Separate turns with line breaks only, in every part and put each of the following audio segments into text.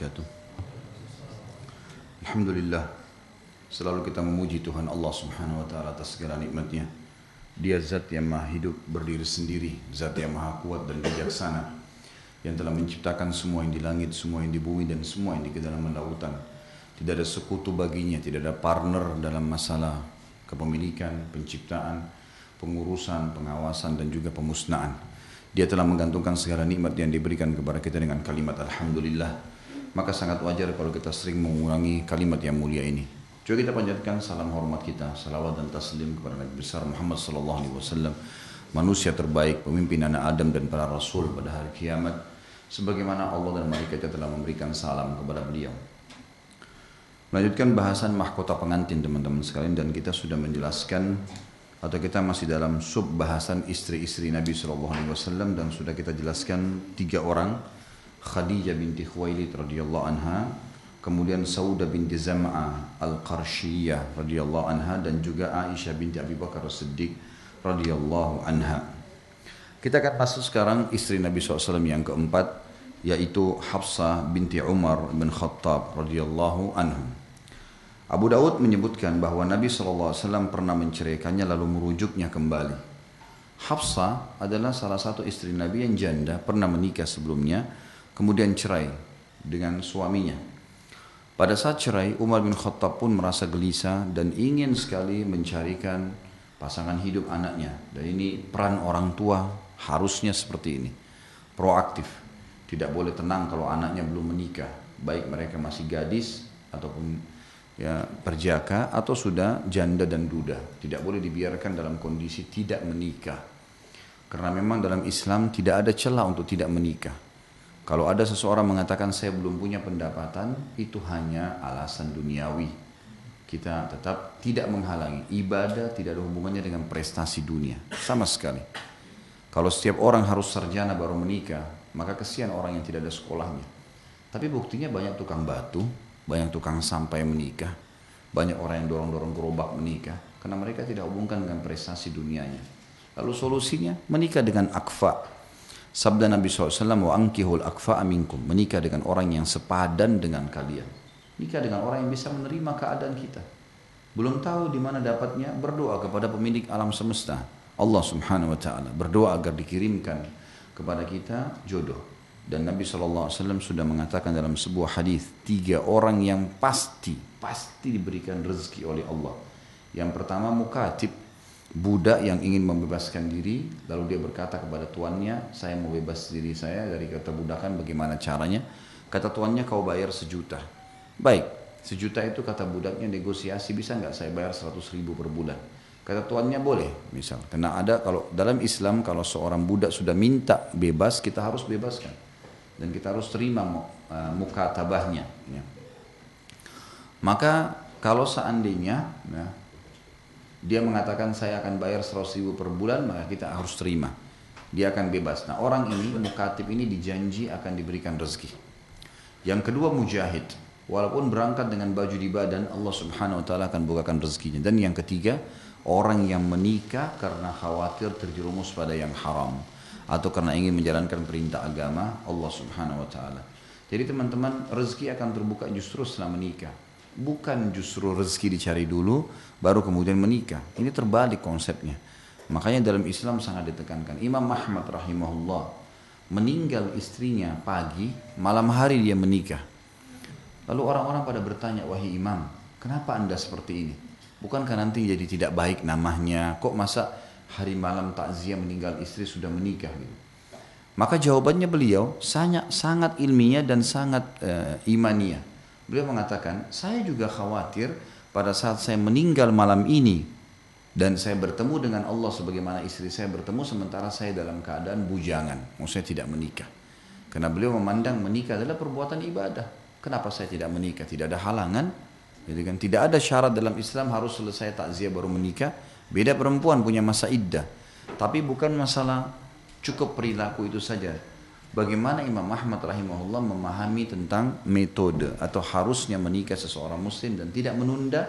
wabarakatuh. Alhamdulillah Selalu kita memuji Tuhan Allah subhanahu wa ta'ala atas segala nikmatnya. Dia zat yang maha hidup berdiri sendiri Zat yang maha kuat dan bijaksana Yang telah menciptakan semua yang di langit, semua yang di bumi dan semua yang di kedalaman lautan. Tidak ada sekutu baginya, tidak ada partner dalam masalah kepemilikan, penciptaan, pengurusan, pengawasan dan juga pemusnahan. Dia telah menggantungkan segala nikmat yang diberikan kepada kita dengan kalimat Alhamdulillah. Maka sangat wajar kalau kita sering mengurangi kalimat yang mulia ini. Coba kita panjatkan salam hormat kita, salawat dan taslim kepada Nabi besar Muhammad sallallahu alaihi wasallam, manusia terbaik, pemimpin anak Adam dan para rasul pada hari kiamat, sebagaimana Allah dan malaikatnya telah memberikan salam kepada beliau. Melanjutkan bahasan mahkota pengantin teman-teman sekalian dan kita sudah menjelaskan atau kita masih dalam sub bahasan istri-istri Nabi Shallallahu Alaihi Wasallam dan sudah kita jelaskan tiga orang Khadijah binti Khuwailid radhiyallahu anha kemudian Sauda binti Zam'ah al-Qarshiyah radhiyallahu anha dan juga Aisyah binti Abi Bakar Siddiq radhiyallahu anha kita akan masuk sekarang istri Nabi SAW yang keempat yaitu Hafsah binti Umar bin Khattab radhiyallahu anhu Abu Daud menyebutkan bahwa Nabi SAW pernah menceraikannya lalu merujuknya kembali. Hafsah adalah salah satu istri Nabi yang janda, pernah menikah sebelumnya, kemudian cerai dengan suaminya. Pada saat cerai, Umar bin Khattab pun merasa gelisah dan ingin sekali mencarikan pasangan hidup anaknya. Dan ini peran orang tua harusnya seperti ini. Proaktif. Tidak boleh tenang kalau anaknya belum menikah. Baik mereka masih gadis ataupun ya perjaka atau sudah janda dan duda tidak boleh dibiarkan dalam kondisi tidak menikah karena memang dalam Islam tidak ada celah untuk tidak menikah kalau ada seseorang mengatakan saya belum punya pendapatan itu hanya alasan duniawi. Kita tetap tidak menghalangi. Ibadah tidak ada hubungannya dengan prestasi dunia. Sama sekali. Kalau setiap orang harus sarjana baru menikah maka kesian orang yang tidak ada sekolahnya. Tapi buktinya banyak tukang batu banyak tukang sampai menikah, banyak orang yang dorong-dorong gerobak menikah, karena mereka tidak hubungkan dengan prestasi dunianya. Lalu solusinya menikah dengan akfa. Sabda Nabi SAW, wa ankihul akfa aminkum. Menikah dengan orang yang sepadan dengan kalian. Nikah dengan orang yang bisa menerima keadaan kita. Belum tahu di mana dapatnya, berdoa kepada pemilik alam semesta. Allah subhanahu wa ta'ala. Berdoa agar dikirimkan kepada kita jodoh. Dan Nabi SAW sudah mengatakan dalam sebuah hadis tiga orang yang pasti pasti diberikan rezeki oleh Allah. Yang pertama mukatib, budak yang ingin membebaskan diri, lalu dia berkata kepada tuannya, saya mau bebas diri saya dari kata budakan, bagaimana caranya? Kata tuannya kau bayar sejuta. Baik, sejuta itu kata budaknya negosiasi bisa nggak saya bayar seratus ribu per bulan? Kata tuannya boleh, misal. Karena ada kalau dalam Islam kalau seorang budak sudah minta bebas, kita harus bebaskan dan kita harus terima uh, muka tabahnya. Ya. Maka kalau seandainya ya, dia mengatakan saya akan bayar 100 ribu per bulan maka kita harus terima. Dia akan bebas. Nah orang ini mukatib ini dijanji akan diberikan rezeki. Yang kedua mujahid. Walaupun berangkat dengan baju di badan Allah subhanahu wa ta'ala akan bukakan rezekinya. Dan yang ketiga orang yang menikah karena khawatir terjerumus pada yang haram atau karena ingin menjalankan perintah agama Allah Subhanahu wa taala. Jadi teman-teman, rezeki akan terbuka justru setelah menikah. Bukan justru rezeki dicari dulu baru kemudian menikah. Ini terbalik konsepnya. Makanya dalam Islam sangat ditekankan. Imam Ahmad rahimahullah meninggal istrinya pagi, malam hari dia menikah. Lalu orang-orang pada bertanya, "Wahai Imam, kenapa Anda seperti ini? Bukankah nanti jadi tidak baik namanya? Kok masa hari malam takziah meninggal istri sudah menikah gitu. Maka jawabannya beliau sangat sangat ilmiah dan sangat uh, imania. Beliau mengatakan, saya juga khawatir pada saat saya meninggal malam ini dan saya bertemu dengan Allah sebagaimana istri saya bertemu sementara saya dalam keadaan bujangan, maksudnya tidak menikah. Karena beliau memandang menikah adalah perbuatan ibadah. Kenapa saya tidak menikah? Tidak ada halangan. Jadi kan tidak ada syarat dalam Islam harus selesai takziah baru menikah Beda perempuan punya masa iddah. Tapi bukan masalah cukup perilaku itu saja. Bagaimana Imam Ahmad rahimahullah memahami tentang metode atau harusnya menikah seseorang muslim dan tidak menunda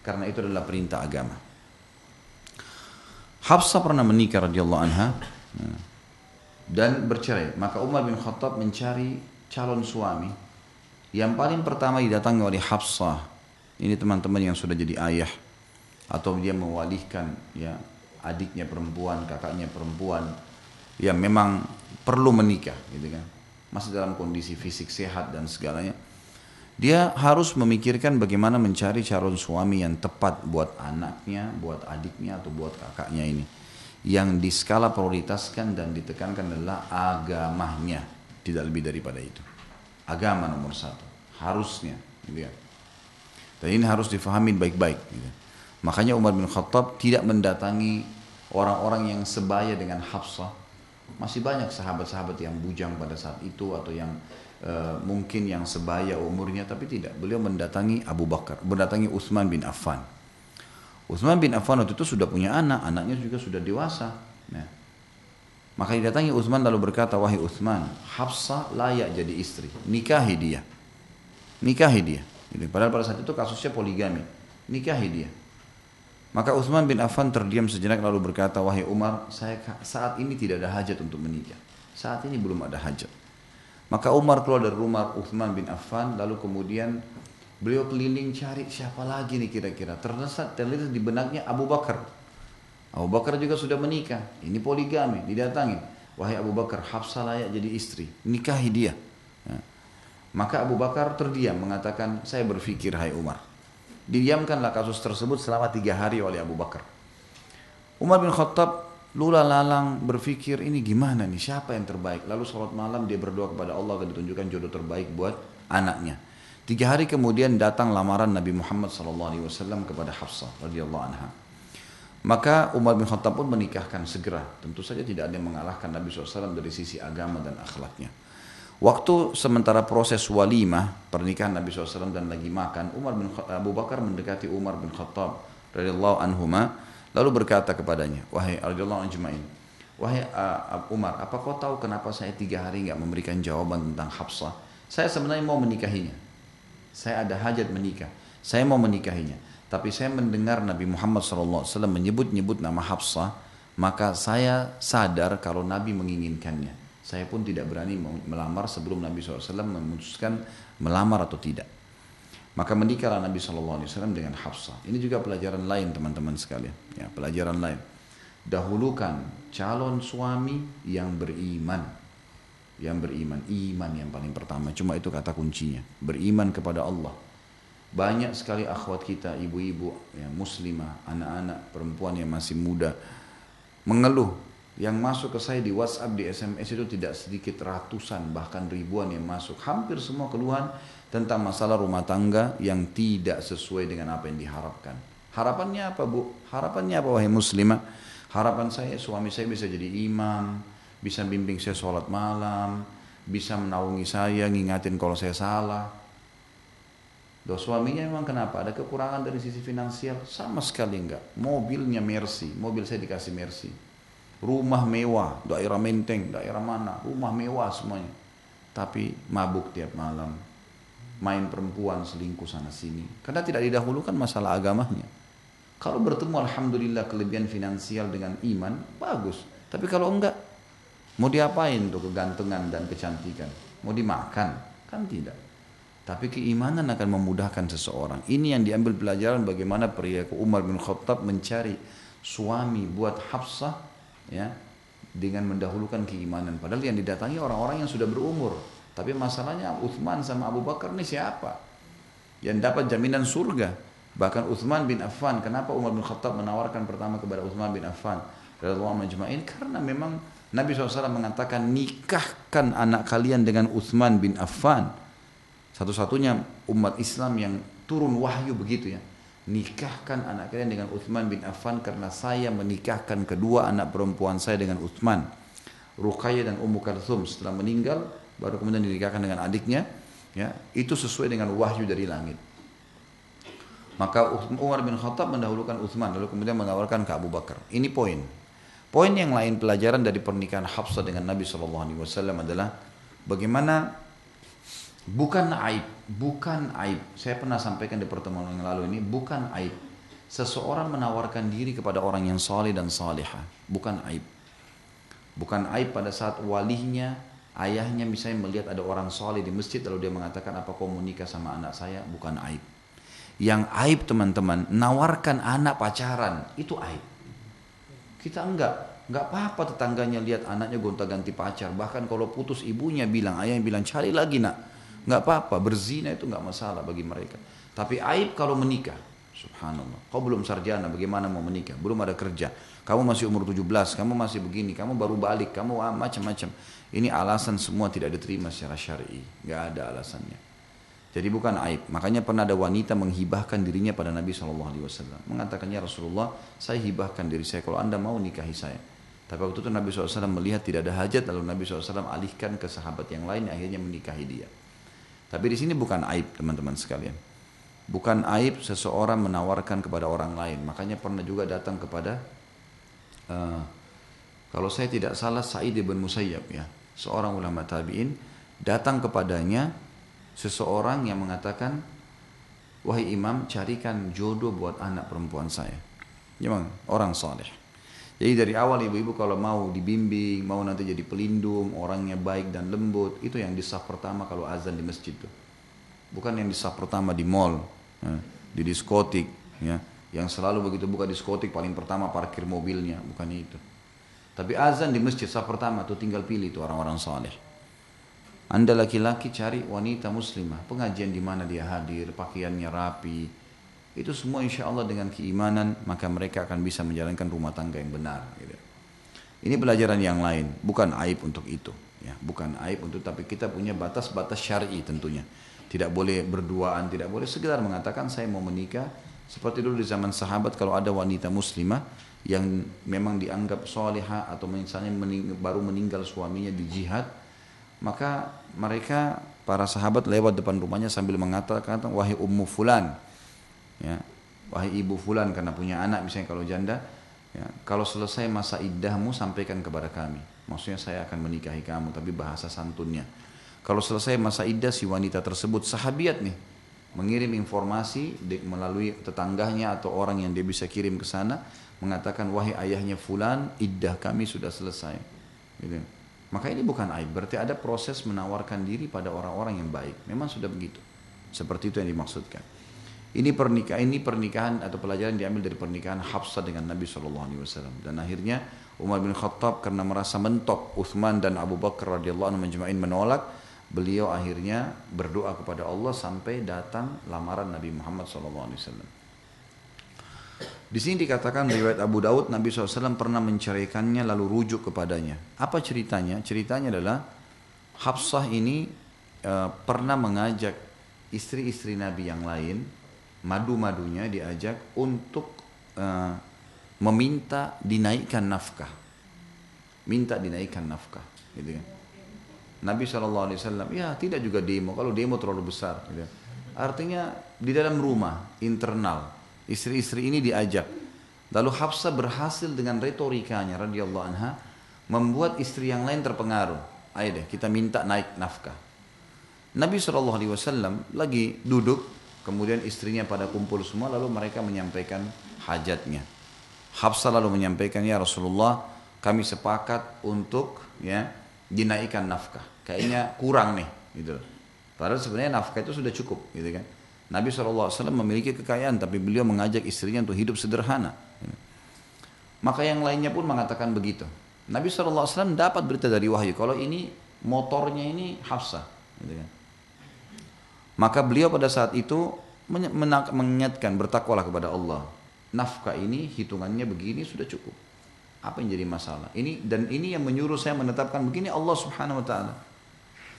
karena itu adalah perintah agama. Hafsah pernah menikah radhiyallahu anha dan bercerai. Maka Umar bin Khattab mencari calon suami Yang paling pertama didatangi oleh Hafsah. Ini teman-teman yang sudah jadi ayah atau dia mewalihkan ya adiknya perempuan, kakaknya perempuan yang memang perlu menikah gitu kan. Masih dalam kondisi fisik sehat dan segalanya. Dia harus memikirkan bagaimana mencari calon suami yang tepat buat anaknya, buat adiknya atau buat kakaknya ini. Yang di skala prioritaskan dan ditekankan adalah agamanya, tidak lebih daripada itu. Agama nomor satu, harusnya. Gitu ya. Dan ini harus difahami baik-baik. Gitu. Makanya Umar bin Khattab tidak mendatangi orang-orang yang sebaya dengan Hafsah. Masih banyak sahabat-sahabat yang bujang pada saat itu atau yang Eh, mungkin yang sebaya umurnya tapi tidak. Beliau mendatangi Abu Bakar mendatangi Utsman bin Affan. Utsman bin Affan waktu itu sudah punya anak anaknya juga sudah dewasa. Nah, maka didatangi Utsman lalu berkata wahai Utsman Hafsah layak jadi istri. Nikahi dia. Nikahi dia. Padahal pada saat itu kasusnya poligami. Nikahi dia maka Utsman bin Affan terdiam sejenak lalu berkata wahai Umar saya saat ini tidak ada hajat untuk menikah saat ini belum ada hajat maka Umar keluar dari rumah Uthman bin Affan lalu kemudian beliau keliling cari siapa lagi nih kira-kira. Ternyata terlihat di benaknya Abu Bakar. Abu Bakar juga sudah menikah. Ini poligami, didatangi. Wahai Abu Bakar, Hafsah layak jadi istri. Nikahi dia. Ya. Maka Abu Bakar terdiam mengatakan, saya berpikir hai Umar. Didiamkanlah kasus tersebut selama tiga hari oleh Abu Bakar. Umar bin Khattab Lula lalang berpikir ini gimana nih siapa yang terbaik. Lalu sholat malam dia berdoa kepada Allah agar ditunjukkan jodoh terbaik buat anaknya. Tiga hari kemudian datang lamaran Nabi Muhammad SAW kepada Hafsah radhiyallahu anha. Maka Umar bin Khattab pun menikahkan segera. Tentu saja tidak ada yang mengalahkan Nabi SAW dari sisi agama dan akhlaknya. Waktu sementara proses walimah pernikahan Nabi SAW dan lagi makan, Umar bin Khattab, Abu Bakar mendekati Umar bin Khattab radhiyallahu anhuma Lalu berkata kepadanya, wahai radhiyallahu ajmain, wahai uh, Umar, apa kau tahu kenapa saya tiga hari nggak memberikan jawaban tentang Hafsah? Saya sebenarnya mau menikahinya. Saya ada hajat menikah. Saya mau menikahinya. Tapi saya mendengar Nabi Muhammad SAW menyebut-nyebut nama Hafsah, maka saya sadar kalau Nabi menginginkannya. Saya pun tidak berani melamar sebelum Nabi SAW memutuskan melamar atau tidak. Maka menikahlah Nabi SAW dengan Hafsah. Ini juga pelajaran lain teman-teman sekalian. Ya, pelajaran lain. Dahulukan calon suami yang beriman. Yang beriman. Iman yang paling pertama. Cuma itu kata kuncinya. Beriman kepada Allah. Banyak sekali akhwat kita, ibu-ibu, ya, muslimah, anak-anak, perempuan yang masih muda. Mengeluh. Yang masuk ke saya di WhatsApp, di SMS itu tidak sedikit ratusan, bahkan ribuan yang masuk. Hampir semua keluhan tentang masalah rumah tangga yang tidak sesuai dengan apa yang diharapkan. Harapannya apa bu? Harapannya apa wahai muslimah? Harapan saya suami saya bisa jadi imam, bisa bimbing saya sholat malam, bisa menaungi saya, ngingatin kalau saya salah. Doa suaminya memang kenapa? Ada kekurangan dari sisi finansial? Sama sekali enggak. Mobilnya Mercy, mobil saya dikasih Mercy. Rumah mewah, daerah Menteng, daerah mana, rumah mewah semuanya. Tapi mabuk tiap malam, main perempuan selingkuh sana sini. Karena tidak didahulukan masalah agamanya. Kalau bertemu alhamdulillah kelebihan finansial dengan iman bagus. Tapi kalau enggak mau diapain tuh kegantengan dan kecantikan? Mau dimakan? Kan tidak. Tapi keimanan akan memudahkan seseorang. Ini yang diambil pelajaran bagaimana pria Umar bin Khattab mencari suami buat Hafsah ya dengan mendahulukan keimanan padahal yang didatangi orang-orang yang sudah berumur tapi masalahnya Uthman sama Abu Bakar ini siapa? Yang dapat jaminan surga. Bahkan Uthman bin Affan, kenapa Umar bin Khattab menawarkan pertama kepada Uthman bin Affan? Majma'in karena memang Nabi SAW mengatakan nikahkan anak kalian dengan Uthman bin Affan. Satu-satunya umat Islam yang turun wahyu begitu ya. Nikahkan anak kalian dengan Uthman bin Affan karena saya menikahkan kedua anak perempuan saya dengan Uthman. Ruqayyah dan Ummu Kalthum setelah meninggal baru kemudian dinikahkan dengan adiknya ya. Itu sesuai dengan wahyu dari langit. Maka Umar bin Khattab mendahulukan Uthman lalu kemudian menawarkan ke Abu Bakar. Ini poin. Poin yang lain pelajaran dari pernikahan Hafsah dengan Nabi SAW adalah bagaimana bukan aib bukan aib. Saya pernah sampaikan di pertemuan yang lalu ini bukan aib. Seseorang menawarkan diri kepada orang yang saleh dan salihah bukan aib. Bukan aib pada saat walinya ayahnya misalnya melihat ada orang soleh di masjid lalu dia mengatakan apa kau mau nikah sama anak saya? Bukan aib. Yang aib teman-teman nawarkan anak pacaran itu aib. Kita enggak enggak apa-apa tetangganya lihat anaknya gonta-ganti pacar. Bahkan kalau putus ibunya bilang ayah bilang cari lagi nak enggak apa-apa berzina itu enggak masalah bagi mereka tapi aib kalau menikah subhanallah kau belum sarjana bagaimana mau menikah belum ada kerja kamu masih umur 17 kamu masih begini kamu baru balik kamu ah, macam-macam ini alasan semua tidak diterima secara syar'i, nggak ada alasannya. Jadi bukan aib. Makanya pernah ada wanita menghibahkan dirinya pada Nabi Shallallahu Alaihi Wasallam, mengatakannya Rasulullah, saya hibahkan diri saya kalau anda mau nikahi saya. Tapi waktu itu Nabi SAW melihat tidak ada hajat, lalu Nabi SAW alihkan ke sahabat yang lain, akhirnya menikahi dia. Tapi di sini bukan aib teman-teman sekalian. Bukan aib seseorang menawarkan kepada orang lain. Makanya pernah juga datang kepada, uh, kalau saya tidak salah Sa'id ibn Musayyab ya seorang ulama tabi'in datang kepadanya seseorang yang mengatakan wahai imam carikan jodoh buat anak perempuan saya memang orang saleh jadi dari awal ibu-ibu kalau mau dibimbing mau nanti jadi pelindung orangnya baik dan lembut itu yang di saf pertama kalau azan di masjid tuh bukan yang di saf pertama di mall ya, di diskotik ya yang selalu begitu buka diskotik paling pertama parkir mobilnya bukan itu tapi azan di masjid sah pertama tuh tinggal pilih tuh orang-orang saleh. Anda laki-laki cari wanita muslimah, pengajian di mana dia hadir, pakaiannya rapi. Itu semua insya Allah dengan keimanan maka mereka akan bisa menjalankan rumah tangga yang benar. Gitu. Ini pelajaran yang lain, bukan aib untuk itu. Ya, bukan aib untuk tapi kita punya batas-batas syar'i tentunya. Tidak boleh berduaan, tidak boleh sekedar mengatakan saya mau menikah. Seperti dulu di zaman sahabat kalau ada wanita muslimah yang memang dianggap soleha atau misalnya mening baru meninggal suaminya di jihad maka mereka para sahabat lewat depan rumahnya sambil mengatakan wahai ummu fulan ya. Wahai ibu fulan karena punya anak misalnya kalau janda ya kalau selesai masa iddahmu sampaikan kepada kami. Maksudnya saya akan menikahi kamu tapi bahasa santunnya. Kalau selesai masa iddah si wanita tersebut sahabiat nih mengirim informasi melalui tetangganya atau orang yang dia bisa kirim ke sana mengatakan wahai ayahnya fulan iddah kami sudah selesai. Gitu. maka ini bukan aib berarti ada proses menawarkan diri pada orang-orang yang baik. Memang sudah begitu. Seperti itu yang dimaksudkan ini pernikahan ini pernikahan atau pelajaran diambil dari pernikahan Hafsah dengan Nabi Shallallahu Alaihi Wasallam dan akhirnya Umar bin Khattab karena merasa mentok Uthman dan Abu Bakar radhiyallahu anhu menolak beliau akhirnya berdoa kepada Allah sampai datang lamaran Nabi Muhammad Shallallahu Alaihi Wasallam di sini dikatakan riwayat Abu Daud Nabi SAW pernah menceraikannya lalu rujuk kepadanya. Apa ceritanya? Ceritanya adalah Hafsah ini uh, pernah mengajak istri-istri Nabi yang lain, madu-madunya diajak untuk uh, meminta dinaikkan nafkah. Minta dinaikkan nafkah. Gitu kan. Nabi SAW ya tidak juga demo. Kalau demo terlalu besar. Gitu. Artinya di dalam rumah, internal Istri-istri ini diajak. Lalu Hafsah berhasil dengan retorikanya radhiyallahu anha membuat istri yang lain terpengaruh. Ayo deh kita minta naik nafkah. Nabi SAW lagi duduk, kemudian istrinya pada kumpul semua, lalu mereka menyampaikan hajatnya. Hafsah lalu menyampaikan, ya Rasulullah, kami sepakat untuk ya dinaikkan nafkah. Kayaknya kurang nih, gitu. Padahal sebenarnya nafkah itu sudah cukup, gitu kan. Nabi SAW memiliki kekayaan tapi beliau mengajak istrinya untuk hidup sederhana. Maka yang lainnya pun mengatakan begitu. Nabi SAW dapat berita dari wahyu kalau ini motornya ini Hafsah. Gitu kan. Maka beliau pada saat itu mengingatkan bertakwalah kepada Allah. Nafkah ini hitungannya begini sudah cukup. Apa yang jadi masalah? Ini dan ini yang menyuruh saya menetapkan begini Allah Subhanahu wa taala.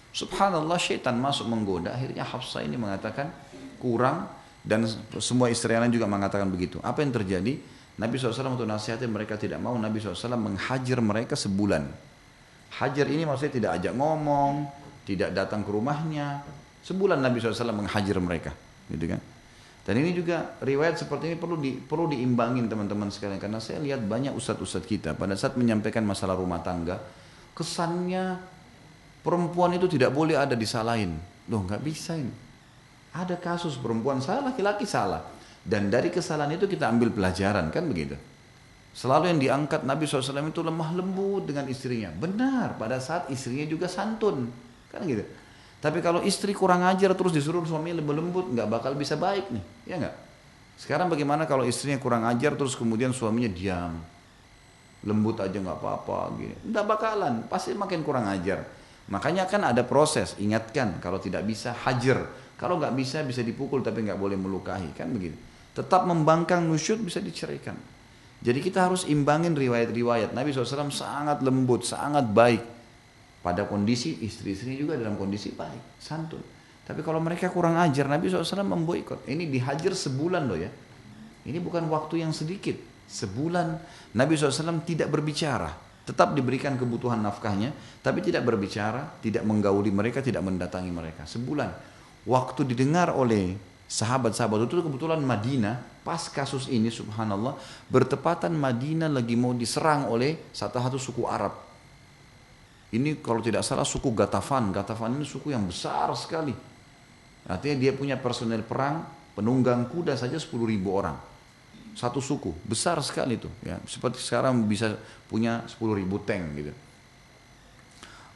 Subhanallah syaitan masuk menggoda akhirnya Hafsah ini mengatakan kurang dan semua istri lain juga mengatakan begitu. Apa yang terjadi? Nabi SAW untuk nasihatnya mereka tidak mau. Nabi SAW menghajar mereka sebulan. Hajar ini maksudnya tidak ajak ngomong, tidak datang ke rumahnya. Sebulan Nabi SAW menghajar mereka, gitu kan? Dan ini juga riwayat seperti ini perlu di, perlu diimbangin teman-teman sekalian karena saya lihat banyak ustadz-ustadz kita pada saat menyampaikan masalah rumah tangga kesannya perempuan itu tidak boleh ada disalahin. Loh nggak bisa ini. Ada kasus perempuan salah, laki-laki salah. Dan dari kesalahan itu kita ambil pelajaran, kan begitu. Selalu yang diangkat Nabi SAW itu lemah lembut dengan istrinya. Benar, pada saat istrinya juga santun. Kan gitu. Tapi kalau istri kurang ajar terus disuruh suami lebih lembut, nggak bakal bisa baik nih, ya nggak? Sekarang bagaimana kalau istrinya kurang ajar terus kemudian suaminya diam, lembut aja nggak apa-apa, gini, nggak bakalan, pasti makin kurang ajar. Makanya kan ada proses, ingatkan kalau tidak bisa hajar, kalau nggak bisa bisa dipukul tapi nggak boleh melukai, kan begitu. Tetap membangkang nusyud bisa diceraikan. Jadi kita harus imbangin riwayat-riwayat. Nabi SAW sangat lembut, sangat baik. Pada kondisi istri-istrinya juga dalam kondisi baik, santun. Tapi kalau mereka kurang ajar, Nabi SAW memboikot. Ini dihajar sebulan loh ya. Ini bukan waktu yang sedikit. Sebulan Nabi SAW tidak berbicara. Tetap diberikan kebutuhan nafkahnya, tapi tidak berbicara, tidak menggauli mereka, tidak mendatangi mereka. Sebulan. Waktu didengar oleh sahabat-sahabat itu kebetulan Madinah, pas kasus ini subhanallah, bertepatan Madinah lagi mau diserang oleh satu-satu suku Arab ini kalau tidak salah suku Gatafan. Gatafan ini suku yang besar sekali. Artinya dia punya personel perang, penunggang kuda saja 10 ribu orang. Satu suku, besar sekali itu. Ya. Seperti sekarang bisa punya 10 ribu tank gitu.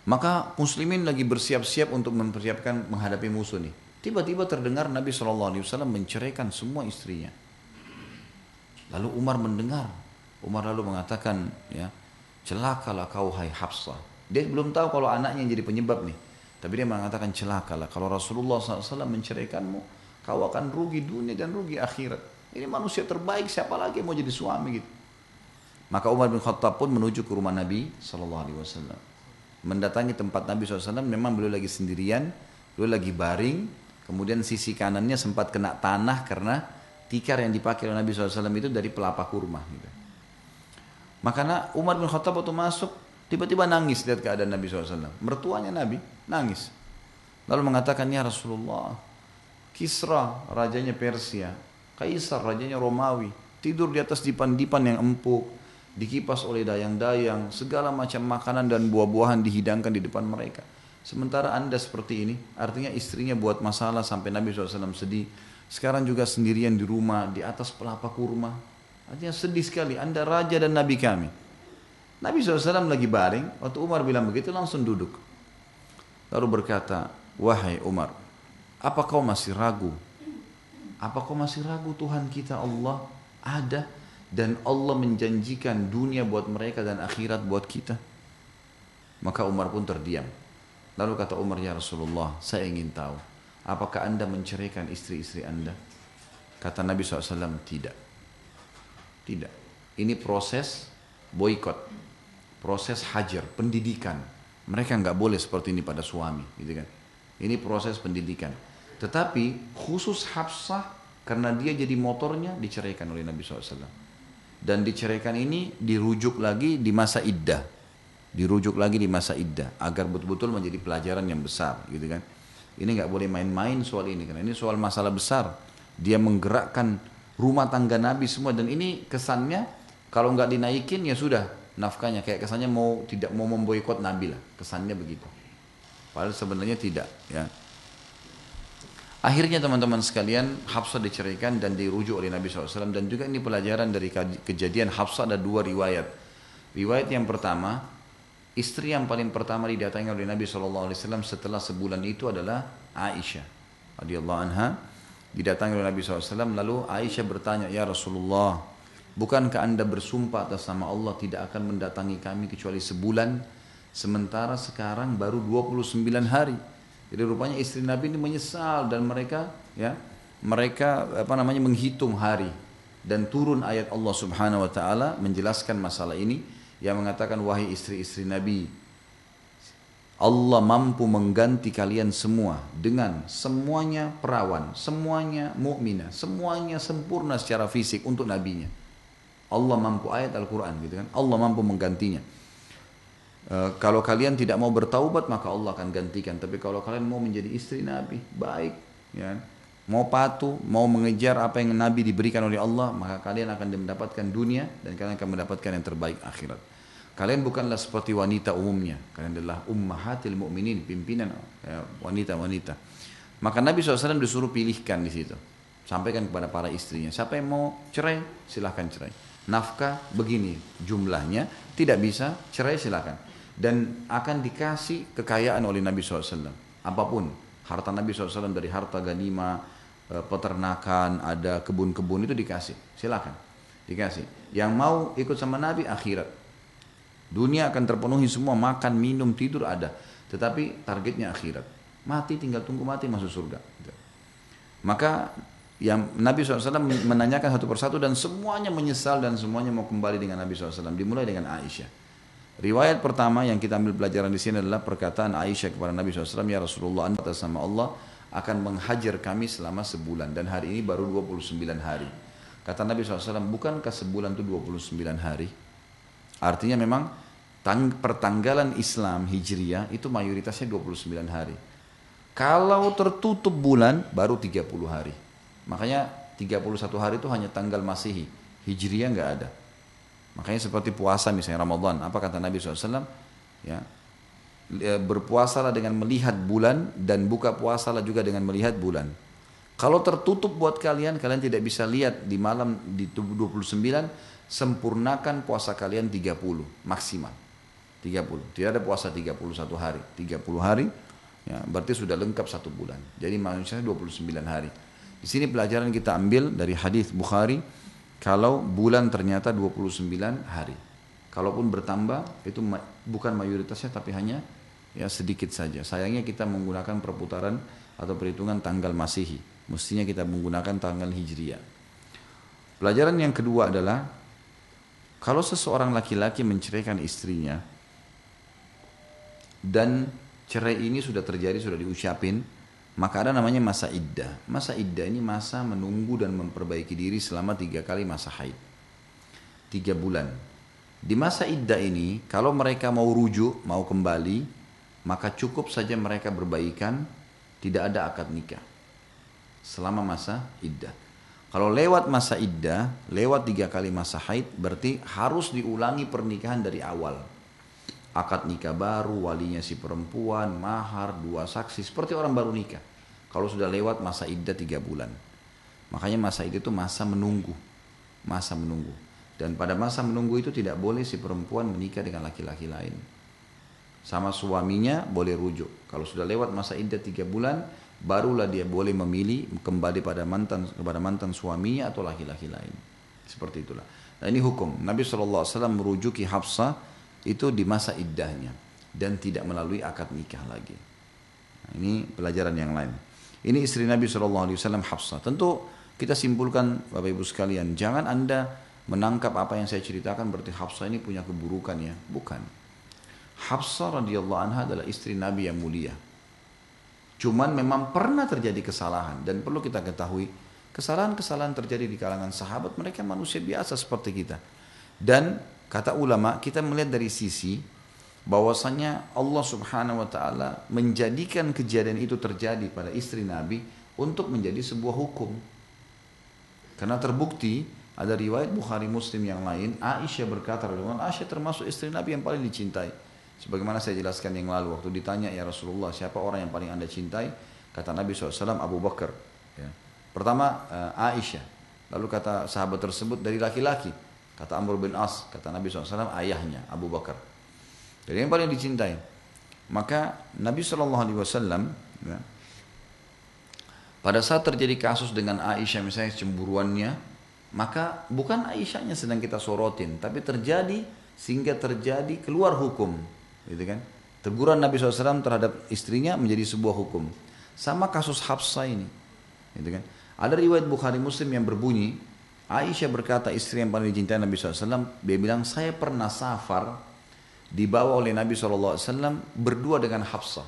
Maka muslimin lagi bersiap-siap untuk mempersiapkan menghadapi musuh nih. Tiba-tiba terdengar Nabi SAW menceraikan semua istrinya. Lalu Umar mendengar. Umar lalu mengatakan, ya, celakalah kau hai Hafsah dia belum tahu kalau anaknya yang jadi penyebab nih. Tapi dia mengatakan celakalah kalau Rasulullah SAW menceraikanmu, kau akan rugi dunia dan rugi akhirat. Ini manusia terbaik, siapa lagi yang mau jadi suami gitu. Maka Umar bin Khattab pun menuju ke rumah Nabi SAW. Mendatangi tempat Nabi SAW, memang beliau lagi sendirian, beliau lagi baring, kemudian sisi kanannya sempat kena tanah karena tikar yang dipakai oleh Nabi SAW itu dari pelapa kurma. Gitu. Maka Umar bin Khattab waktu masuk, Tiba-tiba nangis lihat keadaan Nabi SAW. Mertuanya Nabi nangis. Lalu mengatakan, Ya Rasulullah, Kisra rajanya Persia, Kaisar rajanya Romawi, tidur di atas dipan-dipan yang empuk, dikipas oleh dayang-dayang, segala macam makanan dan buah-buahan dihidangkan di depan mereka. Sementara anda seperti ini, artinya istrinya buat masalah sampai Nabi SAW sedih. Sekarang juga sendirian di rumah, di atas pelapa kurma. Artinya sedih sekali, anda raja dan Nabi kami. Nabi SAW lagi baring, waktu Umar bilang begitu langsung duduk. Lalu berkata, wahai Umar, apa kau masih ragu? Apa kau masih ragu Tuhan kita Allah ada dan Allah menjanjikan dunia buat mereka dan akhirat buat kita? Maka Umar pun terdiam. Lalu kata Umar, ya Rasulullah, saya ingin tahu, apakah anda menceraikan istri-istri anda? Kata Nabi SAW, tidak. Tidak. Ini proses boykot proses hajar, pendidikan. Mereka nggak boleh seperti ini pada suami, gitu kan. Ini proses pendidikan. Tetapi khusus Hafsah karena dia jadi motornya diceraikan oleh Nabi SAW. Dan diceraikan ini dirujuk lagi di masa iddah. Dirujuk lagi di masa iddah agar betul-betul menjadi pelajaran yang besar, gitu kan. Ini nggak boleh main-main soal ini karena ini soal masalah besar. Dia menggerakkan rumah tangga Nabi semua dan ini kesannya kalau nggak dinaikin ya sudah nafkahnya. Kayak kesannya mau tidak mau memboikot Nabi lah. Kesannya begitu. Padahal sebenarnya tidak ya. Akhirnya teman-teman sekalian Hafsah diceraikan dan dirujuk oleh Nabi SAW dan juga ini pelajaran dari kejadian Hafsah ada dua riwayat. Riwayat yang pertama istri yang paling pertama didatangi oleh Nabi SAW setelah sebulan itu adalah Aisyah radhiyallahu anha. Didatangi oleh Nabi SAW lalu Aisyah bertanya ya Rasulullah Bukankah anda bersumpah atas nama Allah tidak akan mendatangi kami kecuali sebulan? Sementara sekarang baru 29 hari. Jadi rupanya istri Nabi ini menyesal dan mereka ya mereka apa namanya menghitung hari. Dan turun ayat Allah Subhanahu wa taala menjelaskan masalah ini. Yang mengatakan wahai istri-istri Nabi Allah mampu mengganti kalian semua dengan semuanya perawan, semuanya mukminah, semuanya sempurna secara fisik untuk nabinya. Allah mampu ayat Al-Quran gitu kan. Allah mampu menggantinya. E, kalau kalian tidak mau bertaubat maka Allah akan gantikan. Tapi kalau kalian mau menjadi istri Nabi, baik. Ya. Mau patuh, mau mengejar apa yang Nabi diberikan oleh Allah, maka kalian akan mendapatkan dunia dan kalian akan mendapatkan yang terbaik akhirat. Kalian bukanlah seperti wanita umumnya. Kalian adalah ummahatil mu'minin, pimpinan ya, wanita-wanita. Maka Nabi SAW disuruh pilihkan di situ. Sampaikan kepada para istrinya. Siapa yang mau cerai, silahkan cerai. Nafkah begini jumlahnya, tidak bisa cerai silakan. Dan akan dikasih kekayaan oleh Nabi SAW. Apa pun, harta Nabi SAW dari harta ganima, eh, peternakan, ada kebun-kebun itu dikasih. Silakan, dikasih. Yang mau ikut sama Nabi akhirat. Dunia akan terpenuhi semua, makan, minum, tidur ada. Tetapi targetnya akhirat. Mati tinggal tunggu mati masuk surga. Maka yang Nabi SAW menanyakan satu persatu dan semuanya menyesal dan semuanya mau kembali dengan Nabi SAW. Dimulai dengan Aisyah. Riwayat pertama yang kita ambil pelajaran di sini adalah perkataan Aisyah kepada Nabi SAW, Ya Rasulullah, anda sama Allah akan menghajar kami selama sebulan dan hari ini baru 29 hari. Kata Nabi SAW, bukankah sebulan itu 29 hari? Artinya memang tang pertanggalan Islam Hijriyah itu mayoritasnya 29 hari. Kalau tertutup bulan baru 30 hari. Makanya 31 hari itu hanya tanggal Masehi. Hijriah nggak ada. Makanya seperti puasa misalnya Ramadan. Apa kata Nabi SAW? Ya, berpuasalah dengan melihat bulan dan buka puasalah juga dengan melihat bulan. Kalau tertutup buat kalian, kalian tidak bisa lihat di malam di 29, sempurnakan puasa kalian 30 maksimal. 30. Tidak ada puasa 31 hari. 30 hari, ya, berarti sudah lengkap satu bulan. Jadi manusia 29 hari. Di sini pelajaran kita ambil dari hadis Bukhari kalau bulan ternyata 29 hari. Kalaupun bertambah itu bukan mayoritasnya tapi hanya ya sedikit saja. Sayangnya kita menggunakan perputaran atau perhitungan tanggal Masehi. Mestinya kita menggunakan tanggal Hijriah. Pelajaran yang kedua adalah kalau seseorang laki-laki menceraikan istrinya dan cerai ini sudah terjadi, sudah diucapin, maka ada namanya masa iddah. Masa iddah ini masa menunggu dan memperbaiki diri selama tiga kali masa haid. Tiga bulan. Di masa iddah ini, kalau mereka mau rujuk, mau kembali, maka cukup saja mereka berbaikan, tidak ada akad nikah. Selama masa iddah. Kalau lewat masa iddah, lewat tiga kali masa haid, berarti harus diulangi pernikahan dari awal akad nikah baru, walinya si perempuan, mahar, dua saksi, seperti orang baru nikah. Kalau sudah lewat masa iddah tiga bulan. Makanya masa iddah itu masa menunggu. Masa menunggu. Dan pada masa menunggu itu tidak boleh si perempuan menikah dengan laki-laki lain. Sama suaminya boleh rujuk. Kalau sudah lewat masa iddah tiga bulan, barulah dia boleh memilih kembali pada mantan kepada mantan suaminya atau laki-laki lain. Seperti itulah. Nah ini hukum. Nabi SAW merujuki Hafsah itu di masa iddahnya dan tidak melalui akad nikah lagi. Nah, ini pelajaran yang lain. Ini istri Nabi SAW Hafsah. Tentu kita simpulkan Bapak Ibu sekalian, jangan Anda menangkap apa yang saya ceritakan berarti Hafsah ini punya keburukan ya. Bukan. Hafsah radhiyallahu anha adalah istri Nabi yang mulia. Cuman memang pernah terjadi kesalahan dan perlu kita ketahui kesalahan-kesalahan terjadi di kalangan sahabat mereka manusia biasa seperti kita. Dan Kata ulama, kita melihat dari sisi bahwasanya Allah Subhanahu wa taala menjadikan kejadian itu terjadi pada istri Nabi untuk menjadi sebuah hukum. Karena terbukti ada riwayat Bukhari Muslim yang lain, Aisyah berkata, Aisyah termasuk istri Nabi yang paling dicintai. Sebagaimana saya jelaskan yang lalu, waktu ditanya ya Rasulullah, siapa orang yang paling anda cintai? Kata Nabi SAW, Abu Bakar. Ya. Pertama eh, Aisyah, lalu kata sahabat tersebut dari laki-laki. Kata Amr bin As, kata Nabi SAW, ayahnya Abu Bakar. Jadi yang paling dicintai. Maka Nabi SAW, ya, pada saat terjadi kasus dengan Aisyah misalnya cemburuannya, maka bukan Aisyahnya sedang kita sorotin, tapi terjadi sehingga terjadi keluar hukum, gitu kan? Teguran Nabi SAW terhadap istrinya menjadi sebuah hukum. Sama kasus Hafsah ini, gitu kan? Ada riwayat Bukhari Muslim yang berbunyi, Aisyah berkata istri yang paling dicintai Nabi SAW, dia bilang saya pernah safar dibawa oleh Nabi SAW berdua dengan Hafsah.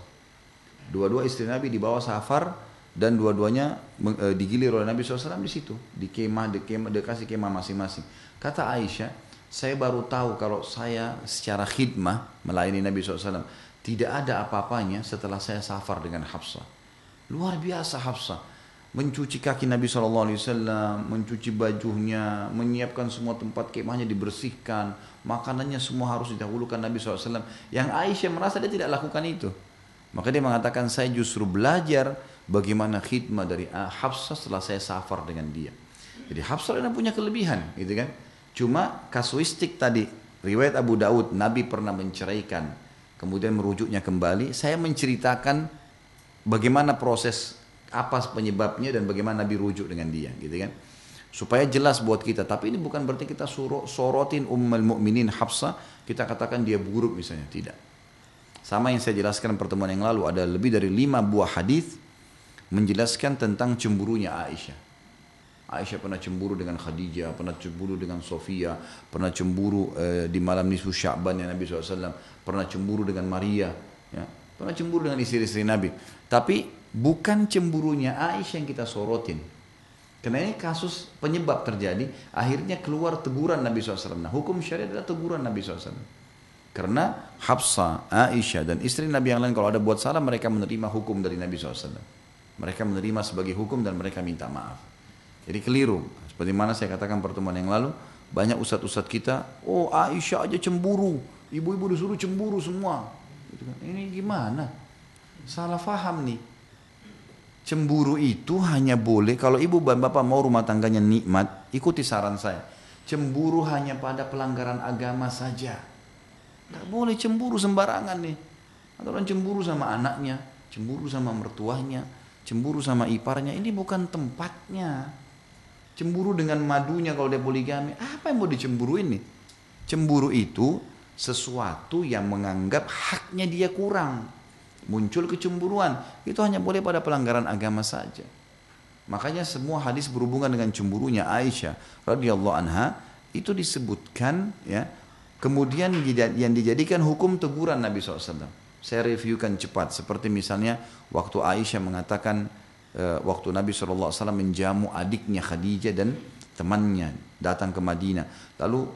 Dua-dua istri Nabi dibawa safar dan dua-duanya e, digilir oleh Nabi SAW di situ, di kemah, di kemah, dikasih kemah masing-masing. Kata Aisyah, saya baru tahu kalau saya secara khidmah melayani Nabi SAW tidak ada apa-apanya setelah saya safar dengan Hafsah. Luar biasa Hafsah mencuci kaki Nabi SAW, mencuci bajunya, menyiapkan semua tempat kemahnya dibersihkan, makanannya semua harus didahulukan Nabi SAW. Yang Aisyah merasa dia tidak lakukan itu. Maka dia mengatakan saya justru belajar bagaimana khidmat dari Hafsah setelah saya safar dengan dia. Jadi Hafsah ini punya kelebihan, gitu kan? Cuma kasuistik tadi, riwayat Abu Daud, Nabi pernah menceraikan, kemudian merujuknya kembali. Saya menceritakan bagaimana proses apa penyebabnya dan bagaimana Nabi rujuk dengan dia, gitu kan? Supaya jelas buat kita. Tapi ini bukan berarti kita suruh sorotin ummul mukminin Hafsah, kita katakan dia buruk misalnya, tidak. Sama yang saya jelaskan pertemuan yang lalu ada lebih dari lima buah hadis menjelaskan tentang cemburunya Aisyah. Aisyah pernah cemburu dengan Khadijah, pernah cemburu dengan Sofia, pernah cemburu eh, di malam nisfu Sya'ban yang Nabi SAW, pernah cemburu dengan Maria, ya, pernah cemburu dengan istri-istri Nabi. Tapi bukan cemburunya Aisyah yang kita sorotin. Karena ini kasus penyebab terjadi, akhirnya keluar teguran Nabi SAW. Nah, hukum syariat adalah teguran Nabi SAW. Karena Hafsah, Aisyah, dan istri Nabi yang lain kalau ada buat salah, mereka menerima hukum dari Nabi SAW. Mereka menerima sebagai hukum dan mereka minta maaf. Jadi keliru. Seperti mana saya katakan pertemuan yang lalu, banyak ustadz-ustadz kita, oh Aisyah aja cemburu, ibu-ibu disuruh cemburu semua. Gitu kan. Ini gimana? Salah faham nih. Cemburu itu hanya boleh kalau ibu dan bapak mau rumah tangganya nikmat, ikuti saran saya. Cemburu hanya pada pelanggaran agama saja. Tidak boleh cemburu sembarangan nih. Atau orang cemburu sama anaknya, cemburu sama mertuanya, cemburu sama iparnya. Ini bukan tempatnya. Cemburu dengan madunya kalau dia poligami. Apa yang mau dicemburuin nih? Cemburu itu sesuatu yang menganggap haknya dia kurang. Muncul kecemburuan. Itu hanya boleh pada pelanggaran agama saja. Makanya semua hadis berhubungan dengan cemburunya Aisyah radhiyallahu anha itu disebutkan ya kemudian yang dijadikan hukum teguran Nabi SAW. Saya reviewkan cepat seperti misalnya waktu Aisyah mengatakan Eh, waktu Nabi SAW menjamu adiknya Khadijah dan temannya datang ke Madinah. Lalu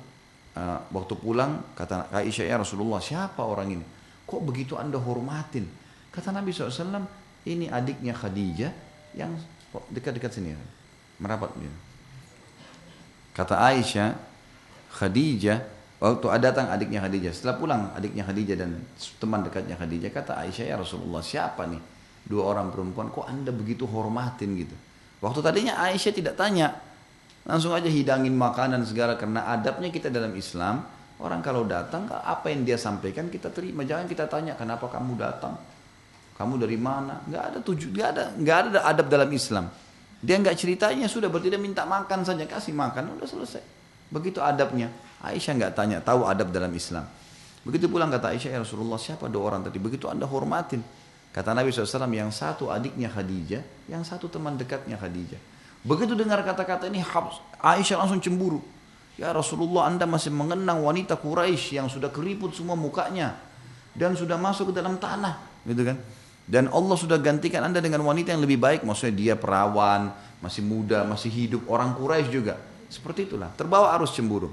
uh, waktu pulang kata Aisyah ya Rasulullah siapa orang ini? Kok begitu anda hormatin? Kata Nabi SAW ini adiknya Khadijah yang dekat-dekat sini merapat dia. Kata Aisyah Khadijah waktu datang adiknya Khadijah setelah pulang adiknya Khadijah dan teman dekatnya Khadijah kata Aisyah ya Rasulullah siapa nih? dua orang perempuan kok anda begitu hormatin gitu waktu tadinya Aisyah tidak tanya langsung aja hidangin makanan segala karena adabnya kita dalam Islam orang kalau datang apa yang dia sampaikan kita terima jangan kita tanya kenapa kamu datang kamu dari mana nggak ada tujuh nggak ada nggak ada adab dalam Islam dia nggak ceritanya sudah berarti dia minta makan saja kasih makan udah selesai begitu adabnya Aisyah nggak tanya tahu adab dalam Islam begitu pulang kata Aisyah ya Rasulullah siapa dua orang tadi begitu anda hormatin Kata Nabi SAW yang satu adiknya Khadijah, yang satu teman dekatnya Khadijah. Begitu dengar kata-kata ini Aisyah langsung cemburu. Ya Rasulullah anda masih mengenang wanita Quraisy yang sudah keriput semua mukanya. Dan sudah masuk ke dalam tanah. Gitu kan. Dan Allah sudah gantikan anda dengan wanita yang lebih baik. Maksudnya dia perawan, masih muda, masih hidup. Orang Quraisy juga. Seperti itulah. Terbawa arus cemburu.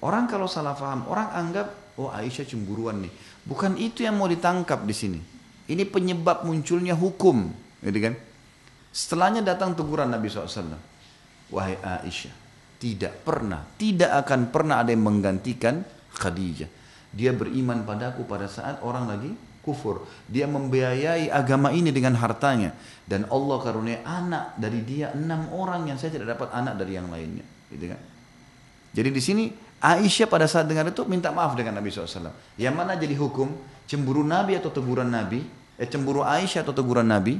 Orang kalau salah paham, orang anggap, oh Aisyah cemburuan nih. Bukan itu yang mau ditangkap di sini. Ini penyebab munculnya hukum, gitu kan? Setelahnya datang teguran Nabi SAW. Wahai Aisyah, tidak pernah, tidak akan pernah ada yang menggantikan Khadijah. Dia beriman padaku pada saat orang lagi kufur. Dia membiayai agama ini dengan hartanya. Dan Allah karunia anak dari dia enam orang yang saya tidak dapat anak dari yang lainnya. Gitu kan? Jadi di sini Aisyah pada saat dengar itu minta maaf dengan Nabi SAW. Yang mana jadi hukum? Cemburu Nabi atau teguran Nabi? Eh cemburu Aisyah atau teguran Nabi?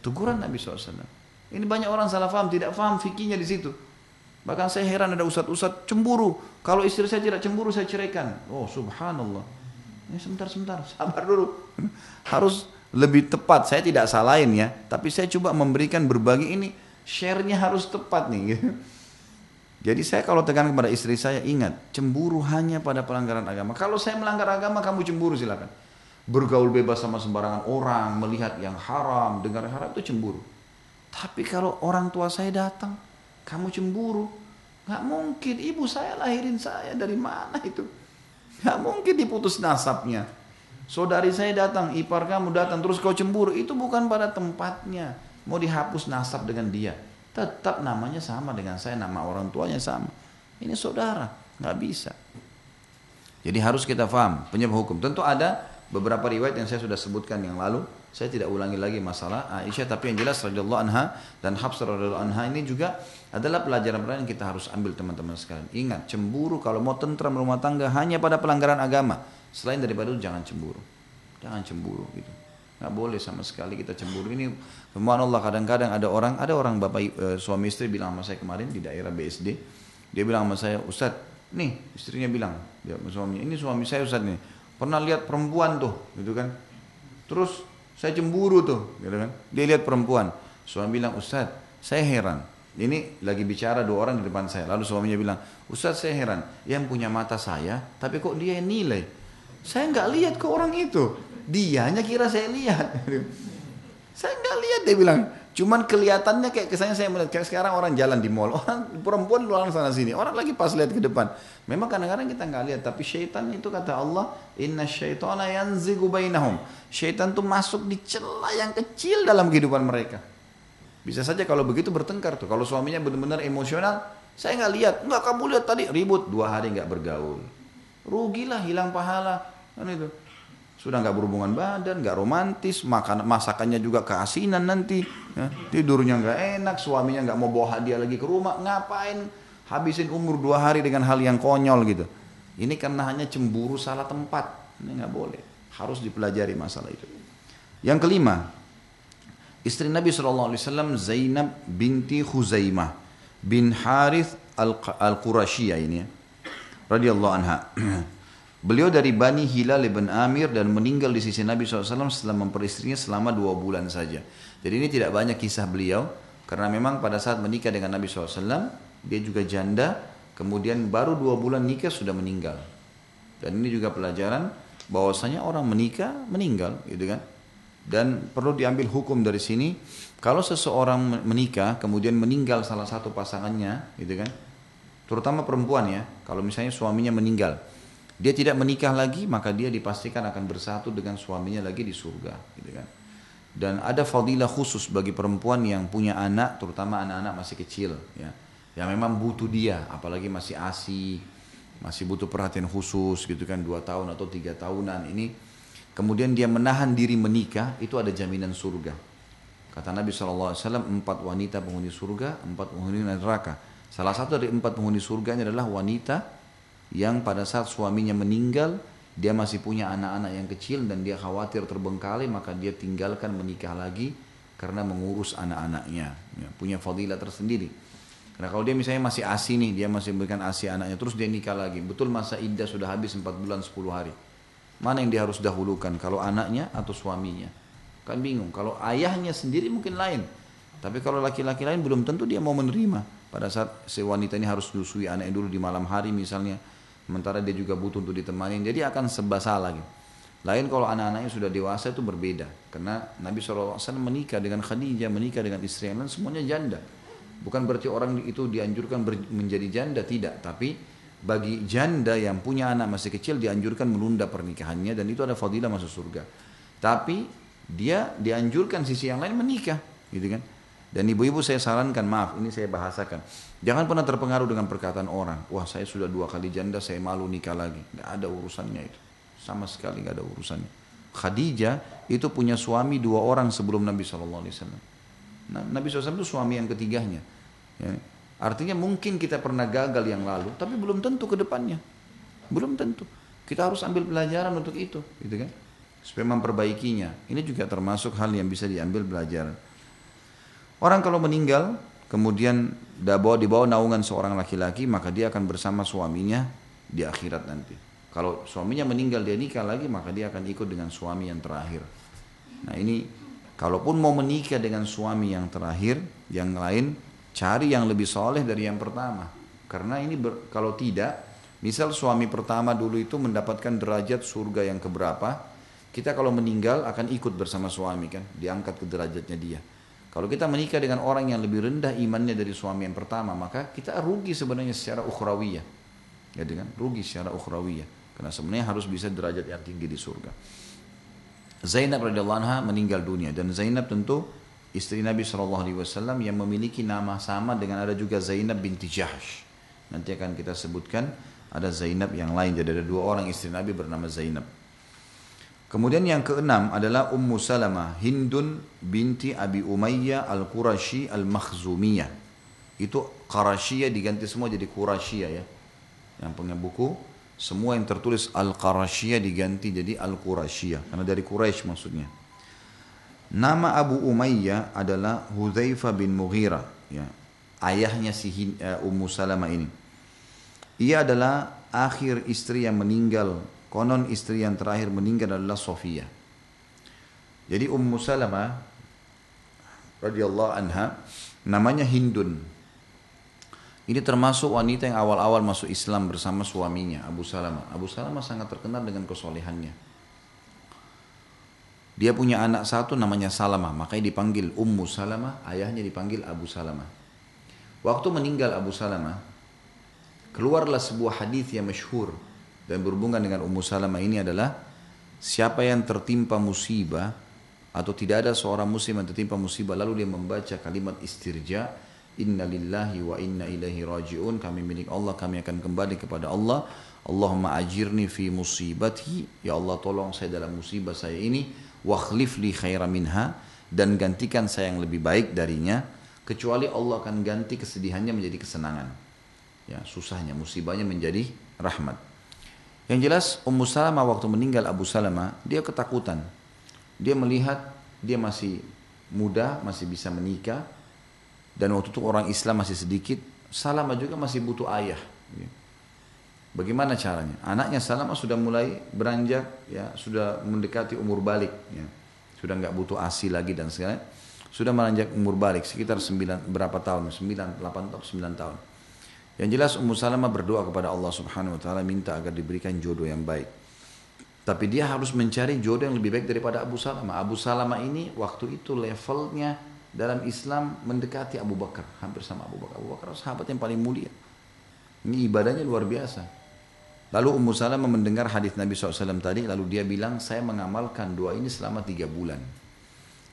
Teguran Nabi SAW. Ini banyak orang salah faham, tidak faham fikihnya di situ. Bahkan saya heran ada ustad-ustad cemburu. Kalau istri saya tidak cemburu, saya ceraikan. Oh subhanallah. Ini sebentar-sebentar, sabar dulu. Harus lebih tepat. Saya tidak salahin ya. Tapi saya coba memberikan berbagi ini. Share-nya harus tepat nih. Jadi saya kalau tekan kepada istri saya ingat cemburu hanya pada pelanggaran agama. Kalau saya melanggar agama kamu cemburu silakan. Bergaul bebas sama sembarangan orang, melihat yang haram, dengar yang haram itu cemburu. Tapi kalau orang tua saya datang, kamu cemburu. Gak mungkin ibu saya lahirin saya dari mana itu? Gak mungkin diputus nasabnya. Saudari saya datang, ipar kamu datang, terus kau cemburu. Itu bukan pada tempatnya. Mau dihapus nasab dengan dia tetap namanya sama dengan saya, nama orang tuanya sama. Ini saudara, nggak bisa. Jadi harus kita paham penyebab hukum. Tentu ada beberapa riwayat yang saya sudah sebutkan yang lalu. Saya tidak ulangi lagi masalah Aisyah, tapi yang jelas radhiyallahu anha dan Hafsah radhiyallahu anha ini juga adalah pelajaran-pelajaran yang kita harus ambil teman-teman sekalian. Ingat, cemburu kalau mau tentram rumah tangga hanya pada pelanggaran agama. Selain daripada itu jangan cemburu. Jangan cemburu gitu. Nggak boleh sama sekali kita cemburu. Ini Allah kadang-kadang ada orang, ada orang bapak e, suami istri bilang sama saya kemarin di daerah BSD. Dia bilang sama saya, Ustaz, nih istrinya bilang, dia suaminya, ini suami saya Ustaz nih. Pernah lihat perempuan tuh, gitu kan. Terus saya cemburu tuh, gitu kan. Dia lihat perempuan. Suami bilang, Ustaz, saya heran. Ini lagi bicara dua orang di depan saya. Lalu suaminya bilang, Ustaz saya heran, yang punya mata saya, tapi kok dia yang nilai? Saya nggak lihat ke orang itu. Dianya kira saya lihat. saya nggak lihat dia bilang. Cuman kelihatannya kayak kesannya saya melihat kayak sekarang orang jalan di mall, orang perempuan luar sana sini, orang lagi pas lihat ke depan. Memang kadang-kadang kita nggak lihat, tapi syaitan itu kata Allah, Inna syaitana yanzigu bainahum. Syaitan tuh masuk di celah yang kecil dalam kehidupan mereka. Bisa saja kalau begitu bertengkar tuh. Kalau suaminya benar-benar emosional, saya nggak lihat, nggak kamu lihat tadi ribut dua hari nggak bergaul, rugilah hilang pahala kan itu sudah nggak berhubungan badan, nggak romantis, makan masakannya juga keasinan nanti, ya. tidurnya nggak enak, suaminya nggak mau bawa hadiah lagi ke rumah, ngapain habisin umur dua hari dengan hal yang konyol gitu. Ini karena hanya cemburu salah tempat, ini nggak boleh, harus dipelajari masalah itu. Yang kelima, istri Nabi saw Zainab binti Khuzaimah bin Harith al-Qurashiyah ini, ya. radhiyallahu anha. Beliau dari Bani Hilal ibn Amir dan meninggal di sisi Nabi SAW setelah memperistrinya selama dua bulan saja. Jadi ini tidak banyak kisah beliau karena memang pada saat menikah dengan Nabi SAW dia juga janda kemudian baru dua bulan nikah sudah meninggal. Dan ini juga pelajaran bahwasanya orang menikah meninggal gitu kan. Dan perlu diambil hukum dari sini kalau seseorang menikah kemudian meninggal salah satu pasangannya gitu kan. Terutama perempuan ya, kalau misalnya suaminya meninggal dia tidak menikah lagi maka dia dipastikan akan bersatu dengan suaminya lagi di surga gitu kan. Dan ada fadilah khusus bagi perempuan yang punya anak terutama anak-anak masih kecil ya. Yang memang butuh dia apalagi masih asi masih butuh perhatian khusus gitu kan dua tahun atau tiga tahunan. Ini kemudian dia menahan diri menikah itu ada jaminan surga. Kata Nabi saw empat wanita penghuni surga empat penghuni neraka. Salah satu dari empat penghuni surga adalah wanita yang pada saat suaminya meninggal dia masih punya anak-anak yang kecil dan dia khawatir terbengkalai maka dia tinggalkan menikah lagi karena mengurus anak-anaknya. Ya, punya fadilah tersendiri. Karena kalau dia misalnya masih asi nih dia masih memberikan asi anaknya terus dia nikah lagi. Betul masa iddah sudah habis 4 bulan 10 hari. Mana yang dia harus dahulukan? Kalau anaknya atau suaminya? Kan bingung. Kalau ayahnya sendiri mungkin lain. Tapi kalau laki-laki lain belum tentu dia mau menerima. Pada saat si wanita ini harus dusui anaknya dulu di malam hari misalnya sementara dia juga butuh untuk ditemani jadi akan sebab salah gitu. Lain kalau anak-anaknya sudah dewasa itu berbeda. Karena Nabi SAW menikah dengan Khadijah menikah dengan istri yang lain semuanya janda. Bukan berarti orang itu dianjurkan menjadi janda tidak. Tapi bagi janda yang punya anak masih kecil dianjurkan menunda pernikahannya dan itu ada fadilah masuk surga. Tapi dia dianjurkan sisi yang lain menikah gitu kan dan ibu-ibu saya sarankan, maaf ini saya bahasakan. Jangan pernah terpengaruh dengan perkataan orang. Wah saya sudah dua kali janda, saya malu nikah lagi. Gak ada urusannya itu. Sama sekali gak ada urusannya. Khadijah itu punya suami dua orang sebelum Nabi SAW. Nah, Nabi SAW itu suami yang ketiganya. Ya. Artinya mungkin kita pernah gagal yang lalu, tapi belum tentu ke depannya. Belum tentu. Kita harus ambil pelajaran untuk itu, gitu kan? Supaya memperbaikinya. Ini juga termasuk hal yang bisa diambil pelajaran. Orang kalau meninggal, kemudian dibawa, dibawa naungan seorang laki-laki, maka dia akan bersama suaminya di akhirat nanti. Kalau suaminya meninggal dia nikah lagi, maka dia akan ikut dengan suami yang terakhir. Nah ini, kalaupun mau menikah dengan suami yang terakhir, yang lain, cari yang lebih soleh dari yang pertama. Karena ini ber, kalau tidak, misal suami pertama dulu itu mendapatkan derajat surga yang keberapa, kita kalau meninggal akan ikut bersama suami kan, diangkat ke derajatnya dia. Kalau kita menikah dengan orang yang lebih rendah imannya dari suami yang pertama, maka kita rugi sebenarnya secara ukhrawiyah. Ya kan? Rugi secara ukhrawiyah. Karena sebenarnya harus bisa derajat yang tinggi di surga. Zainab radhiyallahu anha meninggal dunia dan Zainab tentu istri Nabi saw yang memiliki nama sama dengan ada juga Zainab binti Jahsh. Nanti akan kita sebutkan ada Zainab yang lain. Jadi ada dua orang istri Nabi bernama Zainab. Kemudian yang keenam adalah Ummu Salamah Hindun binti Abi Umayyah Al-Qurashi Al-Makhzumiyah. Itu Qarashiyah diganti semua jadi Qurashiyah ya. Yang punya buku semua yang tertulis Al-Qarashiyah diganti jadi Al-Qurashiyah karena dari Quraisy maksudnya. Nama Abu Umayyah adalah Hudzaifah bin Mughirah ya. Ayahnya si uh, Ummu Salamah ini. Ia adalah akhir istri yang meninggal Konon istri yang terakhir meninggal adalah Sofia. Jadi Ummu Salamah radhiyallahu anha namanya Hindun. Ini termasuk wanita yang awal-awal masuk Islam bersama suaminya Abu Salamah. Abu Salamah sangat terkenal dengan kesolehannya. Dia punya anak satu namanya Salamah, makanya dipanggil Ummu Salamah, ayahnya dipanggil Abu Salamah. Waktu meninggal Abu Salamah, keluarlah sebuah hadis yang masyhur dan berhubungan dengan Ummu Salamah ini adalah siapa yang tertimpa musibah atau tidak ada seorang muslim yang tertimpa musibah lalu dia membaca kalimat istirja inna lillahi wa inna ilaihi raji'un kami milik Allah kami akan kembali kepada Allah. Allahumma ajirni fi musibati ya Allah tolong saya dalam musibah saya ini wa khlif li khaira minha dan gantikan saya yang lebih baik darinya kecuali Allah akan ganti kesedihannya menjadi kesenangan. Ya susahnya musibahnya menjadi rahmat yang jelas Ummu Salamah waktu meninggal Abu Salamah, dia ketakutan. Dia melihat dia masih muda, masih bisa menikah. Dan waktu itu orang Islam masih sedikit. Salamah juga masih butuh ayah. Bagaimana caranya? Anaknya Salamah sudah mulai beranjak, ya sudah mendekati umur balik. Ya. Sudah nggak butuh asi lagi dan segala. Sudah meranjak umur balik sekitar 9 berapa tahun? 9, 8 tahun, 9 tahun. Yang jelas Ummu Salamah berdoa kepada Allah Subhanahu wa taala minta agar diberikan jodoh yang baik. Tapi dia harus mencari jodoh yang lebih baik daripada Abu Salamah. Abu Salamah ini waktu itu levelnya dalam Islam mendekati Abu Bakar, hampir sama Abu Bakar. Abu Bakar sahabat yang paling mulia. Ini ibadahnya luar biasa. Lalu Ummu Salamah mendengar hadis Nabi SAW tadi, lalu dia bilang, saya mengamalkan doa ini selama tiga bulan.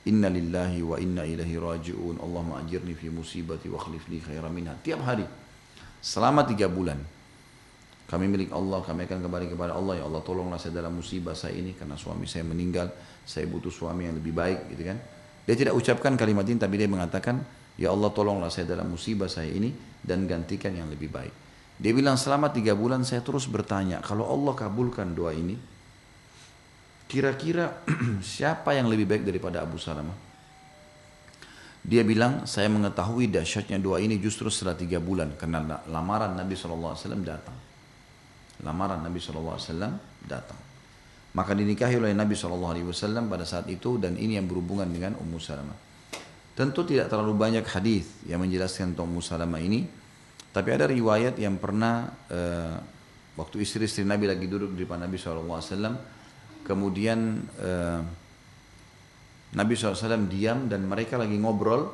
Inna lillahi wa inna ilahi raji'un. Allahumma ajirni fi musibati wa khlif li khaira minha. Tiap hari selama tiga bulan. Kami milik Allah, kami akan kembali kepada Allah. Ya Allah tolonglah saya dalam musibah saya ini karena suami saya meninggal. Saya butuh suami yang lebih baik gitu kan. Dia tidak ucapkan kalimat ini tapi dia mengatakan, Ya Allah tolonglah saya dalam musibah saya ini dan gantikan yang lebih baik. Dia bilang selama tiga bulan saya terus bertanya, kalau Allah kabulkan doa ini, kira-kira siapa yang lebih baik daripada Abu Salamah? Dia bilang, saya mengetahui dahsyatnya doa ini justru setelah tiga bulan. Karena lamaran Nabi SAW datang. Lamaran Nabi SAW datang. Maka dinikahi oleh Nabi SAW pada saat itu dan ini yang berhubungan dengan Ummu Salamah. Tentu tidak terlalu banyak hadis yang menjelaskan tentang Ummu Salamah ini. Tapi ada riwayat yang pernah uh, waktu istri-istri Nabi lagi duduk di depan Nabi SAW. Kemudian uh, Nabi SAW diam dan mereka lagi ngobrol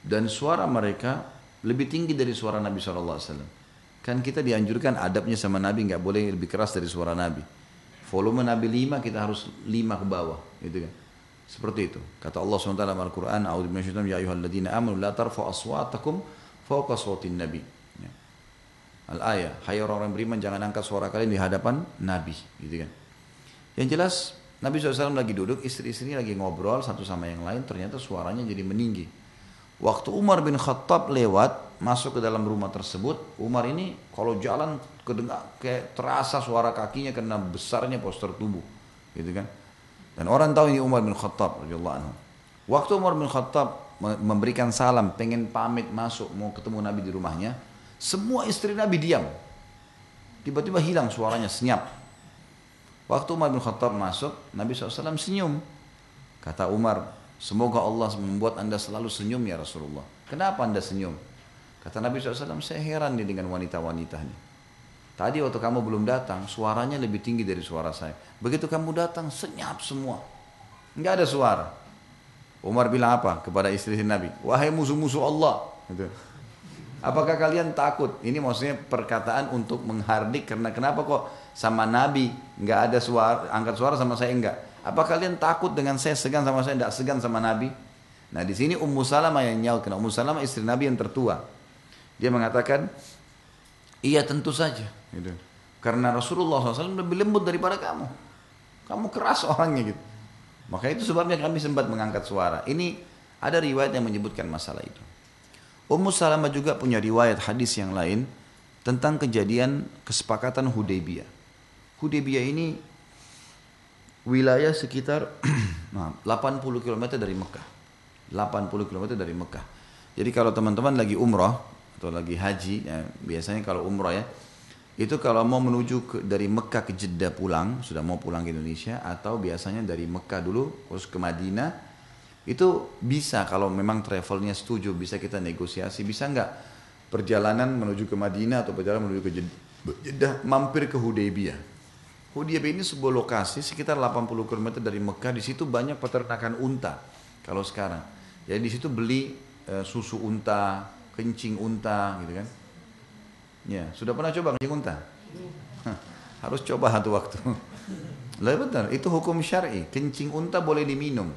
dan suara mereka lebih tinggi dari suara Nabi SAW. Kan kita dianjurkan adabnya sama Nabi nggak boleh lebih keras dari suara Nabi. Volume Nabi lima kita harus lima ke bawah, gitu kan? Seperti itu. Kata Allah SWT dalam Al-Quran, "A'udzu billahi ya ayyuhalladzina amanu la tarfa'u aswatakum sawtin nabi." Ya. Al-ayah, hai orang-orang beriman jangan angkat suara kalian di hadapan Nabi, gitu kan? Yang jelas Nabi SAW lagi duduk, istri-istri lagi ngobrol satu sama yang lain, ternyata suaranya jadi meninggi. Waktu Umar bin Khattab lewat, masuk ke dalam rumah tersebut, Umar ini kalau jalan kedengar kayak terasa suara kakinya karena besarnya poster tubuh, gitu kan. Dan orang tahu ini Umar bin Khattab anhu. Waktu Umar bin Khattab memberikan salam, pengen pamit masuk mau ketemu Nabi di rumahnya, semua istri Nabi diam. Tiba-tiba hilang suaranya senyap. Waktu Umar bin Khattab masuk, Nabi SAW senyum. Kata Umar, semoga Allah membuat anda selalu senyum ya Rasulullah. Kenapa anda senyum? Kata Nabi SAW, saya heran nih dengan wanita-wanita ini. Tadi waktu kamu belum datang, suaranya lebih tinggi dari suara saya. Begitu kamu datang, senyap semua. Enggak ada suara. Umar bilang apa kepada istri Nabi? Wahai musuh-musuh Allah. Gitu. Apakah kalian takut? Ini maksudnya perkataan untuk menghardik karena kenapa kok sama Nabi nggak ada suara angkat suara sama saya enggak? Apa kalian takut dengan saya segan sama saya tidak segan sama Nabi? Nah di sini Ummu Salamah yang nyaut karena Ummu Salamah istri Nabi yang tertua. Dia mengatakan, iya tentu saja. Gitu. Karena Rasulullah SAW lebih lembut daripada kamu. Kamu keras orangnya gitu. Maka itu sebabnya kami sempat mengangkat suara. Ini ada riwayat yang menyebutkan masalah itu. Ummu Salamah juga punya riwayat hadis yang lain tentang kejadian kesepakatan Hudaybiyah. Hudaybiyah ini wilayah sekitar 80 km dari Mekah. 80 km dari Mekah. Jadi kalau teman-teman lagi umrah atau lagi haji, ya, biasanya kalau umrah ya, itu kalau mau menuju ke, dari Mekah ke Jeddah pulang, sudah mau pulang ke Indonesia, atau biasanya dari Mekah dulu terus ke Madinah, itu bisa kalau memang travelnya setuju, bisa kita negosiasi, bisa nggak perjalanan menuju ke Madinah atau perjalanan menuju ke Jeddah, mampir ke Hudaybiyah. Hudaybiyah ini sebuah lokasi sekitar 80 km dari Mekah, di situ banyak peternakan unta kalau sekarang. Jadi di situ beli e, susu unta, kencing unta gitu kan Ya, sudah pernah coba kencing unta? Harus coba satu waktu. Lah benar, itu hukum syar'i. Kencing unta boleh diminum.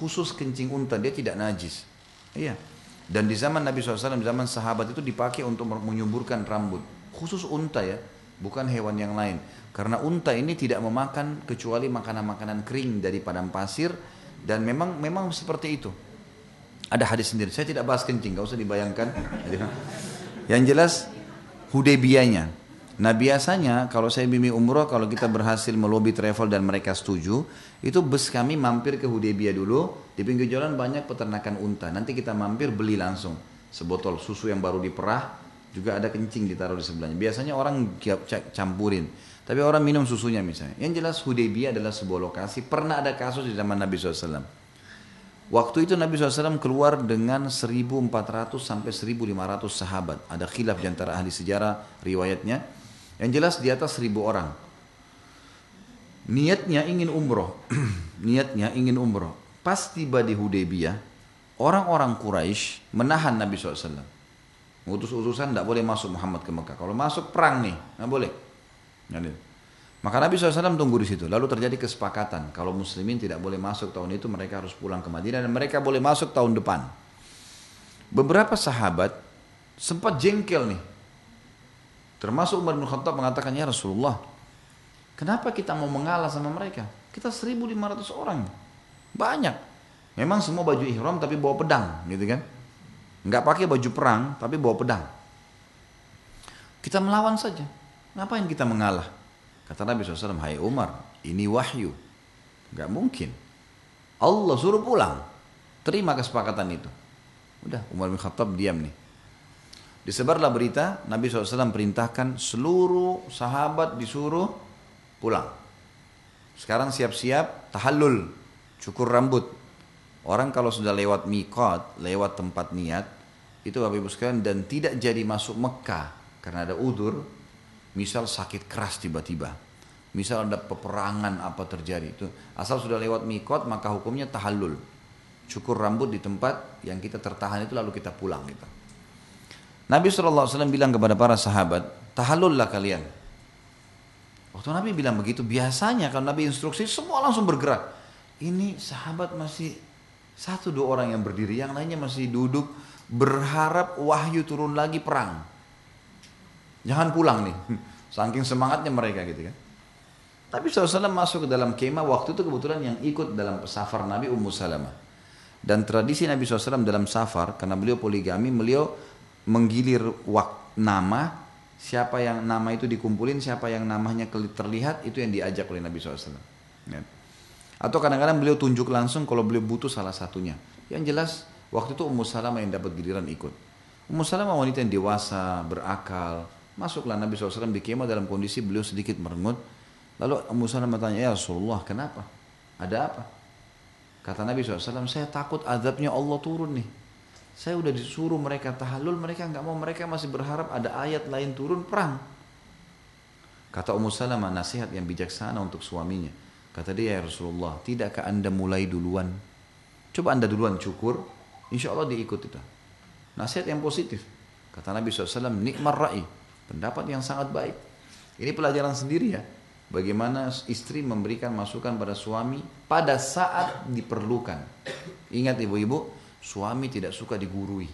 Khusus kencing unta, dia tidak najis. Iya. Dan di zaman Nabi SAW, di zaman sahabat itu dipakai untuk menyuburkan rambut. Khusus unta ya, bukan hewan yang lain. Karena unta ini tidak memakan kecuali makanan-makanan kering dari padang pasir dan memang memang seperti itu. Ada hadis sendiri. Saya tidak bahas kencing, gak usah dibayangkan. Yang jelas Hudaybiyahnya. Nah biasanya kalau saya bimbing umroh kalau kita berhasil melobi travel dan mereka setuju itu bus kami mampir ke Hudaybiyah dulu. Di pinggir jalan banyak peternakan unta. Nanti kita mampir beli langsung sebotol susu yang baru diperah juga ada kencing ditaruh di sebelahnya. Biasanya orang campurin. Tapi orang minum susunya misalnya. Yang jelas Hudaybiyah adalah sebuah lokasi. Pernah ada kasus di zaman Nabi SAW Waktu itu Nabi SAW keluar dengan 1400 sampai 1500 sahabat. Ada khilaf di ahli sejarah riwayatnya. Yang jelas di atas 1000 orang. Niatnya ingin umroh. Niatnya ingin umroh. Pas tiba di Hudaybiyah, orang-orang Quraisy menahan Nabi SAW. Utus utusan tidak boleh masuk Muhammad ke Mekah. Kalau masuk perang nih, nggak boleh. Maka Nabi SAW tunggu di situ. Lalu terjadi kesepakatan kalau muslimin tidak boleh masuk tahun itu mereka harus pulang ke Madinah dan mereka boleh masuk tahun depan. Beberapa sahabat sempat jengkel nih. Termasuk Umar bin Khattab mengatakan ya Rasulullah, kenapa kita mau mengalah sama mereka? Kita 1.500 orang, banyak. Memang semua baju ihram tapi bawa pedang, gitu kan? Enggak pakai baju perang tapi bawa pedang. Kita melawan saja. Ngapain kita mengalah? Kata Nabi SAW, hai Umar, ini wahyu. Gak mungkin. Allah suruh pulang. Terima kesepakatan itu. Udah, Umar bin Khattab diam nih. Disebarlah berita, Nabi SAW perintahkan seluruh sahabat disuruh pulang. Sekarang siap-siap tahallul, cukur rambut. Orang kalau sudah lewat mikot, lewat tempat niat, itu Bapak Ibu sekalian, dan tidak jadi masuk Mekah karena ada udur, misal sakit keras tiba-tiba misal ada peperangan apa terjadi itu asal sudah lewat mikot maka hukumnya tahallul cukur rambut di tempat yang kita tertahan itu lalu kita pulang gitu Nabi SAW bilang kepada para sahabat tahallullah kalian waktu Nabi bilang begitu biasanya kalau Nabi instruksi semua langsung bergerak ini sahabat masih satu dua orang yang berdiri yang lainnya masih duduk berharap wahyu turun lagi perang Jangan pulang nih. Saking semangatnya mereka gitu kan. Tapi SAW masuk ke dalam kemah waktu itu kebetulan yang ikut dalam safar Nabi Ummu Salamah. Dan tradisi Nabi SAW dalam safar, karena beliau poligami, beliau menggilir wak, nama, siapa yang nama itu dikumpulin, siapa yang namanya terlihat, itu yang diajak oleh Nabi SAW. Ya. Atau kadang-kadang beliau tunjuk langsung kalau beliau butuh salah satunya. Yang jelas, waktu itu Ummu Salamah yang dapat giliran ikut. Ummu Salamah wanita yang dewasa, berakal, Masuklah Nabi SAW di kemah dalam kondisi beliau sedikit merengut. Lalu Ummu Salamah tanya, ya Rasulullah kenapa? Ada apa? Kata Nabi SAW, saya takut azabnya Allah turun nih. Saya udah disuruh mereka tahallul, mereka nggak mau, mereka masih berharap ada ayat lain turun perang. Kata Ummu Salamah nasihat yang bijaksana untuk suaminya. Kata dia ya Rasulullah, tidakkah anda mulai duluan? Coba anda duluan cukur, insya Allah diikut itu. Nasihat yang positif. Kata Nabi SAW, nikmar ra'i. Pendapat yang sangat baik. Ini pelajaran sendiri ya. Bagaimana istri memberikan masukan pada suami pada saat diperlukan. Ingat ibu-ibu, suami tidak suka digurui.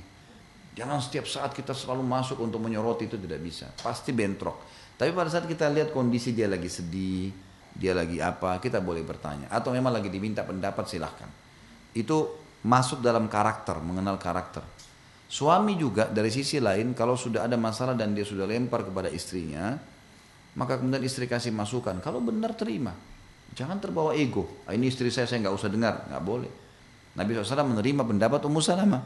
Jangan setiap saat kita selalu masuk untuk menyoroti itu tidak bisa. Pasti bentrok. Tapi pada saat kita lihat kondisi dia lagi sedih, dia lagi apa, kita boleh bertanya. Atau memang lagi diminta pendapat silahkan. Itu masuk dalam karakter, mengenal karakter. Suami juga dari sisi lain kalau sudah ada masalah dan dia sudah lempar kepada istrinya, maka kemudian istri kasih masukan. Kalau benar terima, jangan terbawa ego. Ah, ini istri saya saya nggak usah dengar, nggak boleh. Nabi SAW menerima pendapat Ummu Salamah.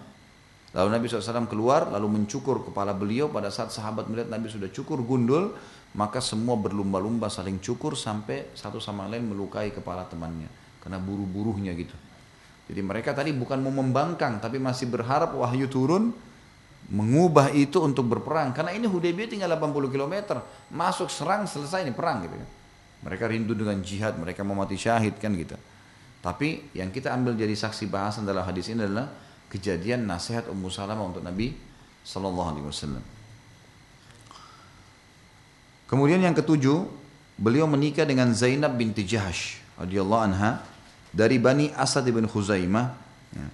Lalu Nabi SAW keluar lalu mencukur kepala beliau pada saat sahabat melihat Nabi sudah cukur gundul maka semua berlumba-lumba saling cukur sampai satu sama lain melukai kepala temannya karena buru-buruhnya gitu. Jadi mereka tadi bukan mau membangkang tapi masih berharap wahyu turun mengubah itu untuk berperang karena ini Hudaybiyah tinggal 80 km masuk serang selesai ini perang gitu kan. Mereka rindu dengan jihad, mereka mau mati syahid kan gitu. Tapi yang kita ambil jadi saksi bahasan dalam hadis ini adalah kejadian nasihat Ummu Salamah untuk Nabi Sallallahu Alaihi Wasallam. Kemudian yang ketujuh, beliau menikah dengan Zainab binti Jahash radhiyallahu anha dari Bani Asad bin Khuzaimah. Ya.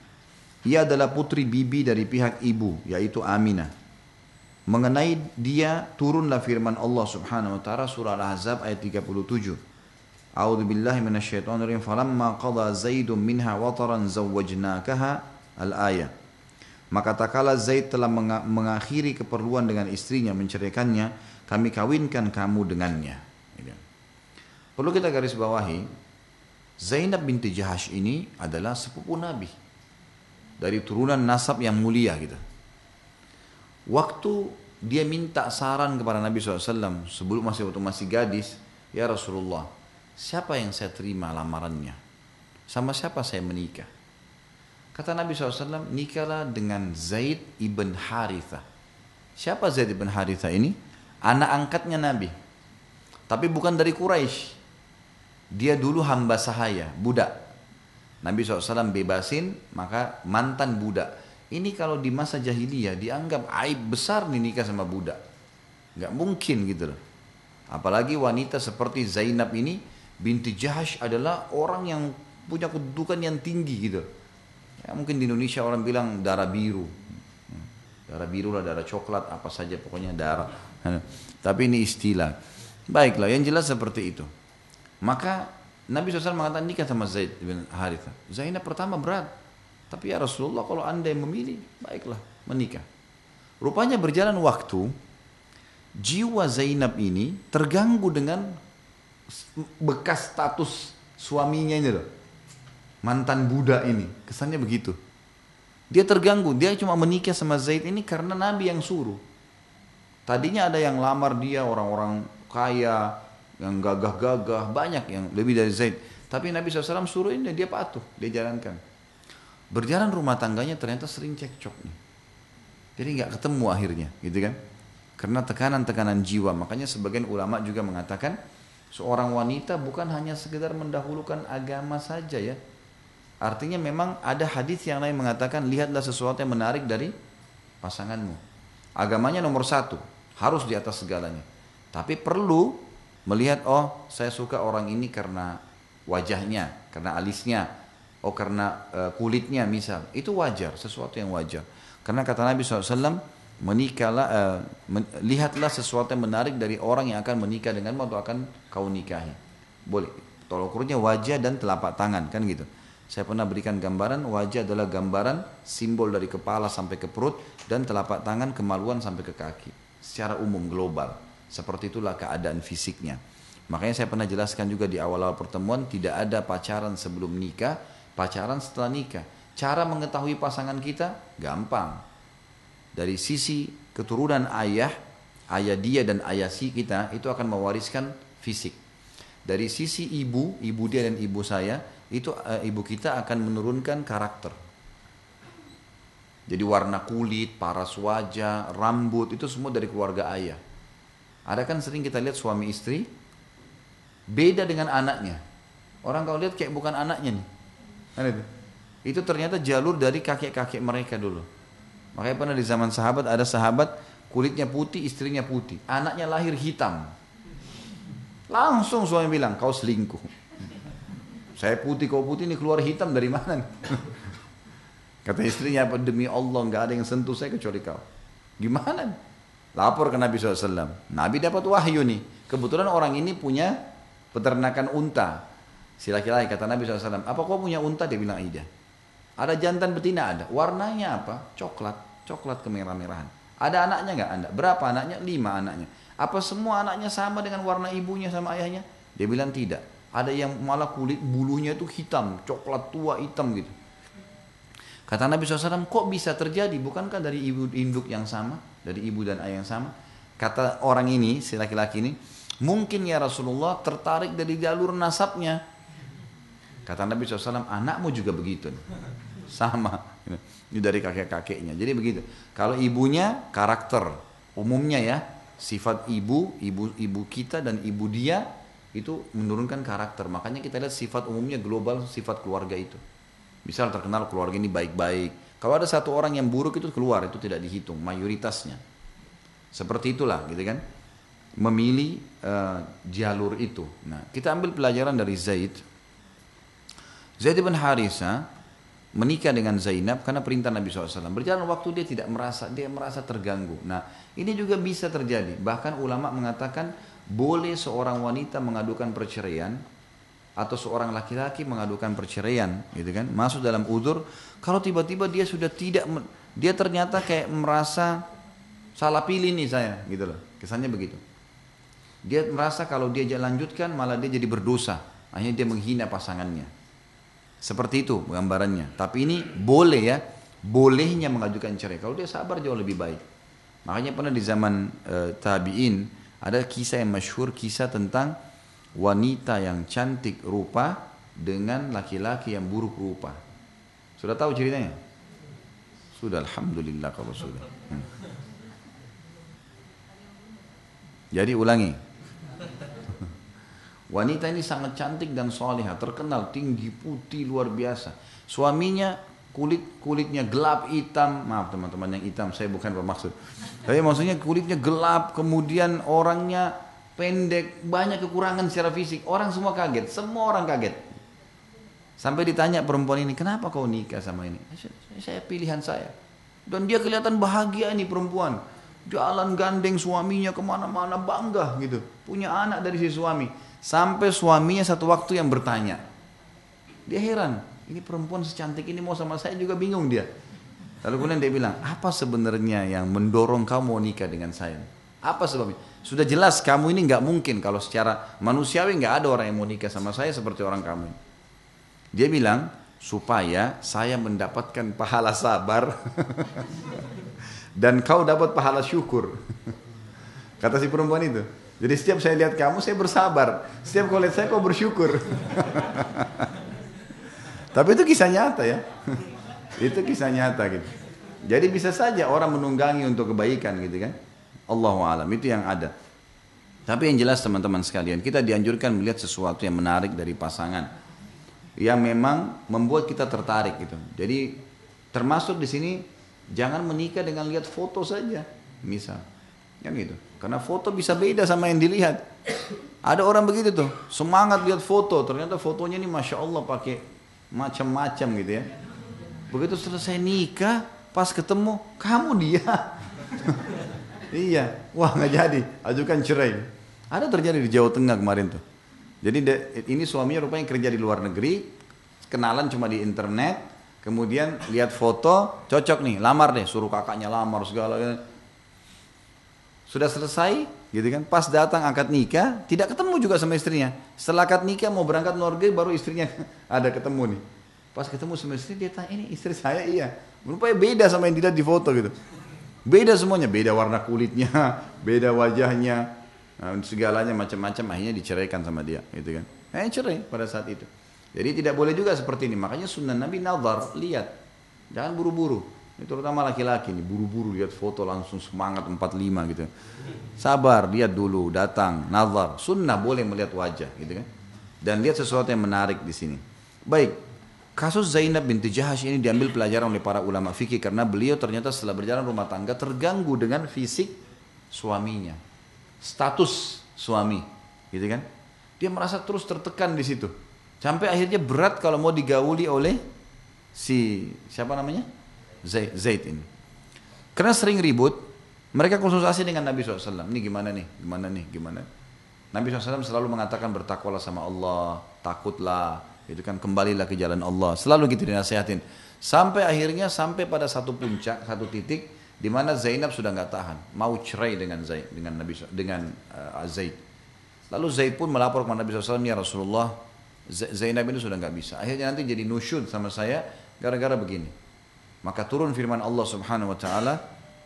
Ia adalah putri bibi dari pihak ibu yaitu Aminah. Mengenai dia turunlah firman Allah Subhanahu wa taala surah Al-Ahzab ayat 37. A'udzu billahi minasyaitonir rajim. Falamma qada Zaidun minha wataran zawwajnakaha Al-ayah. Maka tak kala Zaid telah mengakhiri keperluan dengan istrinya menceraikannya, kami kawinkan kamu dengannya. Perlu kita garis bawahi, Zainab binti Jahash ini adalah sepupu Nabi. Dari turunan nasab yang mulia gitu. Waktu dia minta saran kepada Nabi SAW sebelum masih waktu masih gadis, ya Rasulullah, siapa yang saya terima lamarannya? Sama siapa saya menikah? Kata Nabi SAW, nikahlah dengan Zaid ibn Haritha. Siapa Zaid ibn Haritha ini? Anak angkatnya Nabi. Tapi bukan dari Quraisy. Dia dulu hamba sahaya, budak. Nabi SAW bebasin, maka mantan budak. Ini kalau di masa jahiliyah dianggap aib besar nih nikah sama budak. Gak mungkin gitu loh. Apalagi wanita seperti Zainab ini, binti Jahash adalah orang yang punya kedudukan yang tinggi gitu. Ya, mungkin di Indonesia orang bilang darah biru. Darah biru lah, darah coklat, apa saja pokoknya darah. Tapi ini istilah. Baiklah, yang jelas seperti itu. Maka Nabi SAW mengatakan nikah sama Zaid bin Haritha. Zainab pertama berat. Tapi ya Rasulullah kalau anda yang memilih, baiklah menikah. Rupanya berjalan waktu, jiwa Zainab ini terganggu dengan bekas status suaminya ini loh mantan Buddha ini. Kesannya begitu. Dia terganggu, dia cuma menikah sama Zaid ini karena Nabi yang suruh. Tadinya ada yang lamar dia orang-orang kaya, yang gagah-gagah, banyak yang lebih dari Zaid. Tapi Nabi SAW suruh ini dia patuh, dia jalankan. Berjalan rumah tangganya ternyata sering cekcok nih. Jadi nggak ketemu akhirnya, gitu kan? Karena tekanan-tekanan jiwa. Makanya sebagian ulama juga mengatakan seorang wanita bukan hanya sekedar mendahulukan agama saja ya, Artinya memang ada hadis yang lain mengatakan lihatlah sesuatu yang menarik dari pasanganmu. Agamanya nomor satu, harus di atas segalanya. Tapi perlu melihat oh saya suka orang ini karena wajahnya, karena alisnya, oh karena uh, kulitnya misal. Itu wajar, sesuatu yang wajar. Karena kata Nabi SAW, menikahlah, uh, men lihatlah sesuatu yang menarik dari orang yang akan menikah denganmu atau akan kau nikahi. Boleh. Tolong ukurnya wajah dan telapak tangan kan gitu. Saya pernah berikan gambaran wajah adalah gambaran simbol dari kepala sampai ke perut dan telapak tangan kemaluan sampai ke kaki. Secara umum global. Seperti itulah keadaan fisiknya. Makanya saya pernah jelaskan juga di awal-awal pertemuan tidak ada pacaran sebelum nikah, pacaran setelah nikah. Cara mengetahui pasangan kita gampang. Dari sisi keturunan ayah, ayah dia dan ayah si kita itu akan mewariskan fisik. Dari sisi ibu, ibu dia dan ibu saya, itu e, ibu kita akan menurunkan karakter. Jadi warna kulit, paras wajah, rambut itu semua dari keluarga ayah. Ada kan sering kita lihat suami istri beda dengan anaknya. Orang kalau lihat kayak bukan anaknya nih. Itu ternyata jalur dari kakek-kakek mereka dulu. Makanya pernah di zaman sahabat ada sahabat kulitnya putih, istrinya putih. Anaknya lahir hitam. Langsung suami bilang, kau selingkuh. Saya putih, kau putih ini keluar hitam dari mana? Kata istrinya apa demi Allah nggak ada yang sentuh saya kecuali kau. Gimana? Lapor ke Nabi SAW. Nabi dapat wahyu nih. Kebetulan orang ini punya peternakan unta. Si laki-laki kata Nabi SAW, apa kau punya unta? Dia bilang iya. Ada jantan betina ada. Warnanya apa? Coklat. Coklat kemerah-merahan. Ada anaknya nggak anda? Berapa anaknya? Lima anaknya. Apa semua anaknya sama dengan warna ibunya sama ayahnya? Dia bilang tidak. Ada yang malah kulit bulunya itu hitam, coklat tua hitam gitu. Kata Nabi SAW, kok bisa terjadi? Bukankah dari ibu induk yang sama? Dari ibu dan ayah yang sama? Kata orang ini, si laki-laki ini, mungkin ya Rasulullah tertarik dari jalur nasabnya. Kata Nabi SAW, anakmu juga begitu. Sama. Ini dari kakek-kakeknya. Jadi begitu. Kalau ibunya karakter, umumnya ya, sifat ibu, ibu ibu kita dan ibu dia itu menurunkan karakter. Makanya kita lihat sifat umumnya global, sifat keluarga itu. Misal terkenal keluarga ini baik-baik. Kalau ada satu orang yang buruk itu keluar, itu tidak dihitung, mayoritasnya. Seperti itulah, gitu kan? Memilih uh, jalur itu. Nah, kita ambil pelajaran dari Zaid Zaid bin Harisa menikah dengan Zainab karena perintah Nabi SAW. Berjalan waktu dia tidak merasa, dia merasa terganggu. Nah ini juga bisa terjadi. Bahkan ulama mengatakan boleh seorang wanita mengadukan perceraian atau seorang laki-laki mengadukan perceraian, gitu kan? Masuk dalam udur. Kalau tiba-tiba dia sudah tidak, dia ternyata kayak merasa salah pilih nih saya, gitu loh. Kesannya begitu. Dia merasa kalau dia lanjutkan malah dia jadi berdosa. Akhirnya dia menghina pasangannya. Seperti itu gambarannya. Tapi ini boleh ya, bolehnya mengajukan cerai. Kalau dia sabar jauh lebih baik. Makanya pernah di zaman e, tabiin ada kisah yang masyhur kisah tentang wanita yang cantik rupa dengan laki-laki yang buruk rupa. Sudah tahu ceritanya? Sudah, alhamdulillah kalau sudah. Hmm. Jadi ulangi. Wanita ini sangat cantik dan soleha, terkenal tinggi putih luar biasa. Suaminya kulit kulitnya gelap hitam, maaf teman-teman yang hitam, saya bukan bermaksud. Tapi maksudnya kulitnya gelap, kemudian orangnya pendek, banyak kekurangan secara fisik. Orang semua kaget, semua orang kaget. Sampai ditanya perempuan ini, kenapa kau nikah sama ini? Saya pilihan saya. Dan dia kelihatan bahagia ini perempuan. Jalan gandeng suaminya ke mana-mana bangga gitu. Punya anak dari si suami. Sampai suaminya satu waktu yang bertanya. Dia heran, ini perempuan secantik ini mau sama saya juga bingung dia. Lalu kemudian dia bilang, apa sebenarnya yang mendorong kamu nikah dengan saya? Apa sebabnya? Sudah jelas kamu ini nggak mungkin kalau secara manusiawi nggak ada orang yang mau nikah sama saya seperti orang kamu. Dia bilang supaya saya mendapatkan pahala sabar dan kau dapat pahala syukur. Kata si perempuan itu. Jadi setiap saya lihat kamu, saya bersabar. Setiap kau lihat saya, kau bersyukur. Tapi itu kisah nyata ya. itu kisah nyata gitu. Jadi bisa saja orang menunggangi untuk kebaikan gitu kan. Allahu alam itu yang ada. Tapi yang jelas teman-teman sekalian, kita dianjurkan melihat sesuatu yang menarik dari pasangan yang memang membuat kita tertarik gitu. Jadi termasuk di sini jangan menikah dengan lihat foto saja, misal. Kan gitu. Karena foto bisa beda sama yang dilihat. Ada orang begitu tuh, semangat lihat foto, ternyata fotonya ini masya Allah pakai macam-macam gitu ya. Begitu selesai nikah, pas ketemu kamu dia. iya, wah nggak jadi, ajukan cerai. Ada terjadi di Jawa Tengah kemarin tuh. Jadi ini suaminya rupanya kerja di luar negeri, kenalan cuma di internet, kemudian lihat foto, cocok nih, lamar deh, suruh kakaknya lamar segala. Sudah selesai, gitu kan? Pas datang akad nikah, tidak ketemu juga sama istrinya. Setelah akad nikah mau berangkat negeri, baru istrinya ada ketemu nih. Pas ketemu sama istri, dia tanya, ini istri saya iya. Rupanya beda sama yang dilihat di foto gitu. Beda semuanya, beda warna kulitnya, beda wajahnya, nah, segalanya macam-macam. Akhirnya diceraikan sama dia, gitu kan? Eh cerai pada saat itu. Jadi tidak boleh juga seperti ini. Makanya sunnah Nabi nazar, lihat. Jangan buru-buru. Ini terutama laki-laki nih, buru-buru lihat foto langsung semangat 45 gitu. Sabar, lihat dulu, datang, nazar. Sunnah boleh melihat wajah gitu kan. Dan lihat sesuatu yang menarik di sini. Baik, kasus Zainab binti Jahash ini diambil pelajaran oleh para ulama fikih karena beliau ternyata setelah berjalan rumah tangga terganggu dengan fisik suaminya. Status suami, gitu kan. Dia merasa terus tertekan di situ. Sampai akhirnya berat kalau mau digauli oleh si siapa namanya? Zaid, Zaid ini. Karena sering ribut, mereka konsultasi dengan Nabi SAW. Ini gimana nih, gimana nih, gimana. Nabi SAW selalu mengatakan bertakwalah sama Allah, takutlah, itu kan kembalilah ke jalan Allah. Selalu gitu dinasihatin. Sampai akhirnya sampai pada satu puncak, satu titik di mana Zainab sudah nggak tahan, mau cerai dengan Zaid, dengan Nabi dengan uh, Zaid. Lalu Zaid pun melapor kepada Nabi SAW, ya Rasulullah, Zainab ini sudah nggak bisa. Akhirnya nanti jadi nusyud sama saya gara-gara begini. Maka turun firman Allah Subhanahu Wa Taala,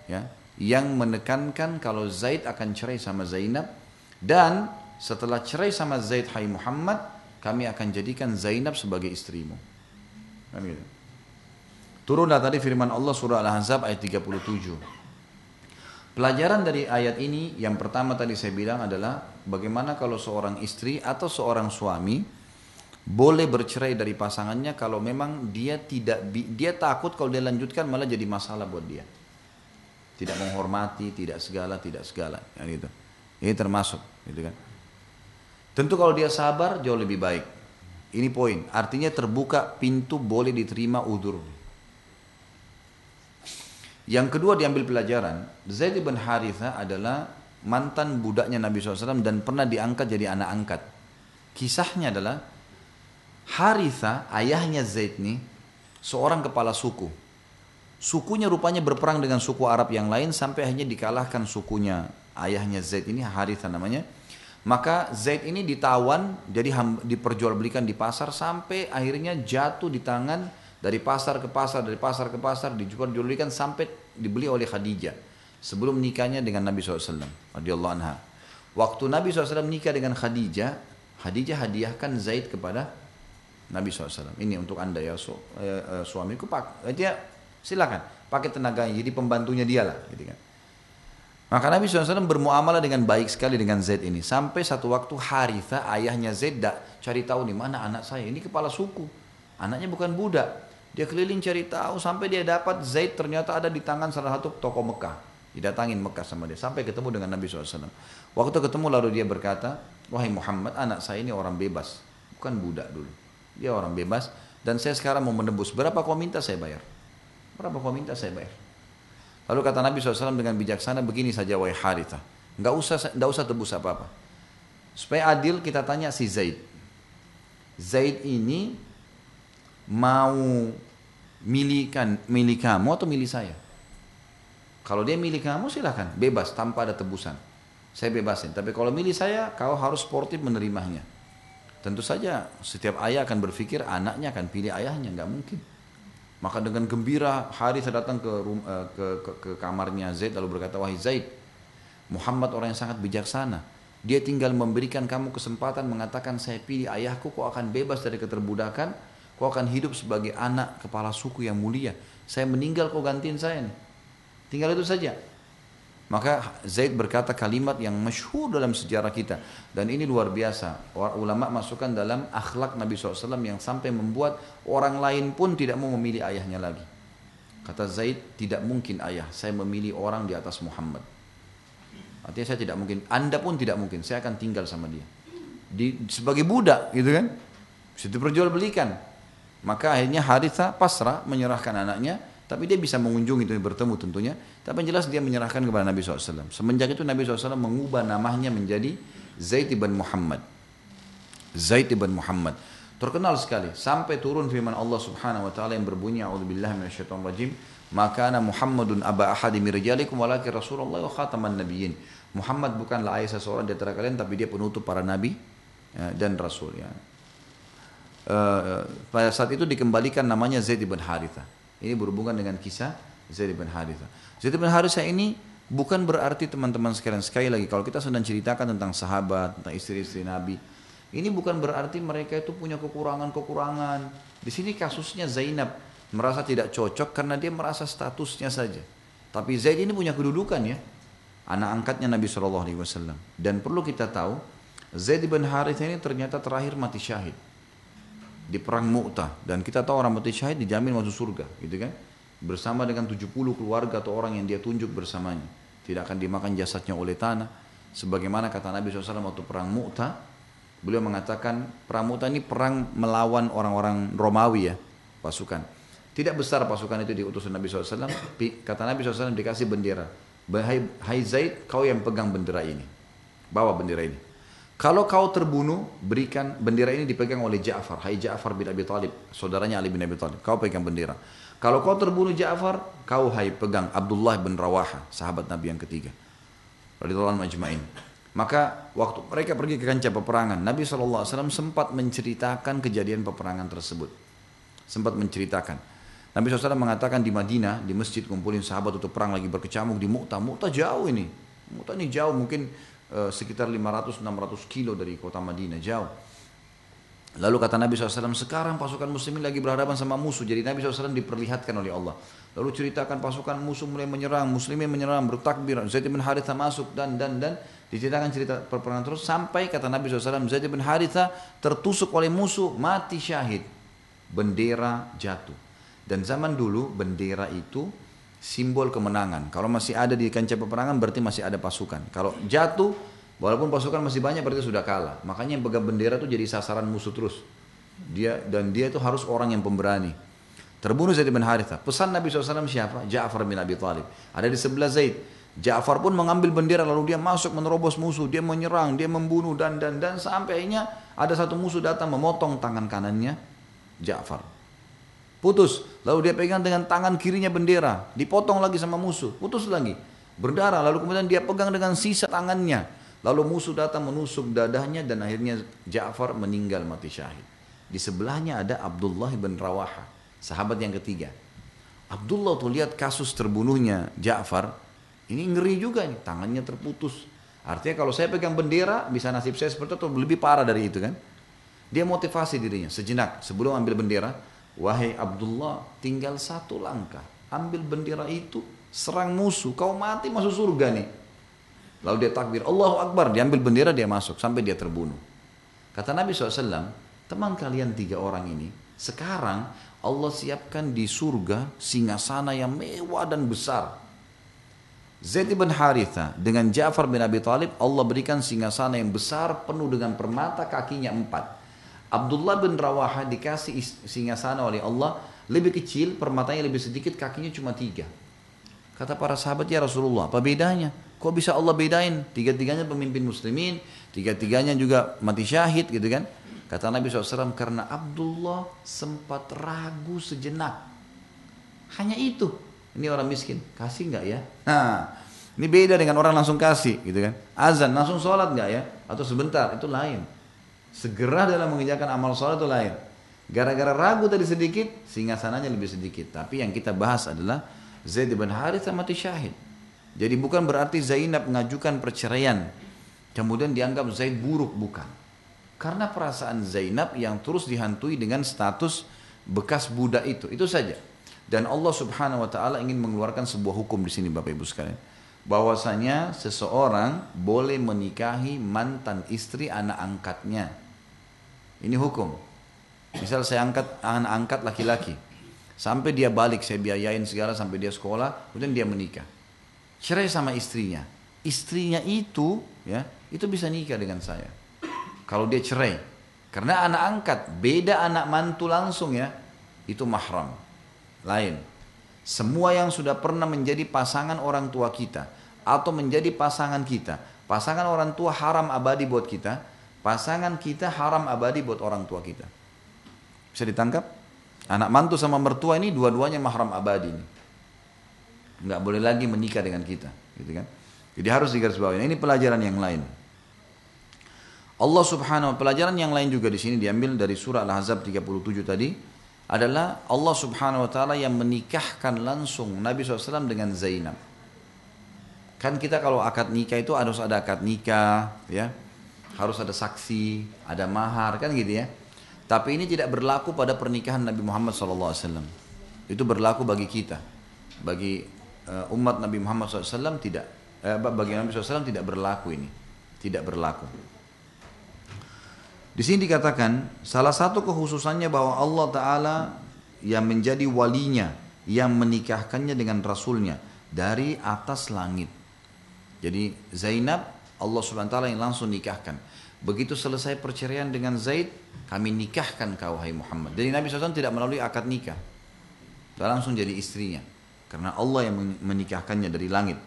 ya, yang menekankan kalau Zaid akan cerai sama Zainab dan setelah cerai sama Zaid hai Muhammad, kami akan jadikan Zainab sebagai istrimu. Kan. Turunlah tadi firman Allah surah Al-Ahzab ayat 37. Pelajaran dari ayat ini yang pertama tadi saya bilang adalah bagaimana kalau seorang istri atau seorang suami boleh bercerai dari pasangannya kalau memang dia tidak dia takut kalau dia lanjutkan malah jadi masalah buat dia. Tidak menghormati, tidak segala, tidak segala, ya gitu. Ini termasuk, gitu kan. Tentu kalau dia sabar jauh lebih baik. Ini poin. Artinya terbuka pintu boleh diterima udur. Yang kedua diambil pelajaran, Zaid bin Haritha adalah mantan budaknya Nabi SAW dan pernah diangkat jadi anak angkat. Kisahnya adalah Haritha, ayahnya Zaid ini, seorang kepala suku. Sukunya rupanya berperang dengan suku Arab yang lain sampai akhirnya dikalahkan sukunya ayahnya Zaid ini, Haritha namanya maka Zaid ini ditawan, jadi diperjualbelikan di pasar sampai akhirnya jatuh di tangan dari pasar ke pasar, dari pasar ke pasar, dijual-jualbelikan sampai dibeli oleh Khadijah sebelum nikahnya dengan Nabi SAW. Radiyallahu anha. Waktu Nabi SAW nikah dengan Khadijah, Khadijah hadiahkan Zaid kepada Nabi SAW. Ini untuk anda ya su, eh, eh, suamiku pak, dia silakan pakai tenaganya jadi pembantunya dia lah, gitu kan. Maka Nabi SAW bermuamalah dengan baik sekali dengan Zaid ini. Sampai satu waktu Haritha, ayahnya Zaid, dak cari tahu nih mana anak saya. Ini kepala suku. Anaknya bukan budak. Dia keliling cari tahu sampai dia dapat Zaid ternyata ada di tangan salah satu toko Mekah. Didatangin Mekah sama dia. Sampai ketemu dengan Nabi SAW. Waktu ketemu lalu dia berkata, Wahai Muhammad, anak saya ini orang bebas. Bukan budak dulu. Dia orang bebas. Dan saya sekarang mau menebus. Berapa kau minta saya bayar? Berapa kau minta saya bayar? Lalu kata Nabi SAW dengan bijaksana begini saja wahai Haritha. Nggak usah, nggak usah tebus apa-apa. Supaya adil kita tanya si Zaid. Zaid ini mau milikan milik kamu atau milik saya? Kalau dia milik kamu silahkan bebas tanpa ada tebusan. Saya bebasin. Tapi kalau milik saya, kau harus sportif menerimanya. Tentu saja setiap ayah akan berpikir anaknya akan pilih ayahnya, nggak mungkin. Maka dengan gembira Harith datang ke, uh, ke, ke, ke kamarnya Zaid lalu berkata, wahai Zaid, Muhammad orang yang sangat bijaksana. Dia tinggal memberikan kamu kesempatan mengatakan saya pilih ayahku, kau akan bebas dari keterbudakan, kau akan hidup sebagai anak kepala suku yang mulia. Saya meninggal kau gantiin saya nih. Tinggal itu saja. Maka Zaid berkata kalimat yang masyhur dalam sejarah kita. Dan ini luar biasa. Ulama masukkan dalam akhlak Nabi SAW yang sampai membuat orang lain pun tidak mau memilih ayahnya lagi. Kata Zaid, tidak mungkin ayah. Saya memilih orang di atas Muhammad. Artinya saya tidak mungkin. Anda pun tidak mungkin. Saya akan tinggal sama dia. Di, sebagai budak gitu kan. Situ belikan. Maka akhirnya Haritha pasrah menyerahkan anaknya tapi dia bisa mengunjungi itu bertemu tentunya. Tapi jelas dia menyerahkan kepada Nabi SAW. Semenjak itu Nabi SAW mengubah namanya menjadi Zaid ibn Muhammad. Zaid ibn Muhammad. Terkenal sekali. Sampai turun firman Allah subhanahu wa ta'ala yang berbunyi. A'udzubillah minasyaitan rajim. Maka ana Muhammadun aba ahadi mirjalikum walakin Rasulullah wa khataman nabiyyin. Muhammad bukanlah ayah seseorang di antara kalian tapi dia penutup para nabi ya, dan rasul ya. Uh, pada saat itu dikembalikan namanya Zaid bin Harithah. Ini berhubungan dengan kisah Zaid bin Haritha. Zaid bin Haritha ini bukan berarti teman-teman sekalian sekali lagi kalau kita sedang ceritakan tentang sahabat, tentang istri-istri Nabi, ini bukan berarti mereka itu punya kekurangan-kekurangan. Di sini kasusnya Zainab merasa tidak cocok karena dia merasa statusnya saja. Tapi Zaid ini punya kedudukan ya, anak angkatnya Nabi Shallallahu Alaihi Wasallam. Dan perlu kita tahu, Zaid bin Harith ini ternyata terakhir mati syahid di perang Mu'tah. Dan kita tahu orang mati syahid dijamin masuk surga gitu kan? Bersama dengan 70 keluarga atau orang yang dia tunjuk bersamanya. Tidak akan dimakan jasadnya oleh tanah. Sebagaimana kata Nabi SAW waktu perang Mu'tah beliau mengatakan perang Mu'tah ini perang melawan orang-orang Romawi ya pasukan. Tidak besar pasukan itu diutus Nabi SAW kata Nabi SAW dikasih bendera. Hai Zaid kau yang pegang bendera ini. Bawa bendera ini Kalau kau terbunuh, berikan bendera ini dipegang oleh Ja'far. Hai Ja'far bin Abi Talib, saudaranya Ali bin Abi Talib. Kau pegang bendera. Kalau kau terbunuh Ja'far, kau hai pegang Abdullah bin Rawaha, sahabat Nabi yang ketiga. Radhiyallahu majma'in. Maka waktu mereka pergi ke kancah peperangan, Nabi SAW sempat menceritakan kejadian peperangan tersebut. Sempat menceritakan. Nabi SAW mengatakan di Madinah, di masjid kumpulin sahabat untuk perang lagi berkecamuk di Mu'tah. Mu'tah jauh ini. Mu'tah ini jauh mungkin uh, sekitar 500-600 kilo dari kota Madinah, jauh. Lalu kata Nabi SAW, sekarang pasukan muslimin lagi berhadapan sama musuh. Jadi Nabi SAW diperlihatkan oleh Allah. Lalu ceritakan pasukan musuh mulai menyerang, muslimin menyerang, bertakbir. Zaid bin Haritha masuk dan dan dan. Diceritakan cerita perperangan terus sampai kata Nabi SAW, Zaid bin Haritha tertusuk oleh musuh, mati syahid. Bendera jatuh. Dan zaman dulu bendera itu simbol kemenangan. Kalau masih ada di kancah peperangan berarti masih ada pasukan. Kalau jatuh Walaupun pasukan masih banyak berarti sudah kalah. Makanya yang pegang bendera itu jadi sasaran musuh terus. Dia dan dia itu harus orang yang pemberani. Terbunuh Zaid bin Haritha. Pesan Nabi SAW siapa? Ja'far bin Abi Talib. Ada di sebelah Zaid. Ja'far pun mengambil bendera lalu dia masuk menerobos musuh. Dia menyerang, dia membunuh dan dan dan sampai akhirnya ada satu musuh datang memotong tangan kanannya Ja'far. Putus. Lalu dia pegang dengan tangan kirinya bendera. Dipotong lagi sama musuh. Putus lagi. Berdarah. Lalu kemudian dia pegang dengan sisa tangannya. Lalu musuh datang menusuk dadahnya dan akhirnya Ja'far meninggal mati syahid. Di sebelahnya ada Abdullah bin Rawaha, sahabat yang ketiga. Abdullah tuh lihat kasus terbunuhnya Ja'far, ini ngeri juga nih, tangannya terputus. Artinya kalau saya pegang bendera, bisa nasib saya seperti itu, lebih parah dari itu kan. Dia motivasi dirinya, sejenak sebelum ambil bendera, wahai Abdullah tinggal satu langkah, ambil bendera itu, serang musuh, kau mati masuk surga nih. Lalu dia takbir, Allahu Akbar, diambil bendera dia masuk sampai dia terbunuh. Kata Nabi SAW, teman kalian tiga orang ini, sekarang Allah siapkan di surga singgasana yang mewah dan besar. Zaid bin Haritha dengan Ja'far bin Abi Talib Allah berikan singgasana yang besar penuh dengan permata kakinya empat. Abdullah bin Rawaha dikasih singgasana oleh Allah lebih kecil, permatanya lebih sedikit, kakinya cuma tiga. Kata para sahabat ya Rasulullah, apa bedanya? Kok bisa Allah bedain? Tiga-tiganya pemimpin muslimin, tiga-tiganya juga mati syahid gitu kan. Kata Nabi SAW, karena Abdullah sempat ragu sejenak. Hanya itu. Ini orang miskin, kasih nggak ya? Nah, ini beda dengan orang langsung kasih gitu kan. Azan, langsung sholat nggak ya? Atau sebentar, itu lain. Segera dalam mengerjakan amal sholat itu lain. Gara-gara ragu tadi sedikit, sehingga sananya lebih sedikit. Tapi yang kita bahas adalah Zaid bin Harith mati syahid. Jadi bukan berarti Zainab mengajukan perceraian. Kemudian dianggap Zaid buruk, bukan. Karena perasaan Zainab yang terus dihantui dengan status bekas budak itu. Itu saja. Dan Allah subhanahu wa ta'ala ingin mengeluarkan sebuah hukum di sini Bapak Ibu sekalian. Bahwasanya seseorang boleh menikahi mantan istri anak angkatnya. Ini hukum. Misal saya angkat anak angkat laki-laki. Sampai dia balik, saya biayain segala sampai dia sekolah, kemudian dia menikah cerai sama istrinya. Istrinya itu ya, itu bisa nikah dengan saya. Kalau dia cerai. Karena anak angkat, beda anak mantu langsung ya. Itu mahram. Lain. Semua yang sudah pernah menjadi pasangan orang tua kita atau menjadi pasangan kita, pasangan orang tua haram abadi buat kita, pasangan kita haram abadi buat orang tua kita. Bisa ditangkap? Anak mantu sama mertua ini dua-duanya mahram abadi nih nggak boleh lagi menikah dengan kita gitu kan? Jadi harus digarisbawahi. Nah, ini pelajaran yang lain. Allah subhanahu pelajaran yang lain juga di sini diambil dari surah Al-Ahzab 37 tadi adalah Allah subhanahu wa ta'ala yang menikahkan langsung Nabi SAW dengan Zainab. Kan kita kalau akad nikah itu harus ada akad nikah ya harus ada saksi ada mahar kan gitu ya. Tapi ini tidak berlaku pada pernikahan Nabi Muhammad SAW itu berlaku bagi kita. Bagi uh, umat Nabi Muhammad SAW tidak uh, bagi Nabi SAW tidak berlaku ini. Tidak berlaku. Di sini dikatakan salah satu kekhususannya bahwa Allah Taala yang menjadi walinya yang menikahkannya dengan Rasulnya dari atas langit. Jadi Zainab Allah Subhanahu Wa Taala yang langsung nikahkan begitu selesai perceraian dengan Zaid kami nikahkan kau hai Muhammad jadi Nabi SAW tidak melalui akad nikah langsung jadi istrinya karena Allah yang menikahkannya dari langit.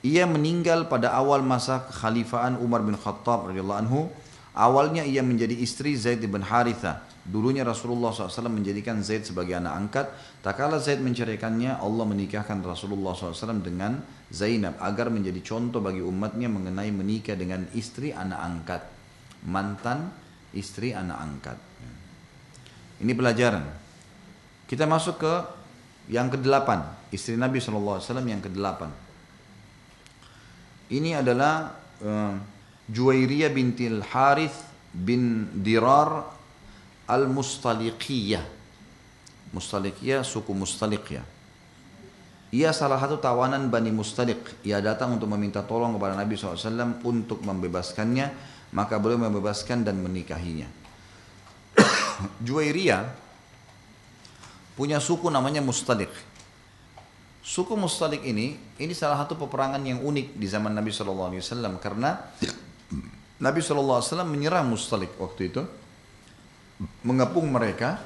Ia meninggal pada awal masa kekhalifahan Umar bin Khattab radhiyallahu anhu. Awalnya ia menjadi istri Zaid bin Haritha. Dulunya Rasulullah SAW menjadikan Zaid sebagai anak angkat. Tak kala Zaid menceraikannya, Allah menikahkan Rasulullah SAW dengan Zainab agar menjadi contoh bagi umatnya mengenai menikah dengan istri anak angkat. Mantan istri anak angkat. Ini pelajaran. Kita masuk ke yang ke-8, istri Nabi SAW yang ke-8. Ini adalah uh, Juwairiyah bintil Harith bin Dirar Al-Mustaliqiyah. Mustaliqiyah suku Mustaliqiyah. Ia salah satu tawanan Bani Mustaliq. Ia datang untuk meminta tolong kepada Nabi SAW untuk membebaskannya. Maka beliau membebaskan dan menikahinya. Juwairiyah punya suku namanya Mustaliq. Suku Mustaliq ini, ini salah satu peperangan yang unik di zaman Nabi SAW karena Nabi SAW menyerang Mustalik waktu itu, mengepung mereka,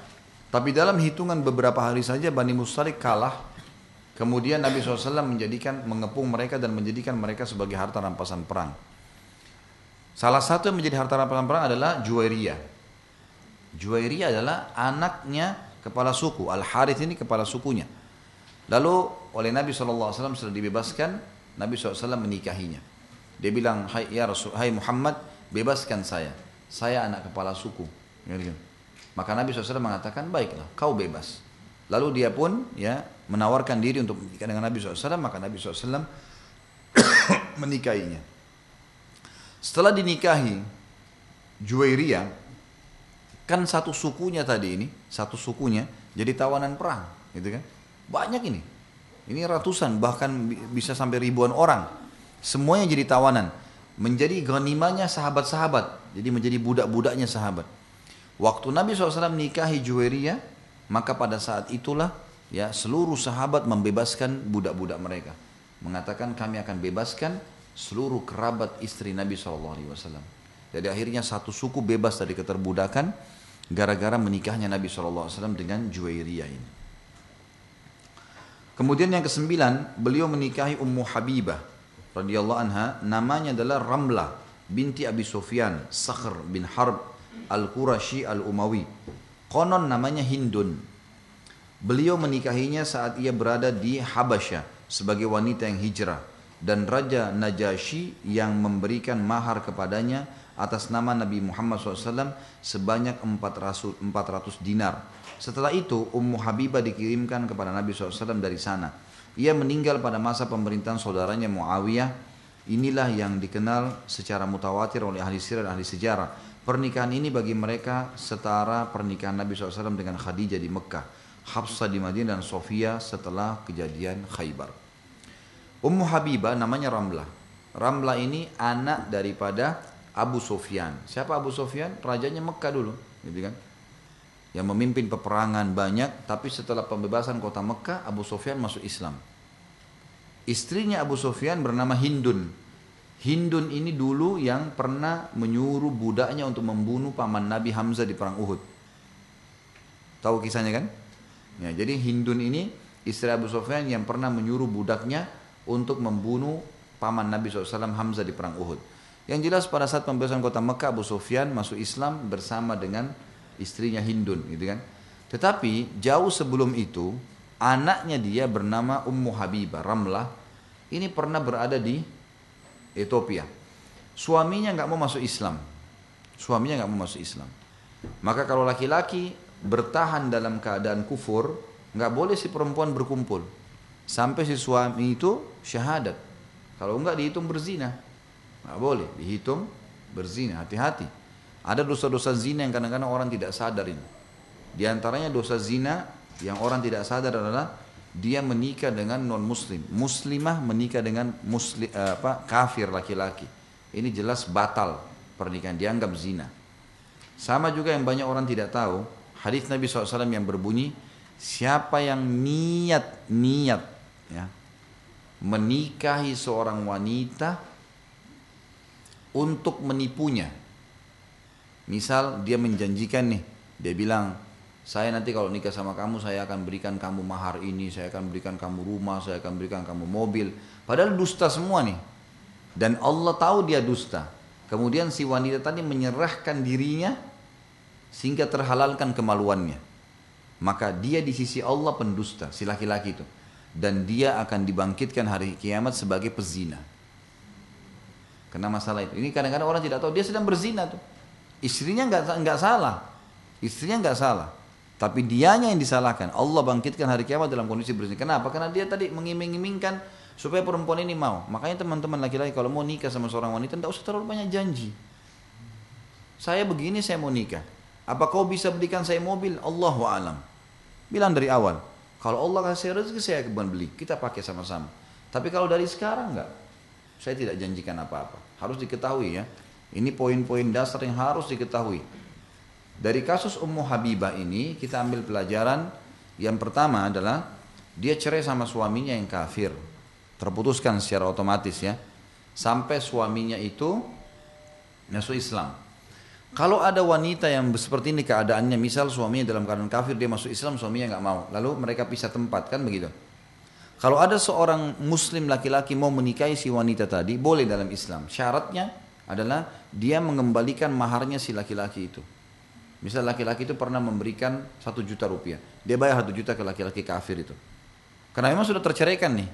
tapi dalam hitungan beberapa hari saja Bani Mustalik kalah. Kemudian Nabi SAW menjadikan mengepung mereka dan menjadikan mereka sebagai harta rampasan perang. Salah satu yang menjadi harta rampasan perang adalah Juwairiyah. Juwairiyah adalah anaknya kepala suku. Al Harith ini kepala sukunya. Lalu oleh Nabi SAW setelah dibebaskan, Nabi SAW menikahinya. Dia bilang, hai ya Rasul, hai Muhammad, bebaskan saya. Saya anak kepala suku. Gitu. Maka Nabi SAW mengatakan, baiklah, kau bebas. Lalu dia pun ya menawarkan diri untuk menikah dengan Nabi SAW, maka Nabi SAW menikahinya. Setelah dinikahi, Juwairiyah, kan satu sukunya tadi ini, satu sukunya jadi tawanan perang, gitu kan? Banyak ini. Ini ratusan, bahkan bisa sampai ribuan orang Semuanya jadi tawanan. Menjadi ghanimanya sahabat-sahabat. Jadi menjadi budak-budaknya sahabat. Waktu Nabi SAW menikahi Juwairiyah, maka pada saat itulah ya seluruh sahabat membebaskan budak-budak mereka. Mengatakan kami akan bebaskan seluruh kerabat istri Nabi SAW. Jadi akhirnya satu suku bebas dari keterbudakan gara-gara menikahnya Nabi SAW dengan Juwairiyah ini. Kemudian yang kesembilan, beliau menikahi Ummu Habibah radhiyallahu anha namanya adalah Ramlah binti Abi Sufyan Sakhr bin Harb Al-Qurashi Al-Umawi. Konon namanya Hindun. Beliau menikahinya saat ia berada di Habasyah sebagai wanita yang hijrah dan Raja Najasyi yang memberikan mahar kepadanya atas nama Nabi Muhammad SAW sebanyak 400, 400 dinar. Setelah itu Ummu Habibah dikirimkan kepada Nabi SAW dari sana. Ia meninggal pada masa pemerintahan saudaranya Muawiyah. Inilah yang dikenal secara mutawatir oleh ahli sirah dan ahli sejarah. Pernikahan ini bagi mereka setara pernikahan Nabi SAW dengan Khadijah di Mekah, Hafsah di Madinah dan Sofia setelah kejadian Khaybar. Ummu Habibah namanya Ramlah. Ramlah ini anak daripada Abu Sofyan. Siapa Abu Sofyan? Rajanya Mekah dulu, gitu kan? yang memimpin peperangan banyak, tapi setelah pembebasan kota Mekah, Abu Sufyan masuk Islam. Istrinya Abu Sufyan bernama Hindun. Hindun ini dulu yang pernah menyuruh budaknya untuk membunuh paman Nabi Hamzah di perang Uhud. Tahu kisahnya kan? Ya, jadi Hindun ini istri Abu Sufyan yang pernah menyuruh budaknya untuk membunuh paman Nabi SAW Hamzah di perang Uhud. Yang jelas pada saat pembebasan kota Mekah Abu Sufyan masuk Islam bersama dengan istrinya Hindun gitu kan. Tetapi jauh sebelum itu anaknya dia bernama Ummu Habibah Ramlah ini pernah berada di Ethiopia. Suaminya nggak mau masuk Islam. Suaminya nggak mau masuk Islam. Maka kalau laki-laki bertahan dalam keadaan kufur, nggak boleh si perempuan berkumpul sampai si suami itu syahadat. Kalau nggak dihitung berzina, nggak boleh dihitung berzina. Hati-hati. Ada dosa-dosa zina yang kadang-kadang orang tidak sadar ini. Di antaranya dosa zina yang orang tidak sadar adalah dia menikah dengan non muslim. Muslimah menikah dengan muslim, eh, apa, kafir laki-laki. Ini jelas batal pernikahan, dianggap zina. Sama juga yang banyak orang tidak tahu, hadis Nabi SAW yang berbunyi, siapa yang niat, niat, ya, menikahi seorang wanita untuk menipunya, Misal dia menjanjikan nih, dia bilang, saya nanti kalau nikah sama kamu saya akan berikan kamu mahar ini, saya akan berikan kamu rumah, saya akan berikan kamu mobil. Padahal dusta semua nih. Dan Allah tahu dia dusta. Kemudian si wanita tadi menyerahkan dirinya sehingga terhalalkan kemaluannya. Maka dia di sisi Allah pendusta, si laki-laki itu. Dan dia akan dibangkitkan hari kiamat sebagai pezina. Karena masalah itu. Ini kadang-kadang orang tidak tahu dia sedang berzina tuh. Istrinya nggak nggak salah, istrinya nggak salah. Tapi dianya yang disalahkan. Allah bangkitkan hari kiamat dalam kondisi berzina. Kenapa? Karena dia tadi mengiming-imingkan supaya perempuan ini mau. Makanya teman-teman laki-laki kalau mau nikah sama seorang wanita tidak usah terlalu banyak janji. Saya begini saya mau nikah. Apa kau bisa belikan saya mobil? Allahu alam. Bilang dari awal. Kalau Allah kasih rezeki saya akan beli. Kita pakai sama-sama. Tapi kalau dari sekarang enggak. Saya tidak janjikan apa-apa. Harus diketahui ya. Ini poin-poin dasar yang harus diketahui. Dari kasus Ummu Habibah ini kita ambil pelajaran yang pertama adalah dia cerai sama suaminya yang kafir. Terputuskan secara otomatis ya. Sampai suaminya itu masuk Islam. Kalau ada wanita yang seperti ini keadaannya, misal suaminya dalam keadaan kafir, dia masuk Islam, suaminya nggak mau. Lalu mereka pisah tempat, kan begitu. Kalau ada seorang muslim laki-laki mau menikahi si wanita tadi, boleh dalam Islam. Syaratnya adalah dia mengembalikan maharnya si laki-laki itu. Misal laki-laki itu pernah memberikan satu juta rupiah. Dia bayar satu juta ke laki-laki kafir itu. Karena memang sudah terceraikan nih.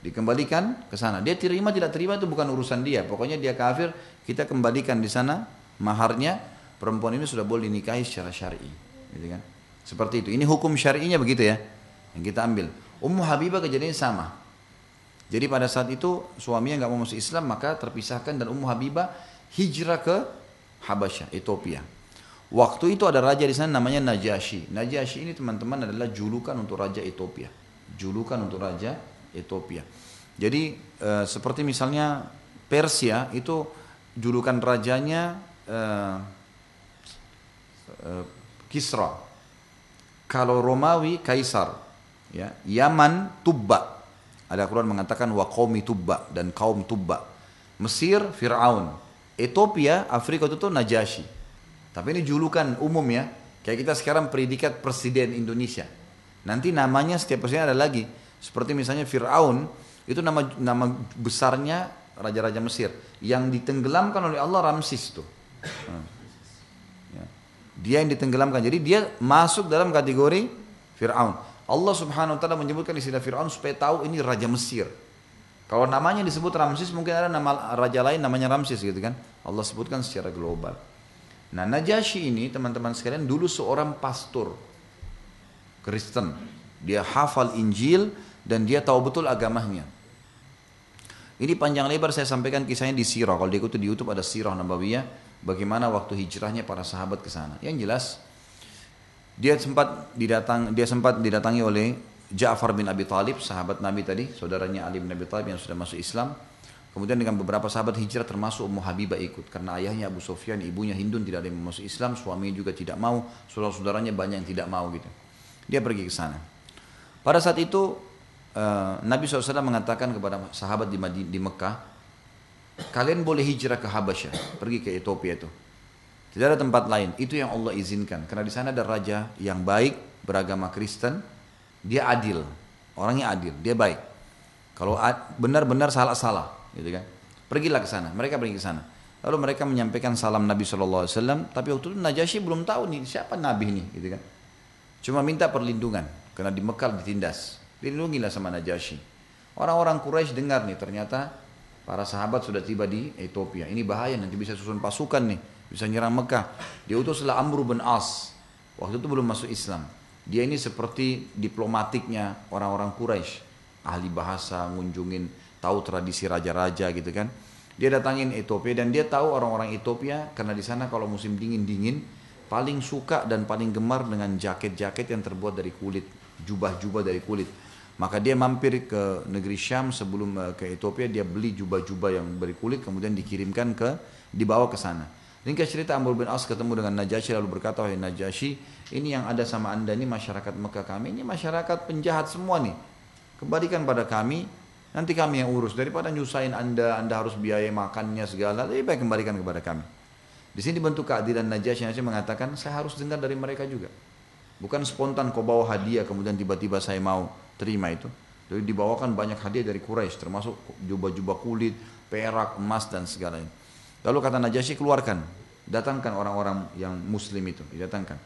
Dikembalikan ke sana. Dia terima tidak terima itu bukan urusan dia. Pokoknya dia kafir, kita kembalikan di sana maharnya perempuan ini sudah boleh dinikahi secara syar'i gitu kan seperti itu ini hukum syar'inya begitu ya yang kita ambil Ummu Habibah kejadiannya sama jadi pada saat itu suaminya nggak mau masuk Islam maka terpisahkan dan Ummu Habibah hijrah ke Habasyah Ethiopia waktu itu ada raja di sana namanya Najasyi Najasyi ini teman-teman adalah julukan untuk raja Ethiopia julukan untuk raja Ethiopia jadi e, seperti misalnya Persia itu julukan rajanya uh, uh, Kisra. Kalau Romawi Kaisar, ya, Yaman Tubba. Ada Quran mengatakan wa Tubba dan kaum Tubba. Mesir Firaun. Ethiopia Afrika itu tuh Najasyi. Tapi ini julukan umum ya. Kayak kita sekarang predikat presiden Indonesia. Nanti namanya setiap presiden ada lagi. Seperti misalnya Firaun itu nama nama besarnya raja-raja Mesir yang ditenggelamkan oleh Allah Ramsis tuh. Ya. Dia yang ditenggelamkan. Jadi dia masuk dalam kategori Fir'aun. Allah subhanahu wa ta'ala menyebutkan istilah Fir'aun supaya tahu ini Raja Mesir. Kalau namanya disebut Ramses mungkin ada nama raja lain namanya Ramses gitu kan. Allah sebutkan secara global. Nah Najasyi ini teman-teman sekalian dulu seorang pastor Kristen. Dia hafal Injil dan dia tahu betul agamanya. Ini panjang lebar saya sampaikan kisahnya di Sirah. Kalau diikuti di YouTube ada Sirah Nabawiyah bagaimana waktu hijrahnya para sahabat ke sana. Yang jelas dia sempat didatang dia sempat didatangi oleh Ja'far bin Abi Talib, sahabat Nabi tadi, saudaranya Ali bin Abi Talib yang sudah masuk Islam. Kemudian dengan beberapa sahabat hijrah termasuk Ummu Habibah ikut karena ayahnya Abu Sufyan, ibunya Hindun tidak ada yang masuk Islam, suaminya juga tidak mau, saudara-saudaranya banyak yang tidak mau gitu. Dia pergi ke sana. Pada saat itu uh, Nabi SAW mengatakan kepada sahabat di, di Mekah, Kalian boleh hijrah ke Habasyah, pergi ke Ethiopia itu. Tidak ada tempat lain. Itu yang Allah izinkan. Karena di sana ada raja yang baik, beragama Kristen, dia adil. Orangnya adil, dia baik. Kalau benar-benar salah-salah, gitu kan. Pergilah ke sana. Mereka pergi ke sana. Lalu mereka menyampaikan salam Nabi SAW, tapi waktu itu Najasyi belum tahu nih siapa Nabi ini, gitu kan. Cuma minta perlindungan, karena di Mekah ditindas. Dilindungilah sama Najasyi. Orang-orang Quraisy dengar nih, ternyata Para sahabat sudah tiba di Ethiopia. Ini bahaya nanti bisa susun pasukan nih, bisa nyerang Mekah. Diutuslah Amr bin As. Waktu itu belum masuk Islam. Dia ini seperti diplomatiknya orang-orang Quraisy, ahli bahasa, ngunjungin, tahu tradisi raja-raja gitu kan. Dia datangin Ethiopia dan dia tahu orang-orang Ethiopia karena di sana kalau musim dingin-dingin paling suka dan paling gemar dengan jaket-jaket yang terbuat dari kulit, jubah-jubah dari kulit. Maka dia mampir ke negeri Syam sebelum eh, ke Ethiopia dia beli jubah-jubah yang berkulit kemudian dikirimkan ke dibawa ke sana. Ringkas cerita Amr bin As ketemu dengan Najasyi lalu berkata, "Wahai Najasyi, ini yang ada sama Anda ini masyarakat Mekah kami, ini masyarakat penjahat semua nih. Kembalikan pada kami, nanti kami yang urus daripada nyusahin Anda, Anda harus biaya makannya segala, lebih baik kembalikan kepada kami." Di sini bentuk keadilan Najasyi Najasyi mengatakan, "Saya harus dengar dari mereka juga." Bukan spontan kau bawa hadiah kemudian tiba-tiba saya mau terima itu. Jadi dibawakan banyak hadiah dari Quraisy termasuk jubah-jubah kulit, perak, emas dan segalanya. Lalu kata Najasyi keluarkan, datangkan orang-orang yang muslim itu, didatangkan.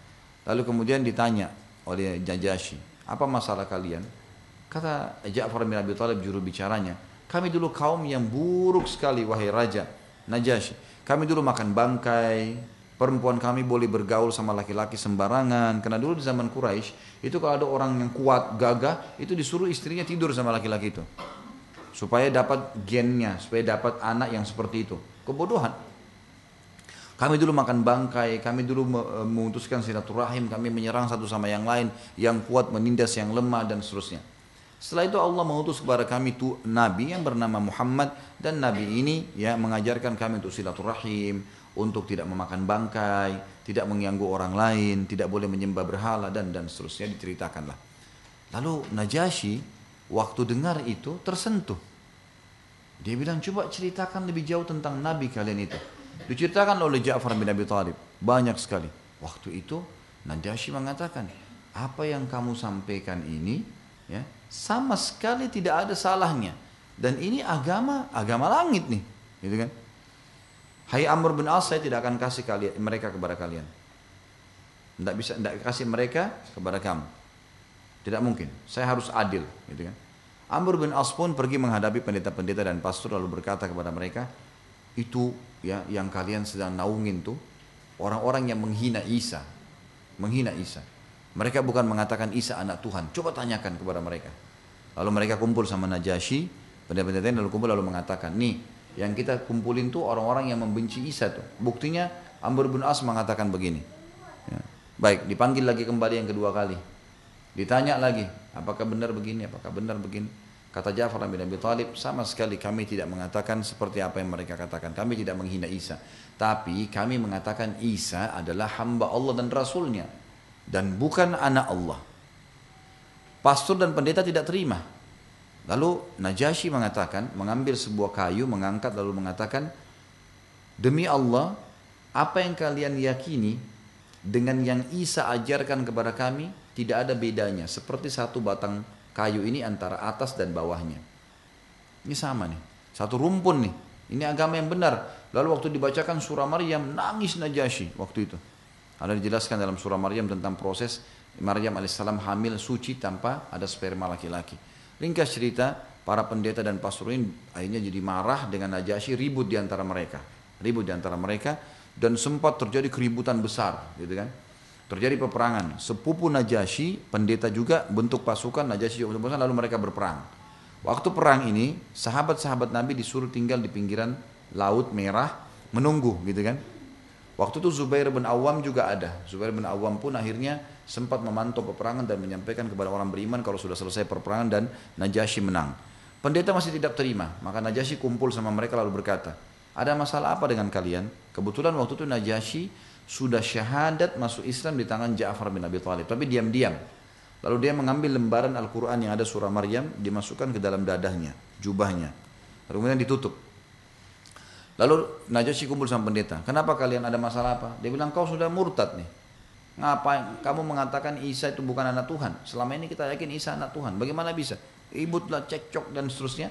Lalu kemudian ditanya oleh Najasyi, apa masalah kalian? Kata Ja'far bin Abi Thalib juru bicaranya, kami dulu kaum yang buruk sekali wahai raja Najasyi. Kami dulu makan bangkai, perempuan kami boleh bergaul sama laki-laki sembarangan. Karena dulu di zaman Quraisy itu kalau ada orang yang kuat, gagah, itu disuruh istrinya tidur sama laki-laki itu. Supaya dapat gennya, supaya dapat anak yang seperti itu. Kebodohan. Kami dulu makan bangkai, kami dulu e, memutuskan silaturahim, kami menyerang satu sama yang lain, yang kuat menindas yang lemah dan seterusnya. Setelah itu Allah mengutus kepada kami tu nabi yang bernama Muhammad dan nabi ini ya mengajarkan kami untuk silaturahim, untuk tidak memakan bangkai, tidak mengganggu orang lain, tidak boleh menyembah berhala dan dan seterusnya diceritakanlah. Lalu Najasyi waktu dengar itu tersentuh. Dia bilang coba ceritakan lebih jauh tentang nabi kalian itu. Diceritakan oleh Ja'far bin Abi Thalib banyak sekali. Waktu itu Najasyi mengatakan, apa yang kamu sampaikan ini ya sama sekali tidak ada salahnya. Dan ini agama agama langit nih gitu kan? Hai Amr bin As saya tidak akan kasih kalian mereka kepada kalian. Tidak bisa tidak kasih mereka kepada kamu. Tidak mungkin. Saya harus adil gitu kan? Amr bin As pun pergi menghadapi pendeta-pendeta dan pastor lalu berkata kepada mereka itu ya yang kalian sedang naungin tuh orang-orang yang menghina Isa. Menghina Isa mereka bukan mengatakan Isa anak Tuhan. Coba tanyakan kepada mereka. Lalu mereka kumpul sama Najasyi, pendeta-pendeta lalu kumpul lalu mengatakan, nih yang kita kumpulin tuh orang-orang yang membenci Isa tuh. Buktinya Amr bin As mengatakan begini. Ya. Baik, dipanggil lagi kembali yang kedua kali. Ditanya lagi, apakah benar begini, apakah benar begini. Kata Ja'far bin Abi Talib, sama sekali kami tidak mengatakan seperti apa yang mereka katakan. Kami tidak menghina Isa. Tapi kami mengatakan Isa adalah hamba Allah dan Rasulnya dan bukan anak Allah. Pastor dan pendeta tidak terima. Lalu Najasyi mengatakan, mengambil sebuah kayu, mengangkat lalu mengatakan, Demi Allah, apa yang kalian yakini dengan yang Isa ajarkan kepada kami tidak ada bedanya. Seperti satu batang kayu ini antara atas dan bawahnya. Ini sama nih, satu rumpun nih. Ini agama yang benar. Lalu waktu dibacakan surah Maryam, nangis Najasyi waktu itu. Ada dijelaskan dalam surah Maryam tentang proses Maryam alaihissalam hamil suci tanpa ada sperma laki-laki. Ringkas cerita, para pendeta dan pastor ini akhirnya jadi marah dengan Najasyi ribut di antara mereka. Ribut di antara mereka dan sempat terjadi keributan besar, gitu kan. Terjadi peperangan. Sepupu Najasyi, pendeta juga bentuk pasukan, Najasyi juga bentuk pasukan, lalu mereka berperang. Waktu perang ini, sahabat-sahabat Nabi disuruh tinggal di pinggiran Laut Merah, menunggu gitu kan. Waktu itu Zubair bin Awam juga ada. Zubair bin Awam pun akhirnya sempat memantau peperangan dan menyampaikan kepada orang beriman kalau sudah selesai peperangan dan Najasyi menang. Pendeta masih tidak terima, maka Najasyi kumpul sama mereka lalu berkata, ada masalah apa dengan kalian? Kebetulan waktu itu Najasyi sudah syahadat masuk Islam di tangan Ja'far bin Abi Thalib, tapi diam-diam. Lalu dia mengambil lembaran Al-Quran yang ada surah Maryam, dimasukkan ke dalam dadahnya, jubahnya. Lalu kemudian ditutup. Lalu Najasyi kumpul sama pendeta. Kenapa kalian ada masalah apa? Dia bilang kau sudah murtad nih. Ngapain kamu mengatakan Isa itu bukan anak Tuhan? Selama ini kita yakin Isa anak Tuhan. Bagaimana bisa? Ibutlah cekcok dan seterusnya.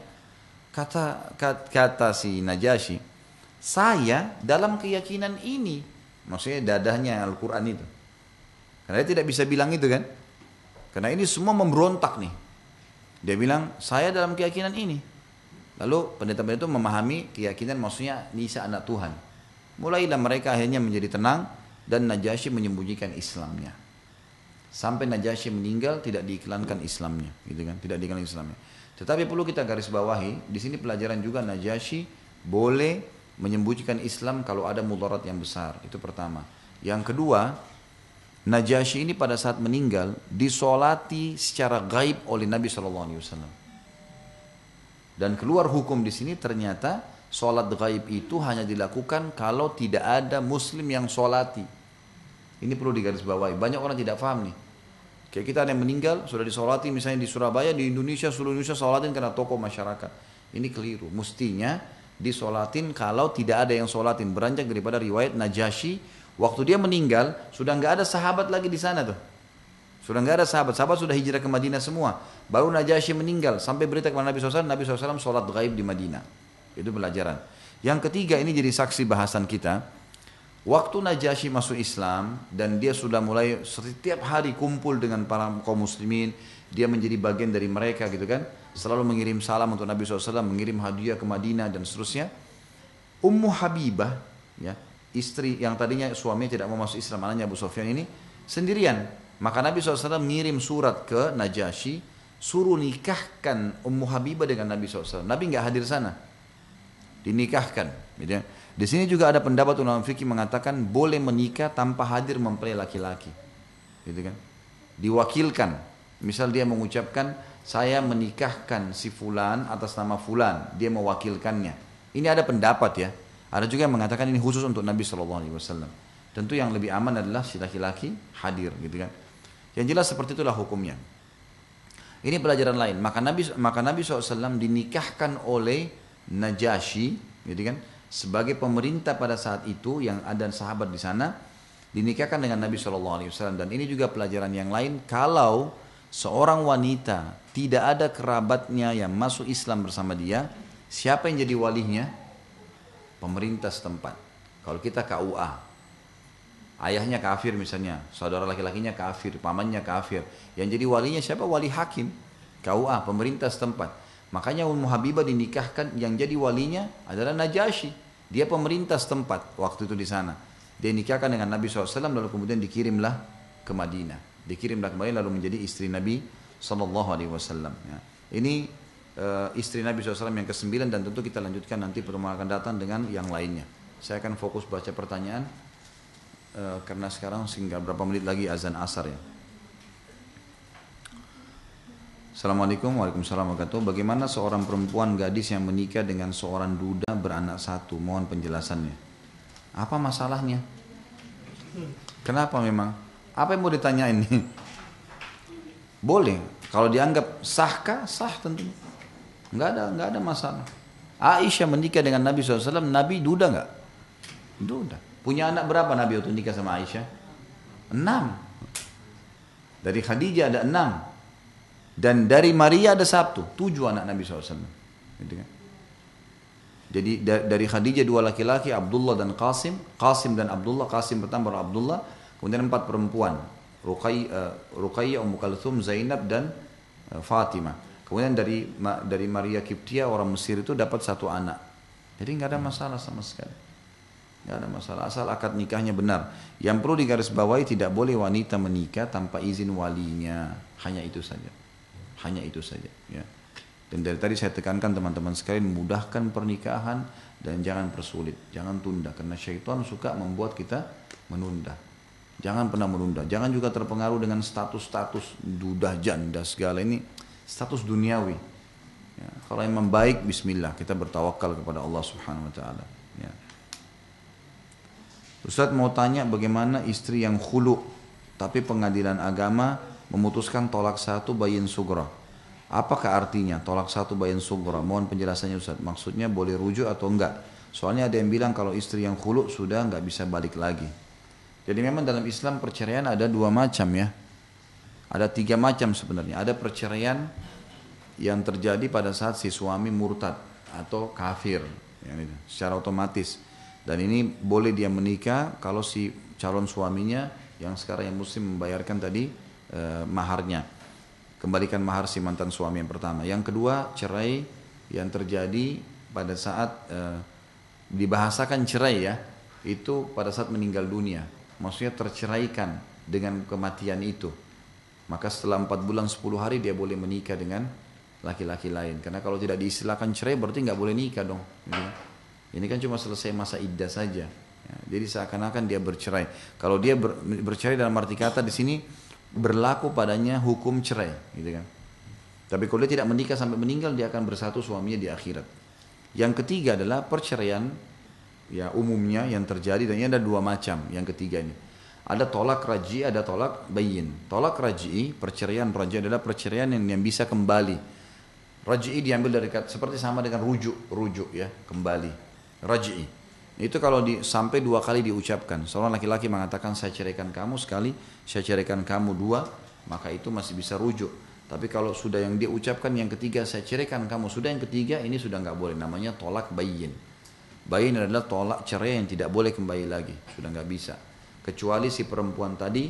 Kata kata, kata si Najasyi, saya dalam keyakinan ini, maksudnya dadahnya Al-Quran itu. Karena dia tidak bisa bilang itu kan. Karena ini semua memberontak nih. Dia bilang, saya dalam keyakinan ini. Lalu pendeta-pendeta itu memahami keyakinan maksudnya Nisa anak Tuhan. Mulailah mereka akhirnya menjadi tenang dan Najasyi menyembunyikan Islamnya. Sampai Najasyi meninggal tidak diiklankan Islamnya, gitu kan? Tidak diiklankan Islamnya. Tetapi perlu kita garis bawahi, di sini pelajaran juga Najasyi boleh menyembunyikan Islam kalau ada mudarat yang besar. Itu pertama. Yang kedua, Najasyi ini pada saat meninggal disolati secara gaib oleh Nabi Shallallahu Alaihi Wasallam. Dan keluar hukum di sini ternyata sholat gaib itu hanya dilakukan kalau tidak ada muslim yang sholati. Ini perlu digarisbawahi. Banyak orang tidak paham nih. Kayak kita ada yang meninggal, sudah disolati misalnya di Surabaya, di Indonesia, seluruh Indonesia sholatin karena tokoh masyarakat. Ini keliru. Mestinya disolatin kalau tidak ada yang sholatin. Beranjak daripada riwayat Najasyi, waktu dia meninggal, sudah nggak ada sahabat lagi di sana tuh. Sudah nggak ada sahabat, sahabat sudah hijrah ke Madinah semua. Baru Najasyi meninggal, sampai berita kepada Nabi SAW, Nabi SAW sholat gaib di Madinah. Itu pelajaran. Yang ketiga ini jadi saksi bahasan kita. Waktu Najasyi masuk Islam dan dia sudah mulai setiap hari kumpul dengan para kaum muslimin, dia menjadi bagian dari mereka gitu kan. Selalu mengirim salam untuk Nabi SAW, mengirim hadiah ke Madinah dan seterusnya. Ummu Habibah, ya, istri yang tadinya suaminya tidak mau masuk Islam, anaknya Abu Sofyan ini sendirian. Maka Nabi SAW mengirim surat ke Najasyi, suruh nikahkan Ummu Habibah dengan Nabi SAW. Nabi nggak hadir sana, dinikahkan. Gitu ya. Di sini juga ada pendapat ulama fikih mengatakan boleh menikah tanpa hadir mempelai laki-laki. Gitu kan? Diwakilkan. Misal dia mengucapkan saya menikahkan si fulan atas nama fulan, dia mewakilkannya. Ini ada pendapat ya. Ada juga yang mengatakan ini khusus untuk Nabi Wasallam. Tentu yang lebih aman adalah si laki-laki hadir, gitu kan? Yang jelas seperti itulah hukumnya. Ini pelajaran lain. Maka Nabi maka Nabi SAW dinikahkan oleh Najasyi, gitu kan? sebagai pemerintah pada saat itu yang ada sahabat di sana dinikahkan dengan Nabi Wasallam dan ini juga pelajaran yang lain kalau seorang wanita tidak ada kerabatnya yang masuk Islam bersama dia siapa yang jadi walinya pemerintah setempat kalau kita KUA ayahnya kafir misalnya saudara laki-lakinya kafir pamannya kafir yang jadi walinya siapa wali hakim KUA pemerintah setempat makanya Ummu Habibah dinikahkan yang jadi walinya adalah Najasyi dia pemerintah setempat waktu itu di sana. Dia nikahkan dengan Nabi SAW lalu kemudian dikirimlah ke Madinah. Dikirimlah ke Madinah lalu menjadi istri Nabi SAW. Ya. Ini uh, istri Nabi SAW yang ke-9 dan tentu kita lanjutkan nanti pertemuan akan datang dengan yang lainnya. Saya akan fokus baca pertanyaan uh, karena sekarang sehingga berapa menit lagi azan asar ya. Assalamualaikum warahmatullahi Bagaimana seorang perempuan gadis yang menikah dengan seorang duda beranak satu? Mohon penjelasannya. Apa masalahnya? Kenapa memang? Apa yang mau ditanya ini? Boleh. Kalau dianggap sahkah? Sah tentu. Enggak ada, enggak ada masalah. Aisyah menikah dengan Nabi SAW, Nabi duda enggak? Duda. Punya anak berapa Nabi waktu nikah sama Aisyah? Enam. Dari Khadijah ada enam. Dan dari Maria ada Sabtu, tujuh anak Nabi SAW. Gitu kan? Jadi dari Khadijah dua laki-laki, Abdullah dan Qasim, Qasim dan Abdullah, Qasim pertama baru Abdullah, kemudian empat perempuan, uh, Ruqayyah, Ummu Kalthum, Zainab dan uh, Fatimah. Kemudian dari dari Maria Kiptia orang Mesir itu dapat satu anak. Jadi nggak ada masalah sama sekali. Nggak ada masalah asal akad nikahnya benar. Yang perlu digarisbawahi tidak boleh wanita menikah tanpa izin walinya. Hanya itu saja. Hanya itu saja. Ya. Dan dari tadi saya tekankan teman-teman sekalian mudahkan pernikahan dan jangan persulit, jangan tunda karena syaitan suka membuat kita menunda. Jangan pernah menunda, jangan juga terpengaruh dengan status-status duda janda segala ini status duniawi. Ya, kalau memang baik, Bismillah kita bertawakal kepada Allah Subhanahu Wa Taala. Ya. Ustaz mau tanya bagaimana istri yang khulu tapi pengadilan agama memutuskan tolak satu bayin sugra. Apakah artinya tolak satu bayin sugra? Mohon penjelasannya Ustaz. Maksudnya boleh rujuk atau enggak? Soalnya ada yang bilang kalau istri yang khulu sudah enggak bisa balik lagi. Jadi memang dalam Islam perceraian ada dua macam ya. Ada tiga macam sebenarnya. Ada perceraian yang terjadi pada saat si suami murtad atau kafir. Ya, secara otomatis. Dan ini boleh dia menikah kalau si calon suaminya yang sekarang yang muslim membayarkan tadi Eh, maharnya. Kembalikan mahar si mantan suami yang pertama. Yang kedua, cerai yang terjadi pada saat e, dibahasakan cerai ya, itu pada saat meninggal dunia. Maksudnya terceraikan dengan kematian itu. Maka setelah 4 bulan 10 hari dia boleh menikah dengan laki-laki lain. Karena kalau tidak diistilahkan cerai berarti nggak boleh nikah dong. Gitu. Ini kan cuma selesai masa iddah saja. Ya, jadi seakan-akan dia bercerai. Kalau dia ber, bercerai dalam arti kata di sini berlaku padanya hukum cerai gitu kan. Tapi kalau dia tidak menikah sampai meninggal dia akan bersatu suaminya di akhirat. Yang ketiga adalah perceraian ya umumnya yang terjadi. Dan ini ada dua macam yang ketiga ini. Ada tolak raji ada tolak bayin. Tolak raji perceraian raji adalah perceraian yang, yang bisa kembali. Raji diambil dari seperti sama dengan rujuk rujuk ya kembali raji itu kalau di, sampai dua kali diucapkan. Seorang laki-laki mengatakan saya ceraikan kamu sekali, saya ceraikan kamu dua, maka itu masih bisa rujuk. Tapi kalau sudah yang dia ucapkan yang ketiga saya ceraikan kamu, sudah yang ketiga ini sudah nggak boleh. Namanya tolak bayin. Bayin adalah tolak cerai yang tidak boleh kembali lagi, sudah nggak bisa. Kecuali si perempuan tadi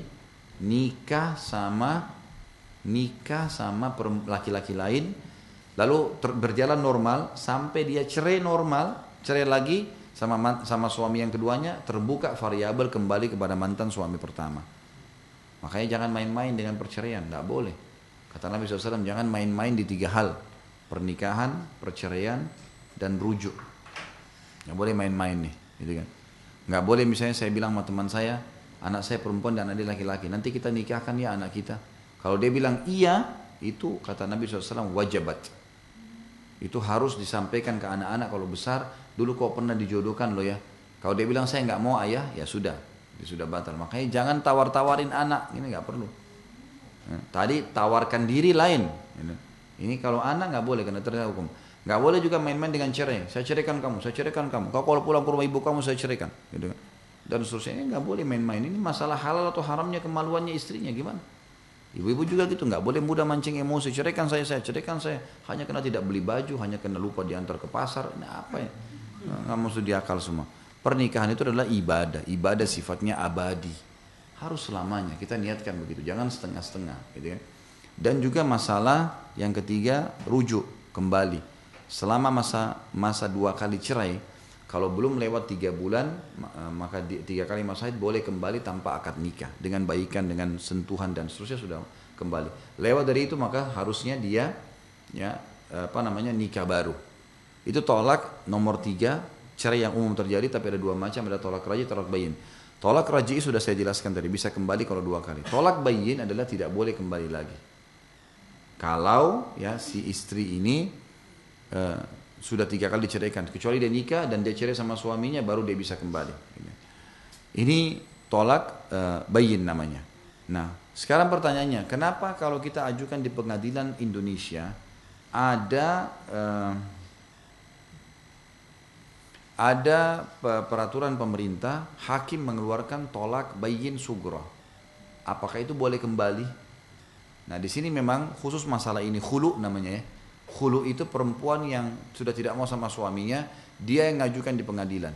nikah sama nikah sama laki-laki lain, lalu berjalan normal sampai dia cerai normal, cerai lagi sama sama suami yang keduanya terbuka variabel kembali kepada mantan suami pertama. Makanya jangan main-main dengan perceraian, nggak boleh. Kata Nabi SAW, jangan main-main di tiga hal. Pernikahan, perceraian, dan rujuk. Nggak boleh main-main nih, gitu kan. Nggak boleh misalnya saya bilang sama teman saya, anak saya perempuan dan adik laki-laki, nanti kita nikahkan ya anak kita. Kalau dia bilang iya, itu kata Nabi SAW wajibat. Itu harus disampaikan ke anak-anak kalau besar, dulu kau pernah dijodohkan loh ya. Kalau dia bilang saya nggak mau ayah, ya sudah, dia sudah batal. Makanya jangan tawar-tawarin anak, ini nggak perlu. Ya, tadi tawarkan diri lain. Ini kalau anak nggak boleh karena terkena hukum. Nggak boleh juga main-main dengan cerai. Saya ceraikan kamu, saya ceraikan kamu. Kau kalau pulang ke rumah ibu kamu, saya ceraikan. Gitu kan. Dan seterusnya nggak boleh main-main. Ini masalah halal atau haramnya kemaluannya istrinya gimana? Ibu-ibu juga gitu, nggak boleh mudah mancing emosi. Ceraikan saya, saya ceraikan saya. Hanya karena tidak beli baju, hanya karena lupa diantar ke pasar. Ini apa ya? Nggak maksud diakal semua. Pernikahan itu adalah ibadah. Ibadah sifatnya abadi. Harus selamanya. Kita niatkan begitu. Jangan setengah-setengah. Gitu ya. Dan juga masalah yang ketiga, rujuk kembali selama masa masa dua kali cerai kalau belum lewat tiga bulan eh, maka tiga kali masa haid boleh kembali tanpa akad nikah dengan baikan dengan sentuhan dan seterusnya sudah kembali lewat dari itu maka harusnya dia ya apa namanya nikah baru itu tolak nomor tiga cerai yang umum terjadi tapi ada dua macam ada tolak raji tolak bayin. Tolak raji sudah saya jelaskan tadi bisa kembali kalau dua kali. Tolak bayin adalah tidak boleh kembali lagi. Kalau ya si istri ini uh, sudah tiga kali diceraikan kecuali dia nikah dan dia cerai sama suaminya baru dia bisa kembali. Ini tolak uh, bayin namanya. Nah sekarang pertanyaannya kenapa kalau kita ajukan di pengadilan Indonesia ada uh, ada peraturan pemerintah hakim mengeluarkan tolak bayin sugro apakah itu boleh kembali nah di sini memang khusus masalah ini hulu namanya ya Khulu itu perempuan yang sudah tidak mau sama suaminya, dia yang ngajukan di pengadilan.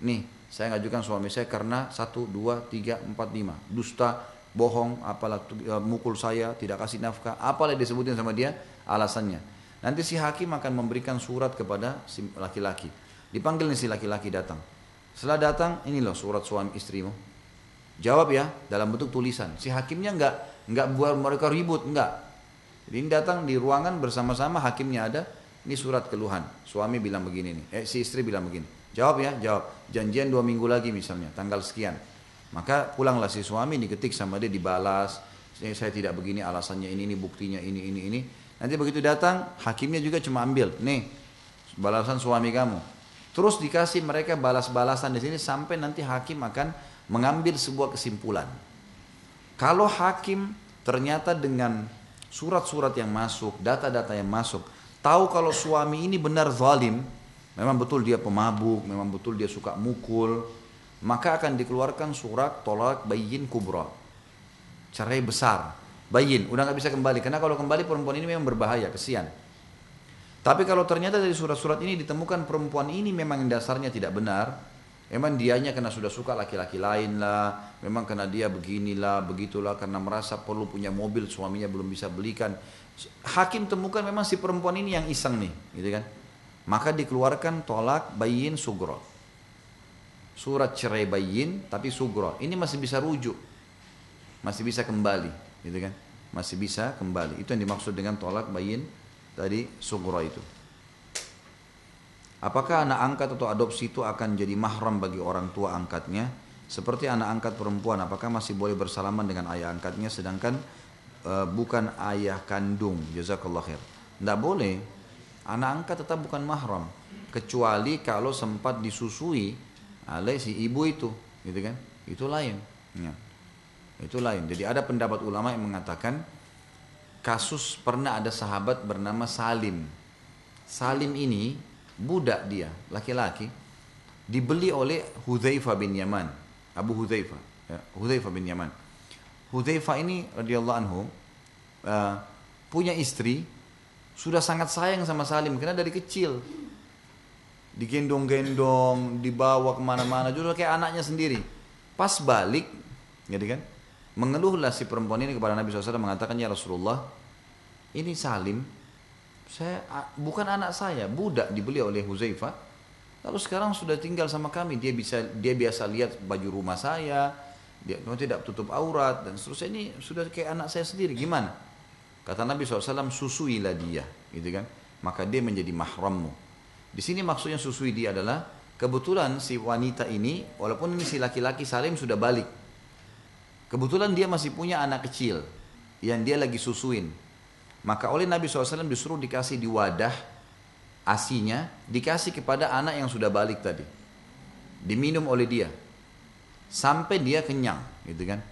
Nih, saya ngajukan suami saya karena satu, dua, tiga, empat, lima, dusta, bohong, apalah e, mukul saya, tidak kasih nafkah, apalah disebutin sama dia alasannya. Nanti si hakim akan memberikan surat kepada si laki-laki. Dipanggil nih si laki-laki datang. Setelah datang, ini loh surat suami istrimu. Jawab ya dalam bentuk tulisan. Si hakimnya nggak nggak buat mereka ribut, nggak. Jadi ini datang di ruangan bersama-sama hakimnya ada. Ini surat keluhan. Suami bilang begini nih. Eh, si istri bilang begini. Jawab ya, jawab. Janjian dua minggu lagi misalnya, tanggal sekian. Maka pulanglah si suami diketik sama dia dibalas. Saya, saya tidak begini alasannya ini, ini buktinya ini, ini, ini. Nanti begitu datang, hakimnya juga cuma ambil. Nih, balasan suami kamu. Terus dikasih mereka balas-balasan di sini sampai nanti hakim akan mengambil sebuah kesimpulan. Kalau hakim ternyata dengan surat-surat yang masuk, data-data yang masuk, tahu kalau suami ini benar zalim, memang betul dia pemabuk, memang betul dia suka mukul, maka akan dikeluarkan surat tolak bayin kubra. Cerai besar. Bayin, udah nggak bisa kembali. Karena kalau kembali perempuan ini memang berbahaya, kesian. Tapi kalau ternyata dari surat-surat ini ditemukan perempuan ini memang dasarnya tidak benar, Memang dianya karena sudah suka laki-laki lain lah, memang karena dia beginilah, begitulah, karena merasa perlu punya mobil suaminya belum bisa belikan. Hakim temukan memang si perempuan ini yang iseng nih, gitu kan? Maka dikeluarkan tolak bayin sugro. Surat cerai bayin tapi sugro. Ini masih bisa rujuk, masih bisa kembali, gitu kan? Masih bisa kembali. Itu yang dimaksud dengan tolak bayin tadi sugro itu. Apakah anak angkat atau adopsi itu akan jadi mahram bagi orang tua angkatnya? Seperti anak angkat perempuan, apakah masih boleh bersalaman dengan ayah angkatnya sedangkan uh, bukan ayah kandung? Jazakallah khair. Tidak boleh. Anak angkat tetap bukan mahram. Kecuali kalau sempat disusui oleh si ibu itu. Gitu kan? Itu lain. Ya. Itu lain. Jadi ada pendapat ulama yang mengatakan kasus pernah ada sahabat bernama Salim. Salim ini budak dia, laki-laki, dibeli oleh Hudzaifah bin Yaman, Abu Hudzaifah, ya, Hudzaifah bin Yaman. Hudzaifah ini radhiyallahu anhu uh, punya istri, sudah sangat sayang sama Salim karena dari kecil. digendong-gendong, dibawa ke mana-mana, justru kayak anaknya sendiri. Pas balik, gitu kan? Mengeluhlah si perempuan ini kepada Nabi SAW mengatakan, Ya Rasulullah, ini Salim, saya bukan anak saya, budak dibeli oleh Huzaifah. Lalu sekarang sudah tinggal sama kami, dia bisa dia biasa lihat baju rumah saya, dia tidak tutup aurat dan seterusnya ini sudah kayak anak saya sendiri. Gimana? Kata Nabi SAW, susuilah dia, gitu kan? Maka dia menjadi mahrammu. Di sini maksudnya susui dia adalah kebetulan si wanita ini, walaupun ini si laki-laki Salim sudah balik, Kebetulan dia masih punya anak kecil yang dia lagi susuin. Maka oleh Nabi SAW disuruh dikasih di wadah asinya, dikasih kepada anak yang sudah balik tadi. Diminum oleh dia. Sampai dia kenyang. gitu kan?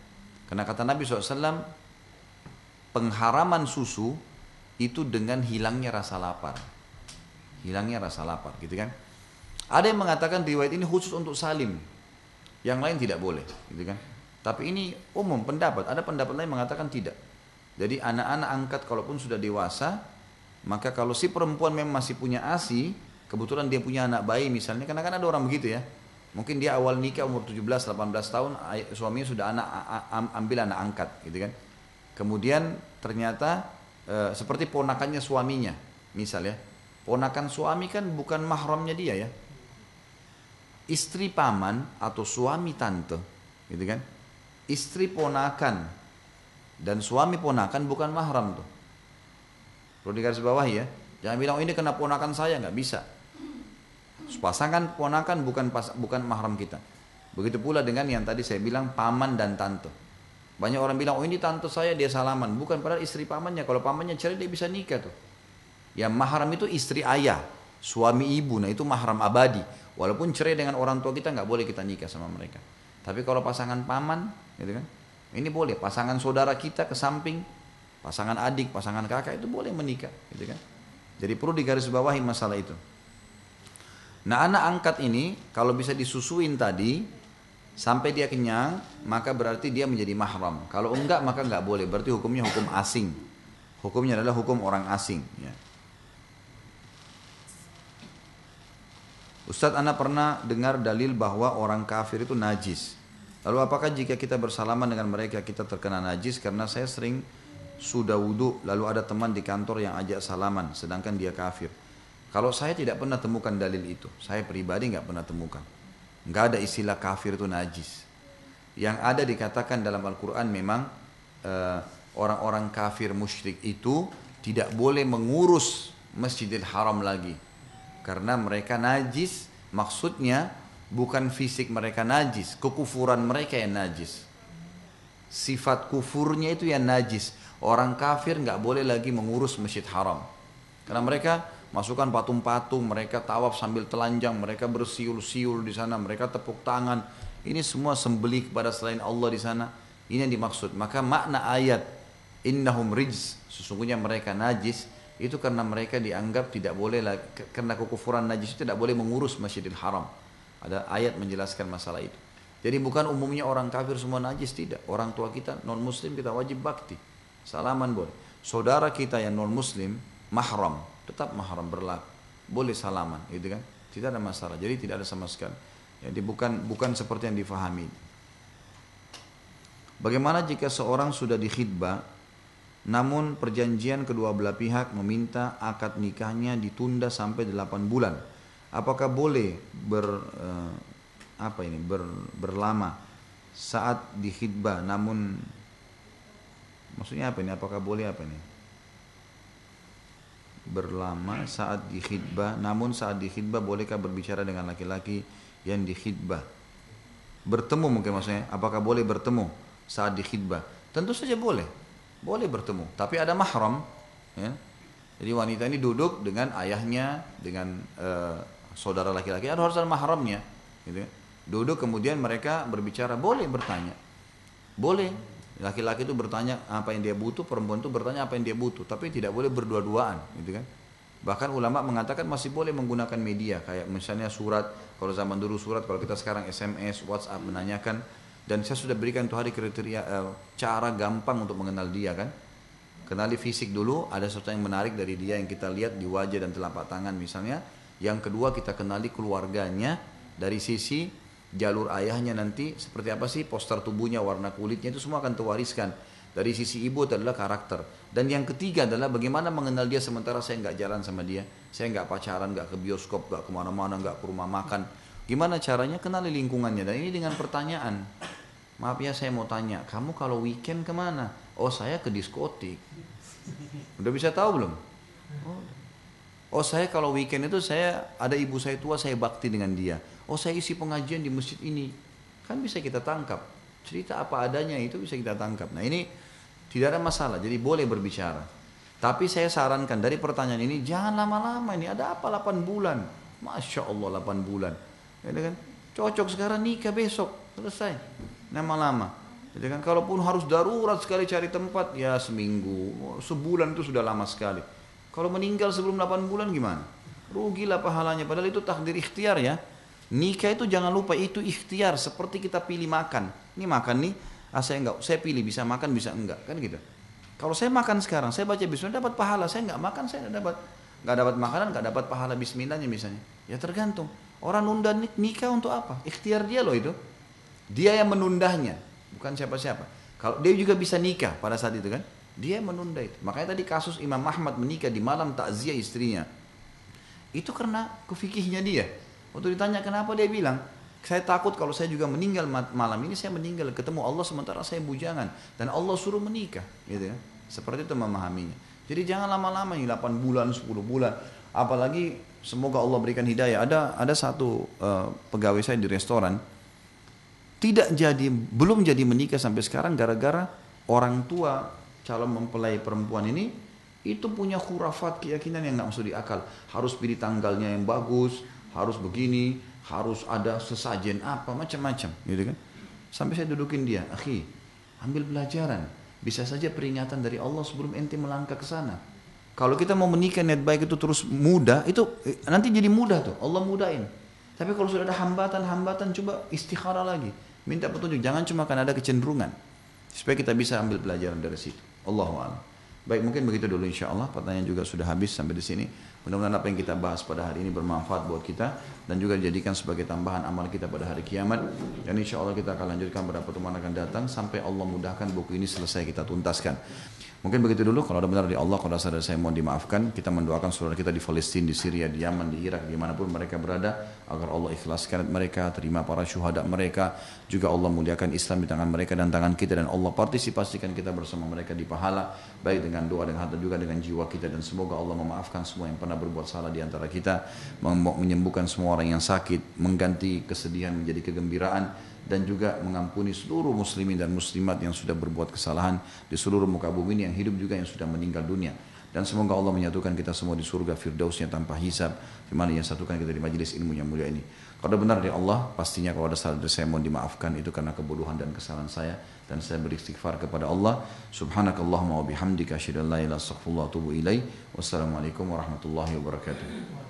Karena kata Nabi SAW, pengharaman susu itu dengan hilangnya rasa lapar. Hilangnya rasa lapar, gitu kan? Ada yang mengatakan riwayat ini khusus untuk salim. Yang lain tidak boleh, gitu kan? Tapi ini umum pendapat. Ada pendapat lain mengatakan tidak. Jadi anak-anak angkat kalaupun sudah dewasa, maka kalau si perempuan memang masih punya asi, kebetulan dia punya anak bayi misalnya, karena kan ada orang begitu ya. Mungkin dia awal nikah umur 17 18 tahun, suaminya sudah anak ambil anak angkat gitu kan. Kemudian ternyata e, seperti ponakannya suaminya, misal ya. Ponakan suami kan bukan mahramnya dia ya. Istri paman atau suami tante, gitu kan? Istri ponakan dan suami ponakan bukan mahram tuh. Perlu dikasih bawah ya. Jangan bilang oh, ini kena ponakan saya nggak bisa. Pasangan ponakan bukan pas, bukan mahram kita. Begitu pula dengan yang tadi saya bilang paman dan tante. Banyak orang bilang oh ini tante saya dia salaman, bukan padahal istri pamannya. Kalau pamannya cerai dia bisa nikah tuh. Yang mahram itu istri ayah, suami ibu, nah itu mahram abadi. Walaupun cerai dengan orang tua kita nggak boleh kita nikah sama mereka. Tapi kalau pasangan paman, gitu kan? Ini boleh. Pasangan saudara kita ke samping, pasangan adik, pasangan kakak itu boleh menikah, gitu kan? Jadi perlu digarisbawahi masalah itu. Nah anak angkat ini kalau bisa disusuin tadi sampai dia kenyang maka berarti dia menjadi mahram. Kalau enggak maka enggak boleh. Berarti hukumnya hukum asing. Hukumnya adalah hukum orang asing. Ya. Ustadz Anda pernah dengar dalil bahwa orang kafir itu najis. Lalu apakah jika kita bersalaman dengan mereka kita terkena najis? Karena saya sering sudah wudhu lalu ada teman di kantor yang ajak salaman sedangkan dia kafir. Kalau saya tidak pernah temukan dalil itu, saya pribadi nggak pernah temukan. Nggak ada istilah kafir itu najis. Yang ada dikatakan dalam Al-Quran memang eh, orang-orang uh, kafir musyrik itu tidak boleh mengurus Masjidil Haram lagi karena mereka najis, maksudnya bukan fisik mereka najis, kekufuran mereka yang najis. Sifat kufurnya itu yang najis. Orang kafir nggak boleh lagi mengurus masjid haram. Karena mereka masukkan patung-patung, mereka tawaf sambil telanjang, mereka bersiul-siul di sana, mereka tepuk tangan. Ini semua sembeli kepada selain Allah di sana. Ini yang dimaksud. Maka makna ayat innahum rijz, sesungguhnya mereka najis, itu karena mereka dianggap tidak boleh karena kekufuran najis itu tidak boleh mengurus Masjidil Haram. Ada ayat menjelaskan masalah itu. Jadi bukan umumnya orang kafir semua najis tidak. Orang tua kita non muslim kita wajib bakti. Salaman boleh. Saudara kita yang non muslim mahram tetap mahram berlaku. Boleh salaman gitu kan. Tidak ada masalah. Jadi tidak ada sama sekali. Jadi bukan bukan seperti yang difahami. Bagaimana jika seorang sudah dikhidbah namun perjanjian kedua belah pihak meminta akad nikahnya ditunda sampai 8 bulan. Apakah boleh ber uh, apa ini ber, berlama saat dikhidbah namun maksudnya apa ini? Apakah boleh apa ini? Berlama saat dikhidbah namun saat dikhidbah bolehkah berbicara dengan laki-laki yang dikhidbah? Bertemu mungkin maksudnya. Apakah boleh bertemu saat dikhidbah? Tentu saja boleh boleh bertemu tapi ada mahram ya. jadi wanita ini duduk dengan ayahnya dengan uh, saudara laki-laki ada harus ada mahramnya gitu ya. duduk kemudian mereka berbicara boleh bertanya boleh laki-laki itu bertanya apa yang dia butuh perempuan itu bertanya apa yang dia butuh tapi tidak boleh berdua-duaan gitu kan bahkan ulama mengatakan masih boleh menggunakan media kayak misalnya surat kalau zaman dulu surat kalau kita sekarang SMS WhatsApp menanyakan dan saya sudah berikan tuh hari kriteria uh, cara gampang untuk mengenal dia kan. Kenali fisik dulu, ada sesuatu yang menarik dari dia yang kita lihat di wajah dan telapak tangan misalnya. Yang kedua kita kenali keluarganya dari sisi jalur ayahnya nanti seperti apa sih poster tubuhnya, warna kulitnya itu semua akan terwariskan. Dari sisi ibu adalah karakter. Dan yang ketiga adalah bagaimana mengenal dia sementara saya nggak jalan sama dia. Saya nggak pacaran, nggak ke bioskop, nggak ke mana-mana, nggak ke rumah makan. Gimana caranya kenali lingkungannya. Dan ini dengan pertanyaan. Maaf ya saya mau tanya, kamu kalau weekend ke mana? Oh saya ke diskotik. Udah bisa tahu belum? Oh, oh saya kalau weekend itu saya ada ibu saya tua saya bakti dengan dia. Oh saya isi pengajian di masjid ini. Kan bisa kita tangkap. Cerita apa adanya itu bisa kita tangkap. Nah ini tidak ada masalah, jadi boleh berbicara. Tapi saya sarankan dari pertanyaan ini jangan lama-lama ini. Ada apa 8 bulan? Masya Allah 8 bulan. Ya kan? Cocok sekarang nikah besok selesai lama-lama. Jadi kan kalaupun harus darurat sekali cari tempat ya seminggu, sebulan itu sudah lama sekali. Kalau meninggal sebelum 8 bulan gimana? Rugilah pahalanya. Padahal itu takdir ikhtiar ya. Nikah itu jangan lupa itu ikhtiar seperti kita pilih makan. Ini makan nih, ah saya enggak, saya pilih bisa makan bisa enggak kan gitu. Kalau saya makan sekarang, saya baca bismillah dapat pahala. Saya enggak makan, saya enggak dapat enggak dapat makanan, enggak dapat pahala bismillahnya misalnya. Ya tergantung. Orang nunda nikah untuk apa? Ikhtiar dia loh itu. Dia yang menundahnya, bukan siapa-siapa. Kalau dia juga bisa nikah pada saat itu kan, dia menunda itu. Makanya tadi kasus Imam Ahmad menikah di malam takziah istrinya. Itu karena kefikihnya dia. Waktu ditanya kenapa dia bilang, saya takut kalau saya juga meninggal malam ini saya meninggal ketemu Allah sementara saya bujangan dan Allah suruh menikah, gitu ya. Seperti itu memahaminya. Jadi jangan lama-lama ini 8 bulan, 10 bulan. Apalagi semoga Allah berikan hidayah. Ada ada satu uh, pegawai saya di restoran, tidak jadi belum jadi menikah sampai sekarang gara-gara orang tua calon mempelai perempuan ini itu punya khurafat keyakinan yang nggak masuk di akal. Harus pilih tanggalnya yang bagus harus begini harus ada sesajen apa macam-macam gitu kan? Sampai saya dudukin dia akhi ambil pelajaran. Bisa saja peringatan dari Allah sebelum ente melangkah ke sana. Kalau kita mau menikah niat baik itu terus mudah itu eh, nanti jadi mudah tuh Allah mudahin tapi kalau sudah ada hambatan-hambatan coba istikharah lagi. Minta petunjuk, jangan cuma karena ada kecenderungan. Supaya kita bisa ambil pelajaran dari situ. Allahu Baik, mungkin begitu dulu insya Allah. Pertanyaan juga sudah habis sampai di sini. Mudah-mudahan apa yang kita bahas pada hari ini bermanfaat buat kita dan juga dijadikan sebagai tambahan amal kita pada hari kiamat. Dan insya Allah kita akan lanjutkan pada pertemuan akan datang sampai Allah mudahkan buku ini selesai kita tuntaskan. Mungkin begitu dulu, kalau ada benar di Allah, kalau ada saya mohon dimaafkan. Kita mendoakan saudara kita di Palestina, di Syria, di Yaman, di Irak, di mana pun mereka berada. Agar Allah ikhlaskan mereka, terima para syuhada mereka. Juga Allah muliakan Islam di tangan mereka dan tangan kita. Dan Allah partisipasikan kita bersama mereka di pahala. Baik dengan doa dan harta juga dengan jiwa kita. Dan semoga Allah memaafkan semua yang pernah berbuat salah di antara kita. Menyembuhkan semua orang yang sakit. Mengganti kesedihan menjadi kegembiraan dan juga mengampuni seluruh muslimin dan muslimat yang sudah berbuat kesalahan di seluruh muka bumi ini yang hidup juga yang sudah meninggal dunia. Dan semoga Allah menyatukan kita semua di surga firdausnya tanpa hisab di mana yang satukan kita di majelis ilmu yang mulia ini. Kalau benar dari Allah pastinya kalau ada salah dari saya mohon dimaafkan. Itu karena kebodohan dan kesalahan saya. Dan saya beristighfar kepada Allah. Subhanakallahumma wa bihamdika asyhadu an la ilaha illa wassalamualaikum warahmatullahi wabarakatuh